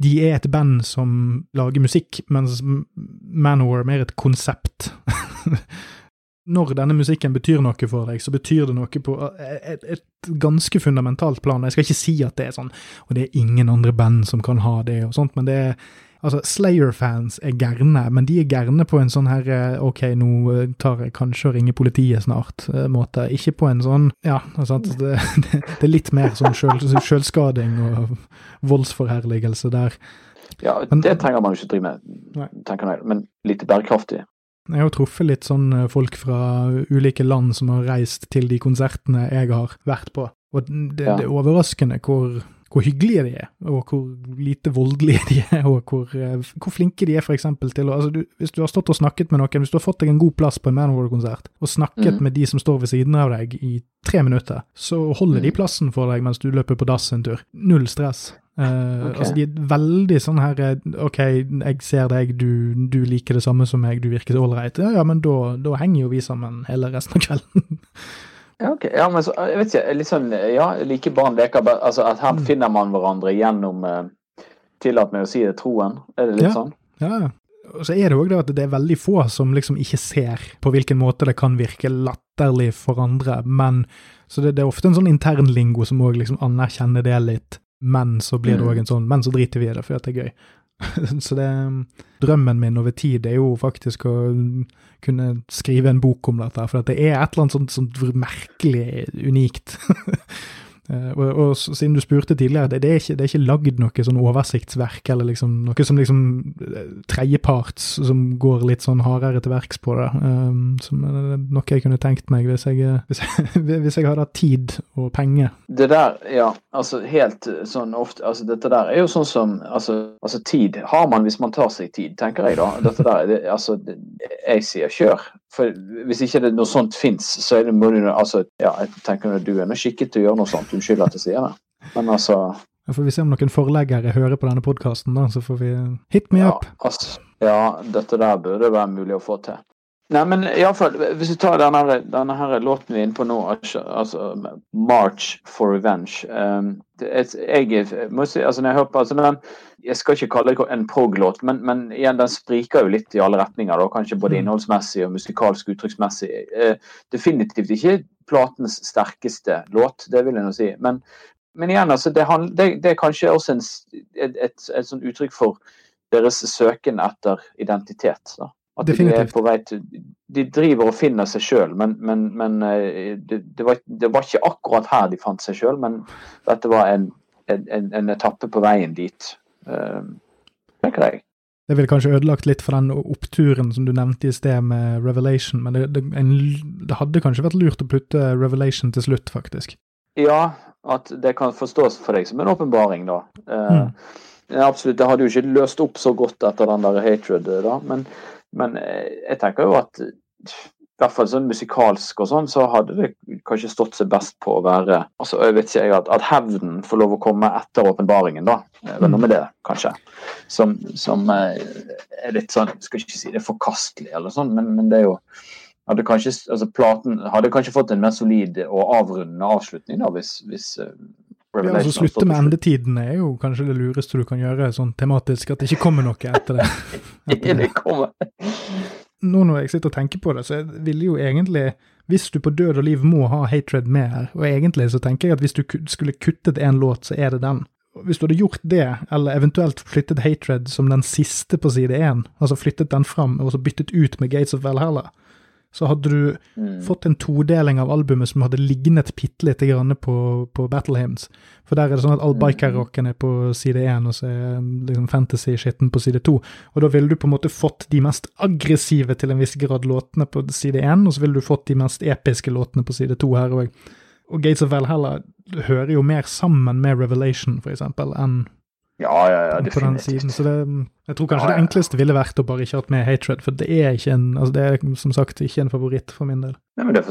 de er et band som lager musikk, mens Manor er mer et konsept. når denne musikken betyr noe for deg, så betyr det noe på et, et, ganske fundamentalt plan. Jeg skal ikke si at det er sånn, og det er ingen andre band som kan ha det og sånt, men det er Altså, Slayer-fans er gærne, men de er gærne på en sånn her eh, ok, nå eh, tar jeg kanskje og ringer politiet snart-måte. Eh, ikke på en sånn ja, altså det, det, det, er litt mer sånn sjølskading og voldsforherligelse der. Ja, men, det trenger man jo ikke drive med, tenker jeg, men litt bærekraftig. Jeg har truffet litt sånn eh, folk fra ulike land som har reist til de konsertene jeg har vært på. Og det, ja. det er overraskende hvor, hvor, hyggelige de er, og hvor lite voldelige de er, og hvor, eh, hvor flinke de er eksempel til å altså du, Hvis du har stått og snakket med noen, hvis du har fått deg en god plass på en Manowar-konsert, og snakket mm. med de som står ved siden av deg i tre minutter, så holder mm. de plassen for deg mens du løper på dass en tur. Null stress. Uh, okay. Altså, de er veldig sånn her eh, OK, jeg ser deg, du, du liker det samme som meg, du virker ålreit. Ja, ja, men da, da, henger jo vi sammen hele resten av kvelden. ja, okay. Ja, men så, jeg vet ikke, sånn Ja, like barn leker Altså at her mm. finner man hverandre gjennom eh, Tillat meg å si det, troen. Er det litt ja. sånn? Ja, og så er det òg det at det er veldig få som liksom ikke ser på hvilken måte det kan virke latterlig for andre, men så det, det er ofte en sånn internlingo som òg liksom anerkjenner det litt. Men så blir det òg mm. en sånn Men så driter vi i det, for det er gøy. så det Drømmen min over tid er jo faktisk å kunne skrive en bok om dette, for det er et eller annet sånt, sånt merkelig unikt. Uh, og, og, siden du spurte tidligere, det, det, er ikke, det ikke lagd noe sånn oversiktsverk, eller liksom, noe som liksom eh, tredjeparts som går litt sånn hardere til verks på det. Um, som er noe jeg kunne tenkt meg hvis jeg, hvis jeg, hvis jeg hadde hatt tid og penger. Det der, ja. Altså helt sånn ofte Altså dette der er jo sånn som Altså, altså tid har man hvis man tar seg tid, tenker jeg da. Dette der, det, altså, jeg sier kjør. For hvis ikke det noe sånt fins, så er det mulig altså, ja, jeg tenker du er nå skikket til å gjøre noe sånt. Unnskyld at jeg sier det. Men altså Da får vi se om noen forleggere hører på denne podkasten, da. Så får vi hit me ja, up. Altså, ja, dette der burde være mulig å få til. Nei, men iallfall, hvis vi tar denne, denne her låten vi er inne på nå, altså 'March for Revenge' um, Jeg må si, altså når jeg hører på altså den, Jeg skal ikke kalle det en prog-låt, men, men, igjen, den spriker jo litt i alle retninger. Da, kanskje både mm. innholdsmessig og musikalsk uttrykksmessig. Eh, definitivt ikke platens sterkeste låt, det vil jeg nå si. Men men igjen, altså, det, det, det, er kanskje også en, et, et, et sånn uttrykk for deres søken etter identitet. Da. At Definitivt. De, til, de driver og finner seg sjøl, men, men, men eh, det, det, var, det, var, ikke akkurat her de fant seg sjøl. Men dette var en, en, en, etappe på veien dit, tenker jeg. Det ville kanskje ødelagt litt for den oppturen som du nevnte i sted med Revelation, men det, det, en, det, hadde kanskje vært lurt å putte Revelation til slutt, faktisk. Ja, at det kan forstås for deg som en åpenbaring, da. Uh, mm. absolutt, det hadde jo ikke løst opp så godt etter den der hatred, da, men, men jeg tenker jo at hvert fall sånn musikalsk og sånn, så hadde det kanskje stått seg best på å være altså jeg vet ikke jeg, At, at hevnen får lov å komme etter åpenbaringen, da. Det er noe med det, kanskje. Som, som, eh, er litt sånn Skal ikke si det er forkastelig, eller sånn, men, men det er jo hadde kanskje, altså Platen hadde kanskje fått en mer solid og avrundende avslutning da, hvis, hvis eh, ja, altså Slutte med endetiden er jo kanskje det lureste du kan gjøre sånn tematisk, at det ikke kommer noe etter det. Etter det. det kommer nå når jeg sitter og tenker på det, så ville jo egentlig Hvis du på død og liv må ha Hatred med her, og egentlig så tenker jeg at hvis du skulle kuttet en låt, så er det den. Hvis du hadde gjort det, eller eventuelt flyttet Hatred som den siste på side én, altså flyttet den fram og så byttet ut med Gates of Valhalla, så hadde du mm. fått en todeling av albumet som hadde lignet bitte lite grann på, på Battle Hymns. For der er det sånn at all mm. biker-rocken er på side én, og så er liksom fantasy-skitten på side to. Og da ville du på en måte fått de mest aggressive til en viss grad låtene på side én, og så ville du fått de mest episke låtene på side to her òg. Og Gates of Valhalla hører jo mer sammen med Revelation, for eksempel, enn ja, ja, ja, definitivt. Så det, jeg tror kanskje ja, ja. det enkleste ville vært å bare ikke hatt med Hatred, for det er ikke en, altså det er som sagt ikke en favoritt for min del. Nei, men Det,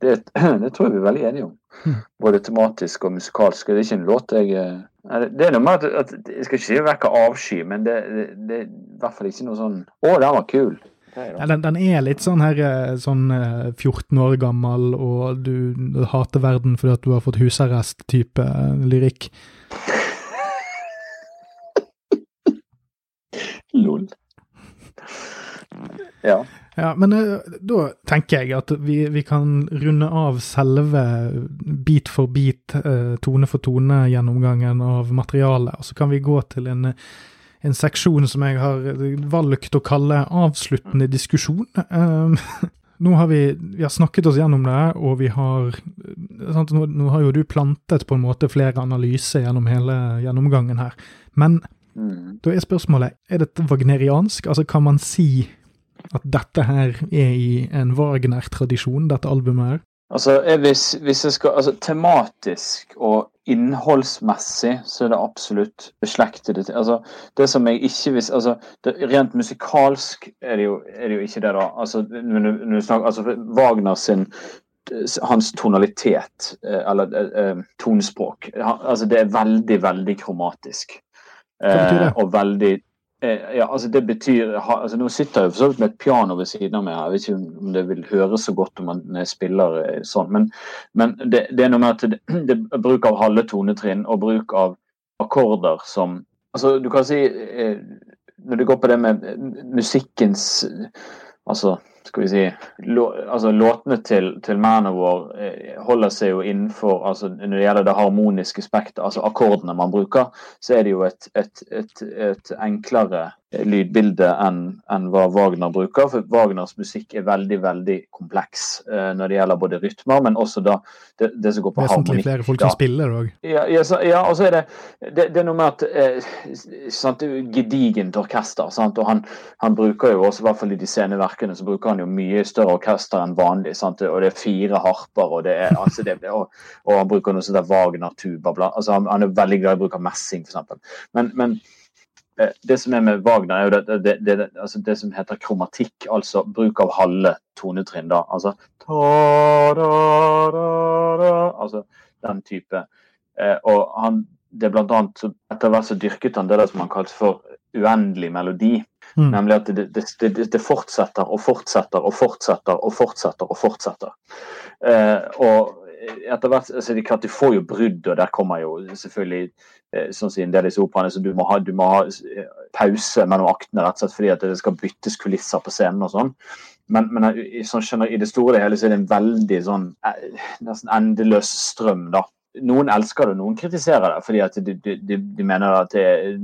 det, det tror jeg vi er veldig enige om. Hmm. Både tematisk og musikalsk. Det er ikke en låt jeg eh, Det er noe med at, at Jeg skal ikke si vekker avsky, men det, det, er i hvert fall ikke noe sånn Å, den var kul. Ja, den, den, er litt sånn her eh, sånn 14 eh, år gammel, og du hater verden fordi at du har fått husarrest-type lyrikk. Lol. Ja. Ja, Men uh, da tenker jeg at vi, vi, kan runde av selve bit for bit, uh, tone for tone-gjennomgangen av materialet. Og så kan vi gå til en, en, seksjon som jeg har valgt å kalle avsluttende diskusjon. Uh, nå har vi, vi har snakket oss gjennom det, og vi har sant, nå, nå, har jo du plantet på en måte flere analyser gjennom hele gjennomgangen her. Men Mm. Da er spørsmålet er dette wagneriansk? Altså, kan man si at dette her er i en Wagner-tradisjon, dette albumet her? Altså, hvis, hvis, jeg skal Altså, tematisk og innholdsmessig så er det absolutt beslektet. Altså, det som jeg ikke visste altså, Rent musikalsk er det, jo, er det jo ikke det, da. Altså, når du snakker, altså Wagner sin hans tonalitet, eh, eller eh, eh, tonespråk, altså det er veldig, veldig kromatisk. Hva betyr det? Eh, og veldig eh, ja, altså det betyr altså Nå sitter jeg for så vidt med et piano ved siden av meg. Jeg vet ikke om det vil høres så godt om man spiller eh, sånn, men, men det, det, er noe med at det, det er bruk av halve tonetrinn og bruk av akkorder som Altså, du kan si Når det går på det med musikkens Altså skal vi si, lå, altså Låtene til, til Manowar eh, holder seg jo innenfor altså Når det gjelder det harmoniske spekteret, altså akkordene man bruker, så er det jo et, et, et, et enklere lydbilde enn en hva Wagner bruker. For Wagners musikk er veldig veldig kompleks uh, når det gjelder både rytmer, men også da det, det som går på Vesentlig flere folk som spiller òg. Ja, ja, ja, og så er det, det, det er noe med at eh, sant, det er Gedigent orkester. Sant? Og han, han, bruker jo også, i hvert fall i de sceneverkene, så bruker han jo mye større orkester enn vanlig. Sant? Og det er fire harper, og, det er, altså det, og, og han bruker noe sånt der Wagner-tuba. Altså, han, han, er veldig glad i å bruke messing, f.eks. Men, men Eh, det som er med Wagner, er jo det, det, det, altså det, som heter kromatikk, altså bruk av halve tonetrinn. da, altså ta, da, da, da, altså den type. Eh, og han, det er blant annet, Etter hvert så dyrket han det der som han kalte for uendelig melodi. Mm. Nemlig at det, det, fortsetter og fortsetter og fortsetter og fortsetter. og fortsetter. Eh, og etter hvert, altså, det Du får jo brudd, og der kommer jo selvfølgelig eh, sånn en del av disse operaene, så du må, ha, du må ha eh, pause mellom aktene rett og slett fordi at det skal byttes kulisser på scenen og sånn. Men, men sånn, skjønner, i det store og hele så er det en veldig sånn nesten endeløs strøm da, noen elsker det, noen kritiserer det fordi at de, de, de mener at det er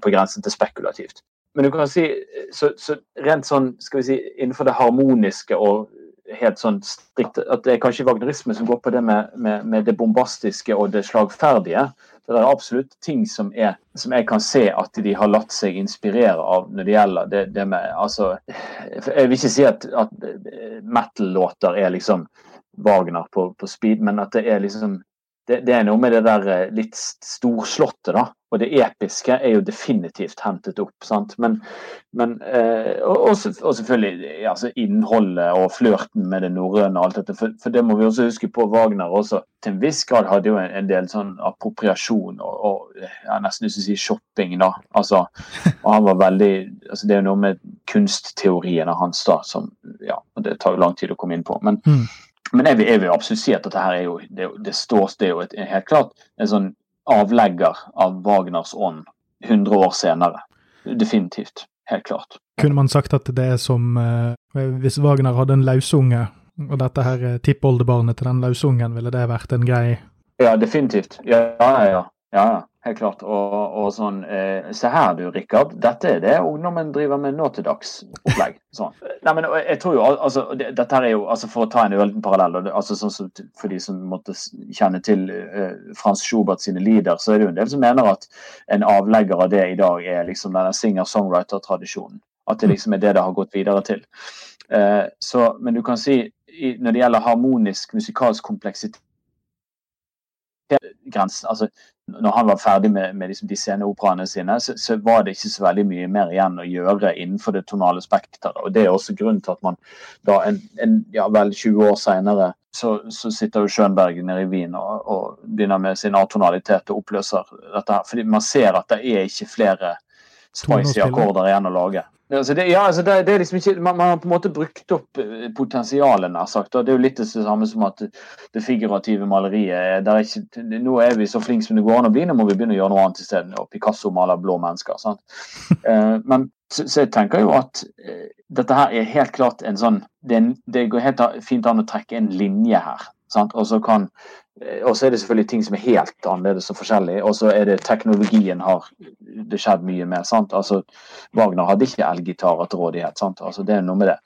på grensen til spekulativt. Men du kan si, så, så rent sånn, skal vi si, innenfor det harmoniske og helt sånn strikt At det er kanskje wagnerisme som går på det med, med, med det bombastiske og det slagferdige. Det er absolutt ting som, er, som, jeg kan se at de har latt seg inspirere av når det gjelder det, det med altså, Jeg vil ikke si at, at metal-låter er liksom Wagner på, på, speed, men at det er liksom det, det, er noe med det der eh, litt storslåtte, da. Og det episke er jo definitivt hentet opp. sant? Men, men eh, og, og, selvfølgelig altså innholdet og flørten med det norrøne og alt dette. For, for, det må vi også huske på. Wagner også til en viss grad hadde jo en, en del sånn appropriasjon og, og ja, nesten lyst til å si shopping, da. Altså, og han var veldig altså Det er jo noe med kunstteoriene hans da som Ja, og det tar jo lang tid å komme inn på. men mm. Men jeg vil, jeg vil, absolutt si at dette her er jo det, det står det er jo et, helt klart en sånn avlegger av Wagners ånd 100 år senere. Definitivt. Helt klart. Kunne man sagt at det er som eh, hvis Wagner hadde en lausunge, og dette her tippoldebarnet til den lausungen, ville det vært en grei Ja, definitivt. Ja, ja, ja. ja, ja helt klart. Og, og sånn eh, Se her du, Rikard. Dette er det ungdommen driver med nå til dags. Opplegg. Sånn. Nei, men jeg tror jo, altså, det, Dette her er jo, altså for å ta en liten parallell, altså sånn så, for de som måtte kjenne til eh, Frans Schubert sine lider, så er det jo en del som mener at en avlegger av det i dag er liksom denne singer-songwriter-tradisjonen. At det liksom er det det har gått videre til. Eh, så, men du kan si i, når det gjelder harmonisk musikalsk kompleksitet grensen, altså når han var ferdig med, med liksom de sceneoperaene sine, så, så, var det ikke så veldig mye mer igjen å gjøre innenfor det tonale spekteret. Og det er også grunnen til at man da en, en ja, vel 20 år seinere så, så, sitter jo Schönberg nede i Wien og, og, begynner med sin atonalitet og oppløser dette her. Fordi man ser at det er ikke flere spicy akkorder igjen å lage. Altså det, ja, altså det, det, er liksom ikke, man, man, har på en måte brukt opp eh, potensialet, nær sagt. og Det er jo litt det samme som at det figurative maleriet er ikke, Nå er vi så flinke som det går an å bli, nå må vi begynne å gjøre noe annet isteden. Og Picasso maler blå mennesker. sant? uh, men så, så, jeg tenker jo at uh, dette her er helt klart en sånn Det, det går helt fint an å trekke en linje her. Og så kan Eh, og så er det selvfølgelig ting som er helt annerledes og forskjellig. Og så er det teknologien har det skjedd mye med. sant? Altså, Wagner hadde ikke elgitarer til rådighet. sant? Altså, Det er noe med det.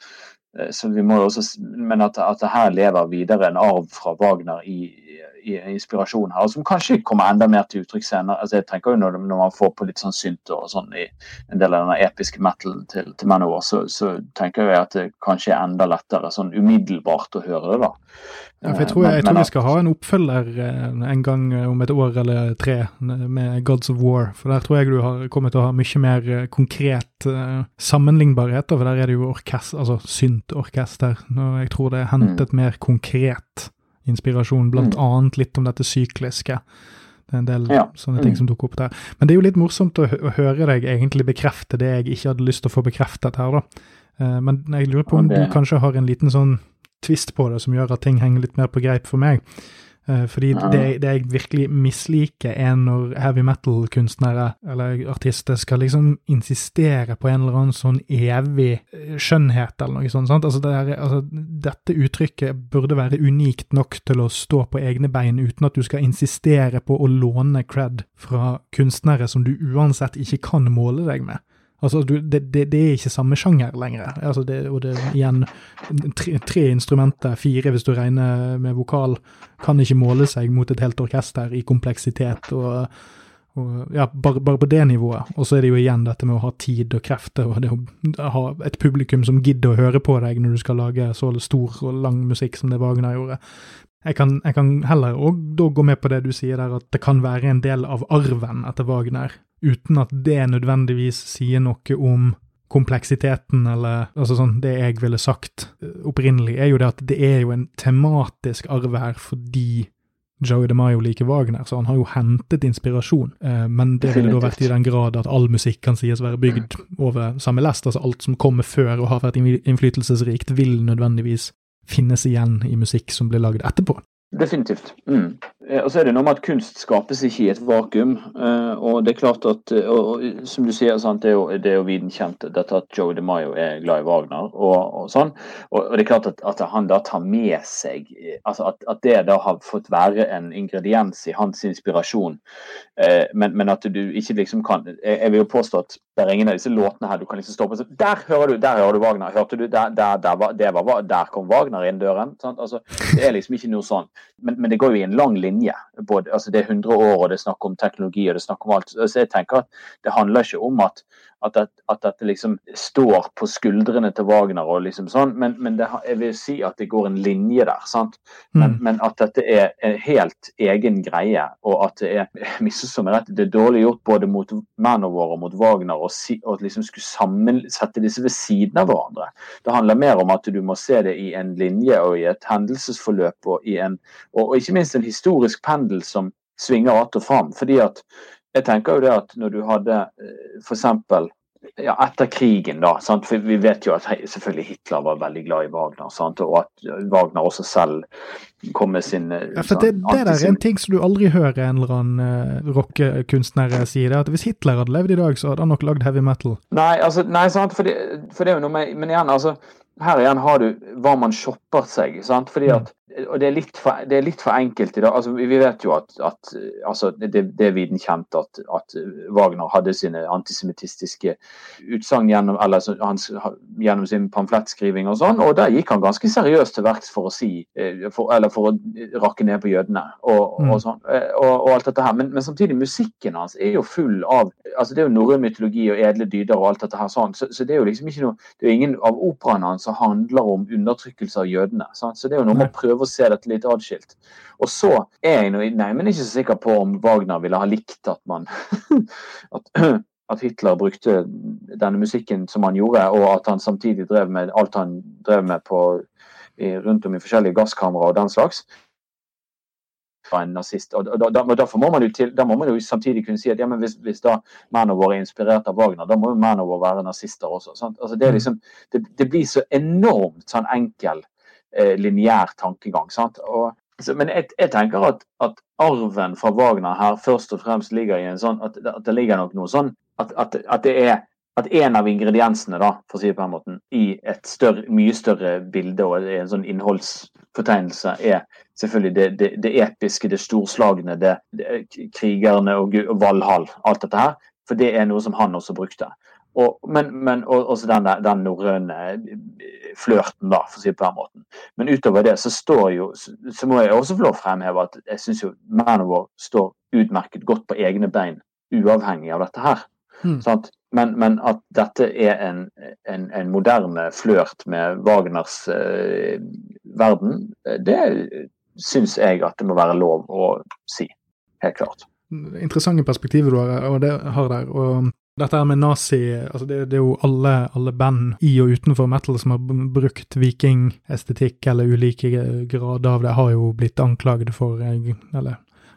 Eh, så vi må også, Men at, at det her lever videre en arv fra Wagner i inspirasjon her, som kanskje kommer enda mer til uttrykk senere. altså jeg tenker jo Når, når man får på litt sånn synt og sånn i en del av den episke metalen til, til Manowar, så, så tenker jeg at det kanskje er enda lettere sånn umiddelbart å høre det. da. Ja, for Jeg tror, jeg, jeg tror vi skal ha en oppfølger eh, en gang om et år eller tre med Gods of War. For der tror jeg du har kommet til å ha mye mer eh, konkret sammenlignbarhet. For der er det jo orkest, altså syntorkester. Og jeg tror det er hentet mm. mer konkret inspirasjon, blant mm. annet litt om dette sykliske. Det er en del ja. sånne ting mm. som dukker opp der. Men det er jo litt morsomt å, høre deg egentlig bekrefte det jeg ikke hadde lyst til å få bekreftet her, da. Uh, men jeg lurer på om det... du kanskje har en liten sånn twist på det som gjør at ting henger litt mer på greip for meg. Eh, fordi ja. det, det, jeg virkelig misliker, er når heavy metal-kunstnere eller artister skal liksom insistere på en eller annen sånn evig eh, skjønnhet eller noe sånt. Altså, det er, altså, dette uttrykket burde være unikt nok til å stå på egne bein uten at du skal insistere på å låne cred fra kunstnere som du uansett ikke kan måle deg med. Altså, du, det, det, det, er ikke samme sjanger lenger. Altså det, og det igjen tre, tre, instrumenter, fire hvis du regner med vokal, kan ikke måle seg mot et helt orkester i kompleksitet. og, og ja, bare, bare, på det nivået. Og så er det jo igjen dette med å ha tid og krefter, og det å ha et publikum som gidder å høre på deg når du skal lage så stor og lang musikk som det Wagner gjorde. Jeg kan, jeg kan heller òg gå med på det du sier der, at det kan være en del av arven etter Wagner uten at det nødvendigvis sier noe om kompleksiteten, eller altså sånn Det jeg ville sagt eh, opprinnelig, er jo det at det er jo en tematisk arv her fordi Joey DeMaio liker Wagner, så han har jo hentet inspirasjon. Eh, men det ville da vært i den grad at all musikk kan sies være bygd over samme lest. Altså alt som kommer før og har vært innflytelsesrikt, vil nødvendigvis finnes igjen i musikk som blir lagd etterpå. Definitivt. Mm. Eh, og så er det noe med at kunst skapes ikke i et vakuum. Eh, og det er klart at, og, og, som du sier, sant, det er jo, det jo viden kjent dette at Joe DeMaio er glad i Wagner. Og, og sånn, og, det er klart at, at, han da tar med seg altså at, at, det da har fått være en ingrediens i hans inspirasjon. Men, men, at du ikke liksom kan Jeg vil jo påstå at det er ingen av disse låtene her du kan liksom stå og Der hører du der hører du Wagner! Hørte du? Der, der, der, der, var, der kom Wagner inn døren. Sant? Altså, det er liksom ikke noe sånn. Men, men, det går jo i en lang linje. Både, altså det er 100 år, og det er snakk om teknologi og det er snakk om alt. Så jeg tenker at det handler ikke om at, at, at dette liksom står på skuldrene til Wagner og liksom sånn, men, men det, jeg vil si at det går en linje der. sant? Men, mm. men at dette er en helt egen greie, og at det er misforstå meg rett, det er dårlig gjort både mot mennene våre og mot Wagner å si, liksom skulle sammensette disse ved siden av hverandre. Det handler mer om at du må se det i en linje og i et hendelsesforløp og i en og, og ikke minst en historisk pendel som svinger att og fram. fordi at jeg tenker jo det at når du hadde eh, f.eks. Ja, etter krigen, da. Sant? For vi vet jo at selvfølgelig Hitler var veldig glad i Wagner. Sant? Og at Wagner også selv kom med sin eh, ja, for det, det der er en ting som du aldri hører en eller annen uh, rockekunstner si. det at Hvis Hitler hadde levd i dag, så hadde han nok lagd heavy metal. Nei, altså, nei sant? For, det, for det er jo noe med Men igjen, altså her igjen har du hva man shopper seg. sant? Fordi mm. at og det er, litt for, det er litt for enkelt i dag. Altså, vi vet jo at, at altså, det, det, er viden kjent at, at, Wagner hadde sine antisemittistiske utsagn gjennom, gjennom, sin pamflettskriving og sånn, og der gikk han ganske seriøst til verks for å si eh, for, Eller for å rakke ned på jødene og, mm. og sånn. Eh, og, og, alt dette her. Men, men, samtidig, musikken hans er jo full av altså Det er jo norrøn mytologi og edle dyder og alt dette her sånn, så, så, det er jo liksom ikke noe Det er jo ingen av operaene hans som handler om undertrykkelse av jødene. Sant? Så det er jo noe med å prøve å se dette litt atskilt. Og så er jeg nå nei, men ikke så sikker på om Wagner ville ha likt at man at, at, Hitler brukte denne musikken som han gjorde, og at han samtidig drev med alt han drev med på, i, rundt om i forskjellige gasskamera og den slags. En nazist. Og da, da, derfor må man jo til, da må man jo samtidig kunne si at ja, men hvis, hvis da Manowar er inspirert av Wagner, da må jo Manowar være nazister også. Altså, det, mm. liksom, det, det, blir så enormt sånn enkel lineær tankegang. Og, men jeg, jeg tenker at, at, arven fra Wagner her først og fremst ligger i en sånn at, at det ligger nok noe sånn at, at det er at en av ingrediensene da, for å si det på den måten, i et større, mye større bilde og en sånn innholdsfortegnelse er selvfølgelig det, det, det episke, det storslagne, det, det krigerne og, og Valhall. Alt dette her. For det er noe som han også brukte. Og, men, men og, også den, den norrøne flørten, da, for å si det på den måten. Men utover det så står jo Så må jeg også få lov å fremheve at jeg syns jo Manowar står utmerket godt på egne bein, uavhengig av dette her. Mm. Men, men, at dette er en, en, en moderne flørt med Wagners eh, verden, det syns jeg at det må være lov å si. Helt klart. Interessante perspektiver du har, og det har der. og dette her med nazi altså det, det, er jo alle, alle, band i og utenfor metal som har brukt vikingestetikk eller ulike grader av det, har jo blitt anklaget for Eller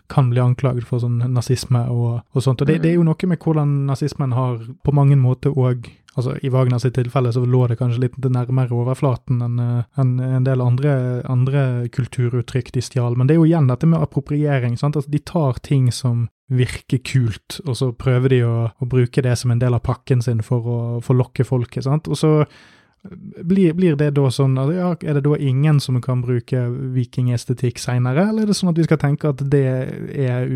kan bli anklaget for sånn nazisme og, og sånt. Og det, det, er jo noe med hvordan nazismen har på mange måter òg altså I Wagners tilfelle så lå det kanskje litt nærmere overflaten enn en, en del andre, andre kulturuttrykk de stjal. Men det er jo igjen dette med appropriering. sant? Altså, de tar ting som virker kult, og så prøver de å, å, bruke det som en del av pakken sin for å forlokke folket. sant? Og så blir, blir, det da sånn at ja, Er det da ingen som kan bruke vikingestetikk seinere, eller er det sånn at vi skal tenke at det er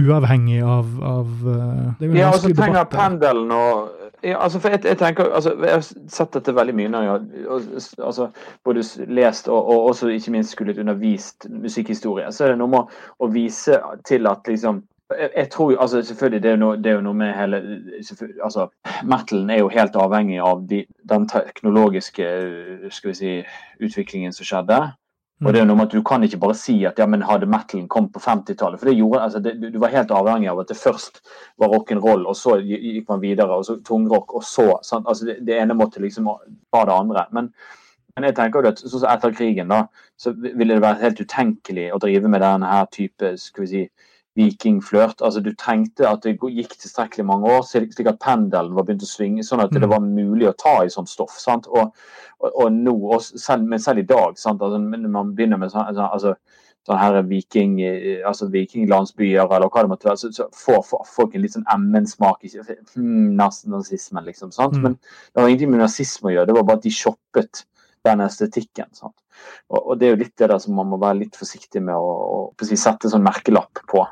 uavhengig av, av uh, Ja, og så pendelen og ja, altså for jeg, jeg, tenker, altså, jeg har sett dette veldig mye når jeg har altså, både lest og, og, også ikke minst skulle undervist musikkhistorie. Så er det noe med å vise til at liksom jeg, tror altså selvfølgelig det er, noe, det er jo noe med hele altså Metalen er jo helt avhengig av de, den teknologiske skal vi si, utviklingen som skjedde. Og det er noe med at Du kan ikke bare si at ja, men hadde metalen kommet på 50-tallet. For det gjorde, altså det, Du var helt avhengig av at det først var rock'n'roll, og så gikk man videre, og så tungrock, og så sant? altså det, det, ene måtte liksom ta det andre. Men, men jeg tenker jo at så, så etter krigen da, så ville det være helt utenkelig å drive med denne her type skal vi si, vikingflørt. Altså, du tenkte at det gikk tilstrekkelig mange år, slik at pendelen var begynt å svinge, sånn at det mm. var mulig å ta i sånt stoff. sant? Og, og, og nå, og selv, men selv i dag, sant? Altså, man begynner med sånn altså, sånne her viking, altså vikinglandsbyer eller hva det måtte være, så, så får, får folk en litt sånn emmen-smak. Hmm, nazismen, liksom. sant? Mm. Men det har ingenting med nazisme å gjøre, det var bare at de shoppet den estetikken. sant? Og, og, det er jo litt det der som man må være litt forsiktig med å, å, å sette sånn merkelapp på,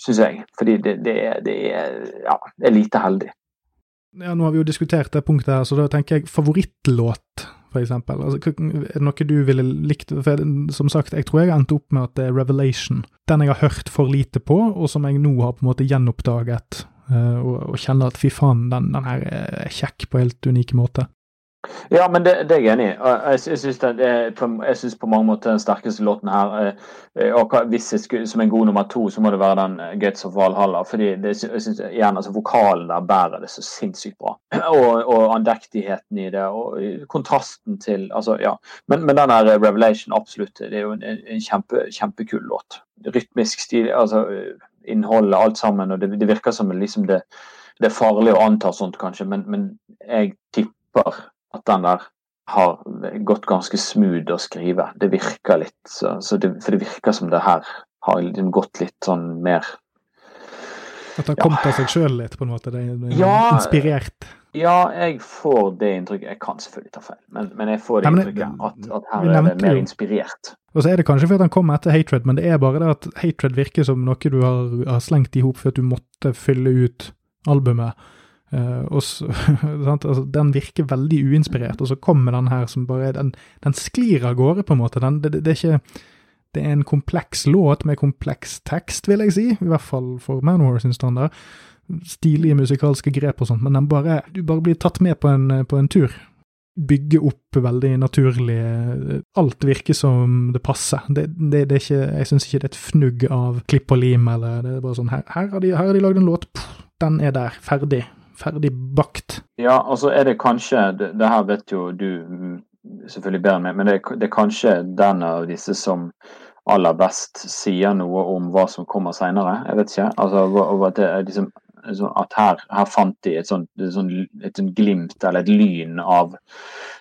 syns jeg. Fordi det, det, det, er, ja, er lite heldig. Ja, nå har vi jo diskutert det punktet her, så da tenker jeg favorittlåt eksempel? Altså, er det noe du ville likt? For som sagt, jeg tror jeg endte opp med at det er Revelation. Den jeg har hørt for lite på, og som jeg nå har på en måte gjenoppdaget. Uh, og, og, kjenner at fy faen, den, den her er kjekk på helt unik måte. Ja, men det, det er jeg enig i. Jeg, jeg syns på, mange måter den sterkeste låten her eh, eh, og Hvis jeg skulle, som en god nummer to, så må det være den eh, Gates of Valhalla. fordi det, jeg synes, igjen, altså Vokalen der bærer det så sinnssykt bra. Og, og andektigheten i det, og kontrasten til altså, ja. Men, men den her Revelation, absolutt. Det er jo en, en kjempe, kjempekul låt. Rytmisk stil, altså innholdet, alt sammen. og Det, det virker som liksom det, det er farlig å anta sånt, kanskje, men, men jeg tipper at den der har gått ganske smooth å skrive. Det virker litt så, så det, For det virker som det her har liksom gått litt sånn mer At det har kommet ja. av seg sjøl litt, på en måte? Det er ja, inspirert? Ja, jeg får det inntrykket. Jeg kan selvfølgelig ta feil, men, men jeg får det Nei, inntrykket at, at, her er det mer inspirert. Og så er det kanskje fordi han kom etter Hatred, men det er bare det at Hatred virker som noe du har, har slengt i hop for at du måtte fylle ut albumet. Uh, så, altså, den virker veldig uinspirert, og så kommer den her som bare Den, den sklir av gårde, på en måte. Den, det, det, er ikke Det er en kompleks låt med kompleks tekst, vil jeg si. I hvert fall for Manowar sin standard. Stilige musikalske grep og sånt, men bare, du bare blir tatt med på en, på en tur. Bygge opp veldig naturlig Alt virker som det passer. Det, det, er ikke, jeg syns ikke det er et fnugg av klipp og lim, eller det er bare sånn Her, her har de, her har de lagd en låt, den er der, ferdig ferdig bakt. Ja, og så er det kanskje det, det, her vet jo du selvfølgelig bedre meg, men det, det, er kanskje den av disse som aller best sier noe om hva som kommer seinere. Jeg vet ikke. Altså, at liksom at her, her, fant de et sånt, et sånt, et sånt glimt eller et lyn av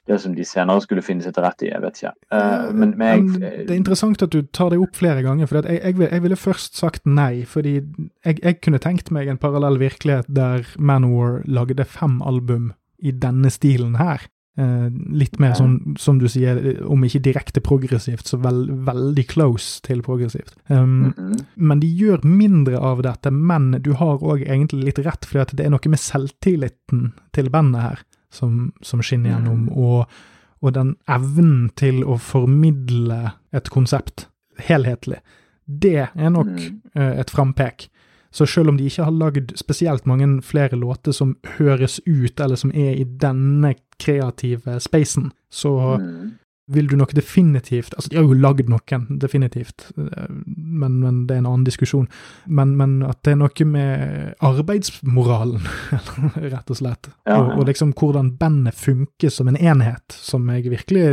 det som de senere skulle finne seg til rette i. Jeg vet ikke. Uh, men, men jeg, det er interessant at du tar det opp flere ganger. for jeg, jeg, jeg, ville først sagt nei. fordi jeg, kunne tenkt meg en parallell virkelighet der Manowar lagde fem album i denne stilen her. Uh, litt mer sånn, som du sier, om ikke direkte progressivt, så vel, veldig close til progressivt. Um, mm -hmm. Men de gjør mindre av dette, men du har òg egentlig litt rett, for det er noe med selvtilliten til bandet her som, som skinner gjennom, mm. og, og, den evnen til å formidle et konsept helhetlig. Det er nok uh, et frampek. Så selv om de ikke har lagd spesielt mange flere låter som høres ut, eller som er i denne kreative spacen, så mm. Vil du nok definitivt Altså, de har jo lagd noen, definitivt, men, men, det er en annen diskusjon. Men, men, at det er noe med arbeidsmoralen, rett og slett, ja. og, og, liksom hvordan bandet funker som en enhet, som jeg virkelig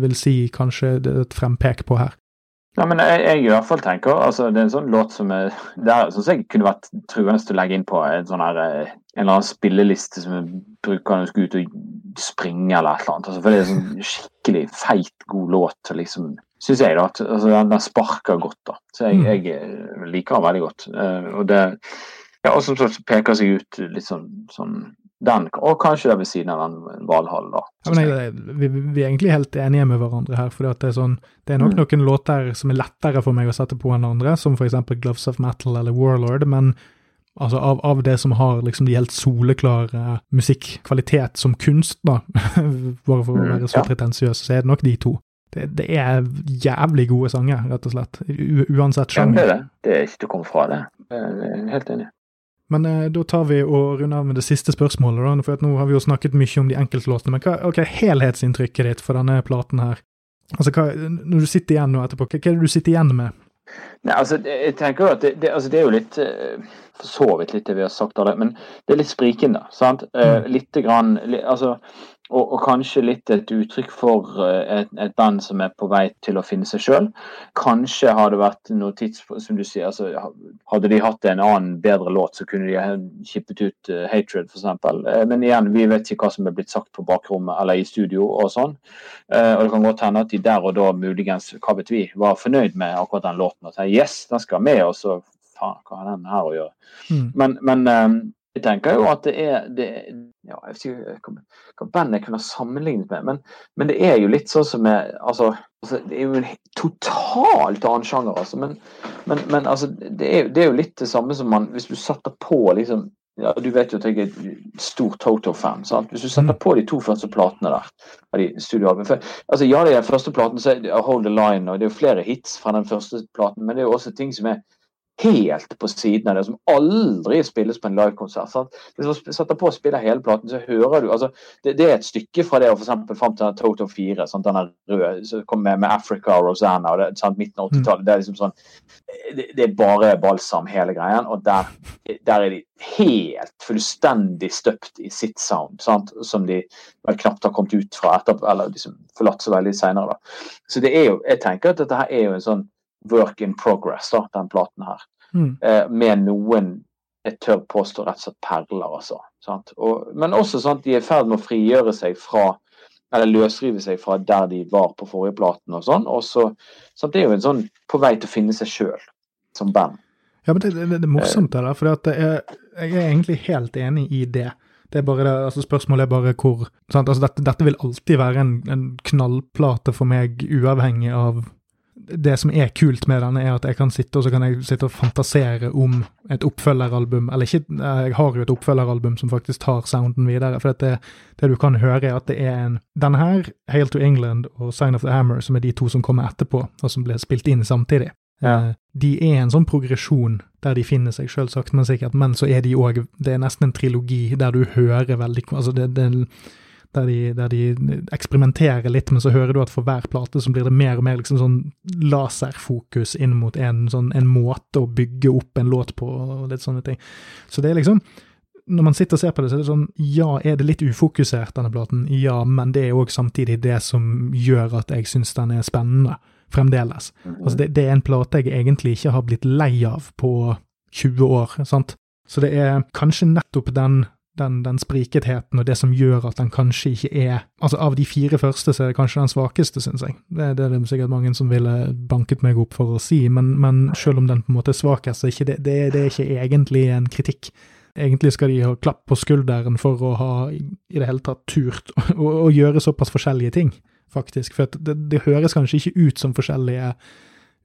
vil si kanskje det er et frempek på her. Ja, men jeg, jeg, i hvert fall tenker, altså Det er en sånn låt som er, det er, sånn som jeg kunne vært truende til å legge inn på en sånn her, eh, en eller annen spilleliste som jeg bruker når jeg skal ut og springe eller et eller annet. Altså, for det er en sånn skikkelig feit, god låt. liksom, Syns jeg, da. at altså, Den, den sparker godt. da, Så jeg, mm. jeg liker den veldig godt. Uh, og det ja, og som peker seg ut litt sånn, sånn den, og kanskje det ved siden av den Valhall, da. Ja, men jeg, vi, vi, er egentlig helt enige med hverandre her. for det sånn, det er nok mm. noen låter som er lettere for meg å sette på enn andre, som f.eks. Gloves of Metal eller Warlord. Men altså, av, av, det som har liksom de helt soleklare musikkvalitet som kunst, da, bare for å mm, være så ja. pretensiøs, så er det nok de to. Det, det, er jævlig gode sanger, rett og slett. U uansett sjanger. Ja, det er det. Det er ikke til å komme fra det. Jeg er helt enig. Men eh, da tar vi og runder av med det siste spørsmålet, da, for nå har vi jo snakket mye om de enkeltlåtene. Men hva okay, helhetsinntrykket ditt for denne platen her? Altså, hva, Når du sitter igjen nå etterpå, hva, hva er det du sitter igjen med? Nei, altså, jeg tenker jo at det, det, altså, det er jo litt eh, For så vidt litt det vi har sagt, men det er litt sprikende. sant? Eh, mm. Litt grann, altså og, og, kanskje litt et uttrykk for et, et, band som er på vei til å finne seg sjøl. Kanskje har det vært noe tids som du sier, altså, Hadde de hatt en annen, bedre låt, så kunne de ha kippet ut uh, 'Hatred', f.eks. Uh, men igjen, vi vet ikke hva som er blitt sagt på bakrommet eller i studio og sånn. Uh, og det kan godt hende at de der og da muligens, hva vet vi, var fornøyd med akkurat den låten og sa 'yes, den skal med', og så faen, hva har den her å gjøre? Mm. Men, men jeg tenker jo at det er, det, ja, Jeg vet ikke hva bandet kunne sammenlignet med, men, men, det er jo litt sånn som med altså, altså, Det er jo en totalt annen sjanger, altså. Men, men, men altså, det, er, det, er, jo litt det samme som man Hvis du setter på liksom ja, Du vet jo at jeg er stor Toto-fan. Hvis du setter mm. på de to første platene der av de studioalbumene altså, Ja, det er den første platen, så er det Hold the Line, og det er jo flere hits fra den første platen, men det er jo også ting som er helt på siden av det, som aldri spilles på en livekonsert. Hvis du setter på og spiller hele platen, så hører du altså, det, det, er et stykke fra det og f.eks. fram til Toto 4, sant, den røde som kom med, med, Africa og Rosanna og det, sant, midten av 80-tallet. Det er liksom sånn det, det, er bare balsam, hele greien. Og der, der, er de helt fullstendig støpt i sitt sound, sant, som de vel knapt har kommet ut fra etterpå, eller liksom forlatt så veldig seinere. Så det er jo, jeg tenker at dette her er jo en sånn work in progress, da, den platen her. Mm. Eh, med noen jeg tør påstå rett og slett perler, altså. Og, men også sånn at de er i ferd med å frigjøre seg fra eller løsrive seg fra der de var på forrige platen og sånn. Og så, så Det er jo en sånn på vei til å finne seg sjøl som band. Ja, men det, det, det er morsomt det der, for jeg er egentlig helt enig i det. Det er bare det, altså Spørsmålet er bare hvor altså dette, dette, vil alltid være en, en knallplate for meg, uavhengig av det som er kult med den, er at jeg kan sitte og så kan jeg sitte og fantasere om et oppfølgeralbum. Eller ikke, jeg har jo et oppfølgeralbum som faktisk tar sounden videre. For det, det du kan høre, er at det er en Denne her, Hail to England og Sign of the Hammer, som er de to som kommer etterpå, og som ble spilt inn samtidig. Ja. Eh, de er en sånn progresjon der de finner seg, sjøl sakte, men sikkert. Men så er de òg Det er nesten en trilogi der du hører veldig Altså, det, det der de, der de, eksperimenterer litt, men så hører du at for hver plate så blir det mer og mer liksom sånn laserfokus inn mot en, sånn, en måte å bygge opp en låt på, og litt sånne ting. Så det er liksom når man sitter og ser på det, så er det sånn Ja, er det litt ufokusert, denne platen? Ja, men det er òg samtidig det som gjør at jeg syns den er spennende, fremdeles. Altså, det, det, er en plate jeg egentlig ikke har blitt lei av på 20 år, sant? Så det er kanskje nettopp den den, den, spriketheten og det som gjør at den kanskje ikke er Altså, av de fire første så er det kanskje den svakeste, syns jeg. Det, det, er det sikkert mange som ville banket meg opp for å si, men, men selv om den på en måte er svakest, så er ikke det, det, det er ikke egentlig en kritikk. Egentlig skal de ha klapp på skulderen for å ha i det hele tatt turt å, å gjøre såpass forskjellige ting, faktisk. For det, det høres kanskje ikke ut som forskjellige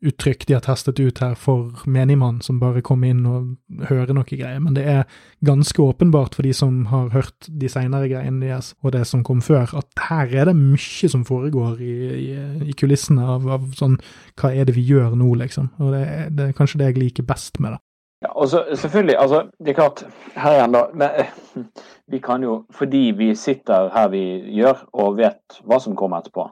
uttrykk de har testet ut her for menigmann, som bare kommer inn og hører noe greier, men det er ganske åpenbart for de som har hørt de seinere greiene deres, og det som kom før, at her er det mye som foregår i, i, i kulissene av, av, sånn hva er det vi gjør nå, liksom, og det, det er kanskje det jeg liker best med det. Ja, og så selvfølgelig, altså, det er klart, her igjen da, men vi kan jo, fordi vi sitter her vi gjør og vet hva som kommer etterpå,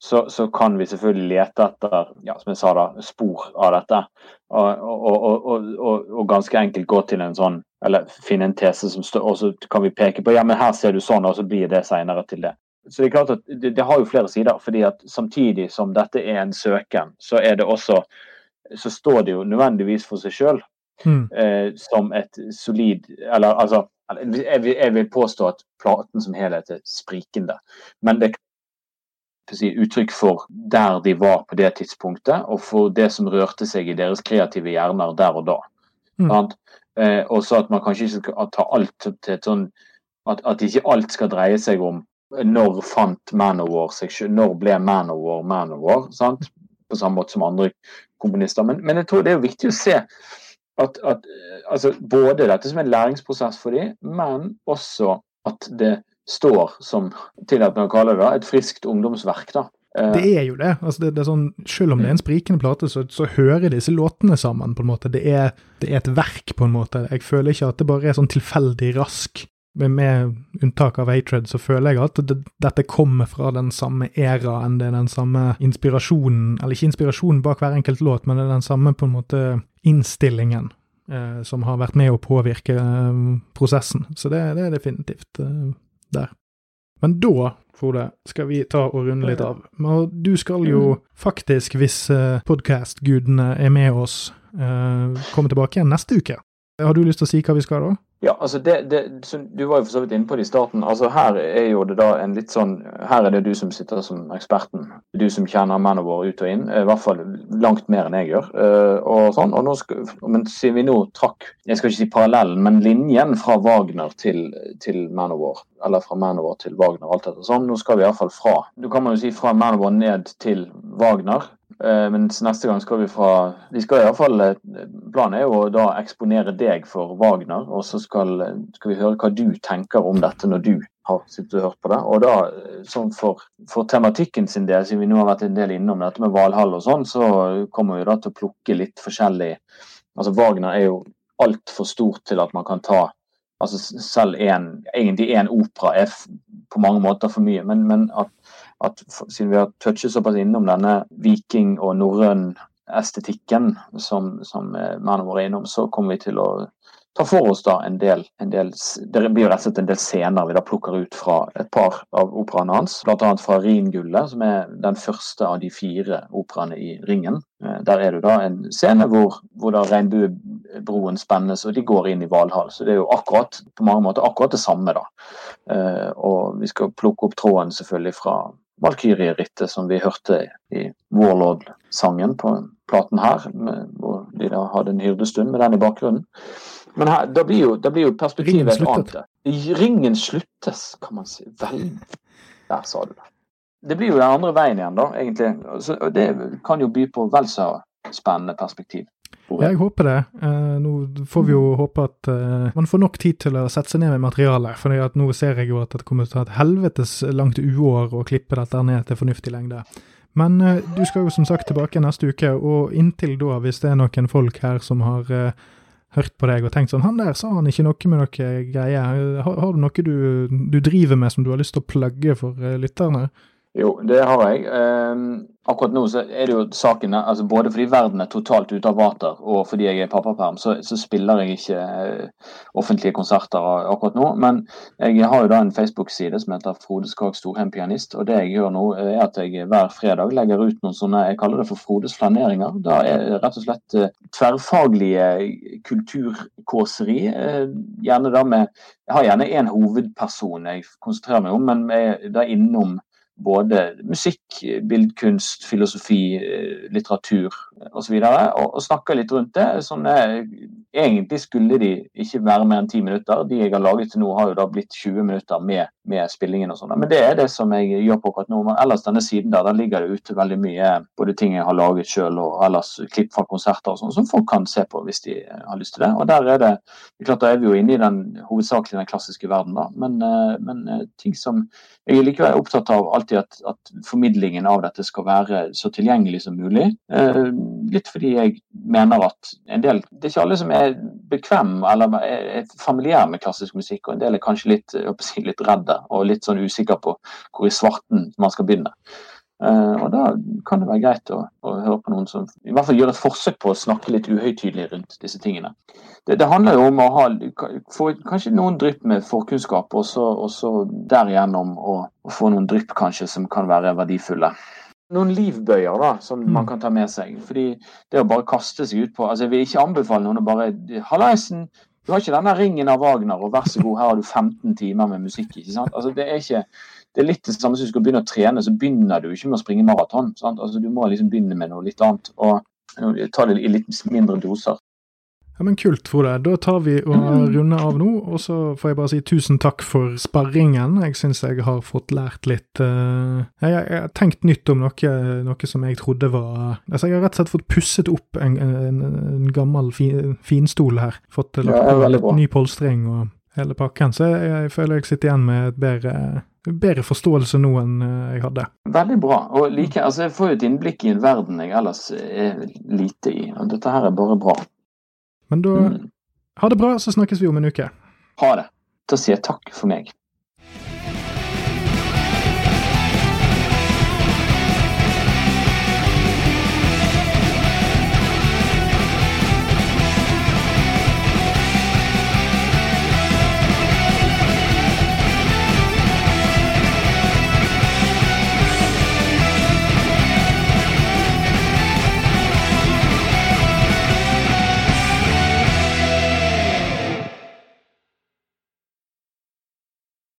så, så, kan vi selvfølgelig lete etter ja, som jeg sa da, spor av dette. Og, og, og, og, ganske enkelt gå til en sånn, eller finne en tese som står, og så kan vi peke på ja, men her ser du sånn, og så blir det seinere til det. Så det er klart at det, det, har jo flere sider. fordi at Samtidig som dette er en søken, så er det også så står det jo nødvendigvis for seg sjøl mm. eh, som et solid Eller altså jeg vil, jeg vil, påstå at platen som helhet er sprikende. Men det si, uttrykk for der de var på det tidspunktet, og for det som rørte seg i deres kreative hjerner der og da. Mm. Eh, og så at man kanskje ikke skal ta alt til et sånn at, at ikke alt skal dreie seg om når fant Manowar seg selv, når ble Manowar Manowar? sant? På samme måte som andre komponister. Men, men jeg tror det er viktig å se at, at altså, både dette som en læringsprosess for dem, men også at det står som tillatt med å kalle det, et friskt ungdomsverk. da. Eh, det er jo det. altså det, det sånn, Selv om det er en sprikende plate, så, så hører disse låtene sammen. på en måte. Det er, det er, et verk, på en måte. Jeg føler ikke at det bare er sånn tilfeldig rask. Med, med unntak av Atred, så føler jeg at det, dette kommer fra den samme æraen. Det er den samme inspirasjonen, eller ikke inspirasjonen bak hver enkelt låt, men det er den samme på en måte innstillingen eh, som har vært med å påvirke eh, prosessen. Så det, det er definitivt eh, der. Men da, Frode, skal vi ta og runde litt av. Og du skal jo faktisk, hvis eh, podkast-gudene er med oss, uh, komme tilbake igjen neste uke. Har du lyst til å si hva vi skal da? Ja, altså det, det, Du var jo for så vidt inne på det i starten. altså Her er jo det da en litt sånn Her er det du som sitter som eksperten. Du som kjenner Manowar ut og inn. I hvert fall langt mer enn jeg gjør. Eh, og sånn, og nå skal, Men siden vi nå trakk jeg skal ikke si parallellen, men linjen fra Wagner til, til Manowar, eller fra Manowar til Wagner, alt dette sånn, nå skal vi iallfall fra Du kan man jo si fra Manowar ned til Wagner. Eh, mens neste gang skal vi fra vi skal i hvert fall, eh, Planen er jo å da eksponere deg for Wagner, og så skal, skal, vi høre hva du tenker om dette når du har sittet og hørt på det. Og da, sånn for, for tematikken sin del, siden vi nå har vært en del innom dette med Valhall og sånn, så kommer vi da til å plukke litt forskjellig Altså Wagner er jo altfor stort til at man kan ta altså Selv en, egentlig én opera er på mange måter for mye, men, men at at siden vi har touchet såpass innom denne viking- og norrøn estetikken som, som eh, mennene våre er innom, så kommer vi til å ta for oss da en del, en del Det blir rett og slett en del scener vi da plukker ut fra et par av operaene hans. Bl.a. fra Ringullet, som er den første av de fire operaene i Ringen. Eh, der er det da en scene hvor, hvor da regnbuebroen spennes, og de går inn i Valhall. Så det er jo akkurat på mange måter akkurat det samme, da. Eh, og vi skal plukke opp tråden selvfølgelig fra Valkyrierittet som vi hørte i Warlord-sangen på platen her, hvor de da hadde en hyrdestund med den i bakgrunnen. Men her, da, blir jo, da blir jo perspektivet et annet. Ringen sluttes, kan man si. Vel, der sa du det. Det blir jo den andre veien igjen, da, egentlig. Så det kan jo by på vel så spennende perspektiv. Jeg håper det. Eh, nå får vi jo håpe at eh, man får nok tid til å sette seg ned med materialet. For nå ser jeg jo at det kommer til å ta et helvetes langt uår å klippe dette ned til fornuftig lengde. Men eh, du skal jo som sagt tilbake neste uke, og inntil da, hvis det er noen folk her som har hørt på deg og tenkt sånn Han der sa han ikke noe med noe greier. Har, har du noe du, du, driver med som du har lyst til å plugge for lytterne? Jo, det har jeg. Um, akkurat nå så er det jo saken altså Både fordi verden er totalt ute av vater, og fordi jeg er pappaperm, så, så spiller jeg ikke uh, offentlige konserter akkurat nå. Men jeg har jo da en Facebook-side som heter Frode Skag Storheim Pianist. Og det jeg gjør nå, er at jeg hver fredag legger ut noen sånne Jeg kaller det for Frodes flaneringer. Da er rett og slett uh, tverrfaglige kulturkåseri. Uh, gjerne da med Jeg har gjerne én hovedperson jeg konsentrerer meg om, men jeg er innom både musikk, bildkunst, filosofi, eh, litteratur osv. Og, og, og snakka litt rundt det. Sånne, egentlig skulle de ikke være mer enn ti minutter. De jeg har laget til nå, har jo da blitt 20 minutter med, med spillingen og sånn. Men det er det som jeg gjør på akkurat nå. Men ellers denne siden der, der ligger det ute veldig mye både ting jeg har laget sjøl og ellers klipp fra konserter og sånn, som folk kan se på hvis de har lyst til det. Og der er det, det er klart Da er vi jo inne i den hovedsakelig den klassiske verden, da. Men, eh, men eh, ting som jeg likevel er opptatt av alltid at, at, formidlingen av dette skal være så tilgjengelig som mulig. Eh, litt fordi jeg mener at en del Det er ikke alle som er bekvem eller er familiær med klassisk musikk, og en del er kanskje litt, litt redde og litt sånn usikker på hvor i svarten man skal begynne. Uh, og Da kan det være greit å, å, høre på noen som i hvert fall gjør et forsøk på å snakke litt uhøytidelig rundt disse tingene. Det, det handler jo om å ha få kanskje noen drypp med forkunnskap, og så, og så derigjennom å, å, få noen drypp kanskje som kan være verdifulle. Noen livbøyer da, som man mm. kan ta med seg. fordi det å bare kaste seg ut på altså Jeg vil ikke anbefale noen å bare 'Hallaisen, du har ikke denne ringen av Wagner, og vær så god, her har du 15 timer med musikk.' ikke sant? Altså Det er ikke det er litt det samme som du skal begynne å trene, så begynner du ikke med å springe maraton. Altså, du må liksom begynne med noe litt annet, og ta det i litt mindre doser. Ja, men Kult, Frode. Da tar vi og mm. runder av nå. Og så får jeg bare si tusen takk for sparringen. Jeg syns jeg har fått lært litt uh, jeg, jeg, har tenkt nytt om noe, noe, som jeg trodde var Altså, jeg har rett og slett fått pusset opp en, en, en gammel fi, finstol her. Fått lagt ja, ny polstring og hele pakken. Så jeg, jeg føler jeg sitter igjen med et bedre bedre forståelse nå enn eh, jeg hadde. Veldig bra. og like, altså Jeg får jo et innblikk i en verden jeg ellers er lite i. og Dette her er bare bra. Men da mm. Ha det bra, så snakkes vi om en uke. Ha det. Da sier jeg takk for meg.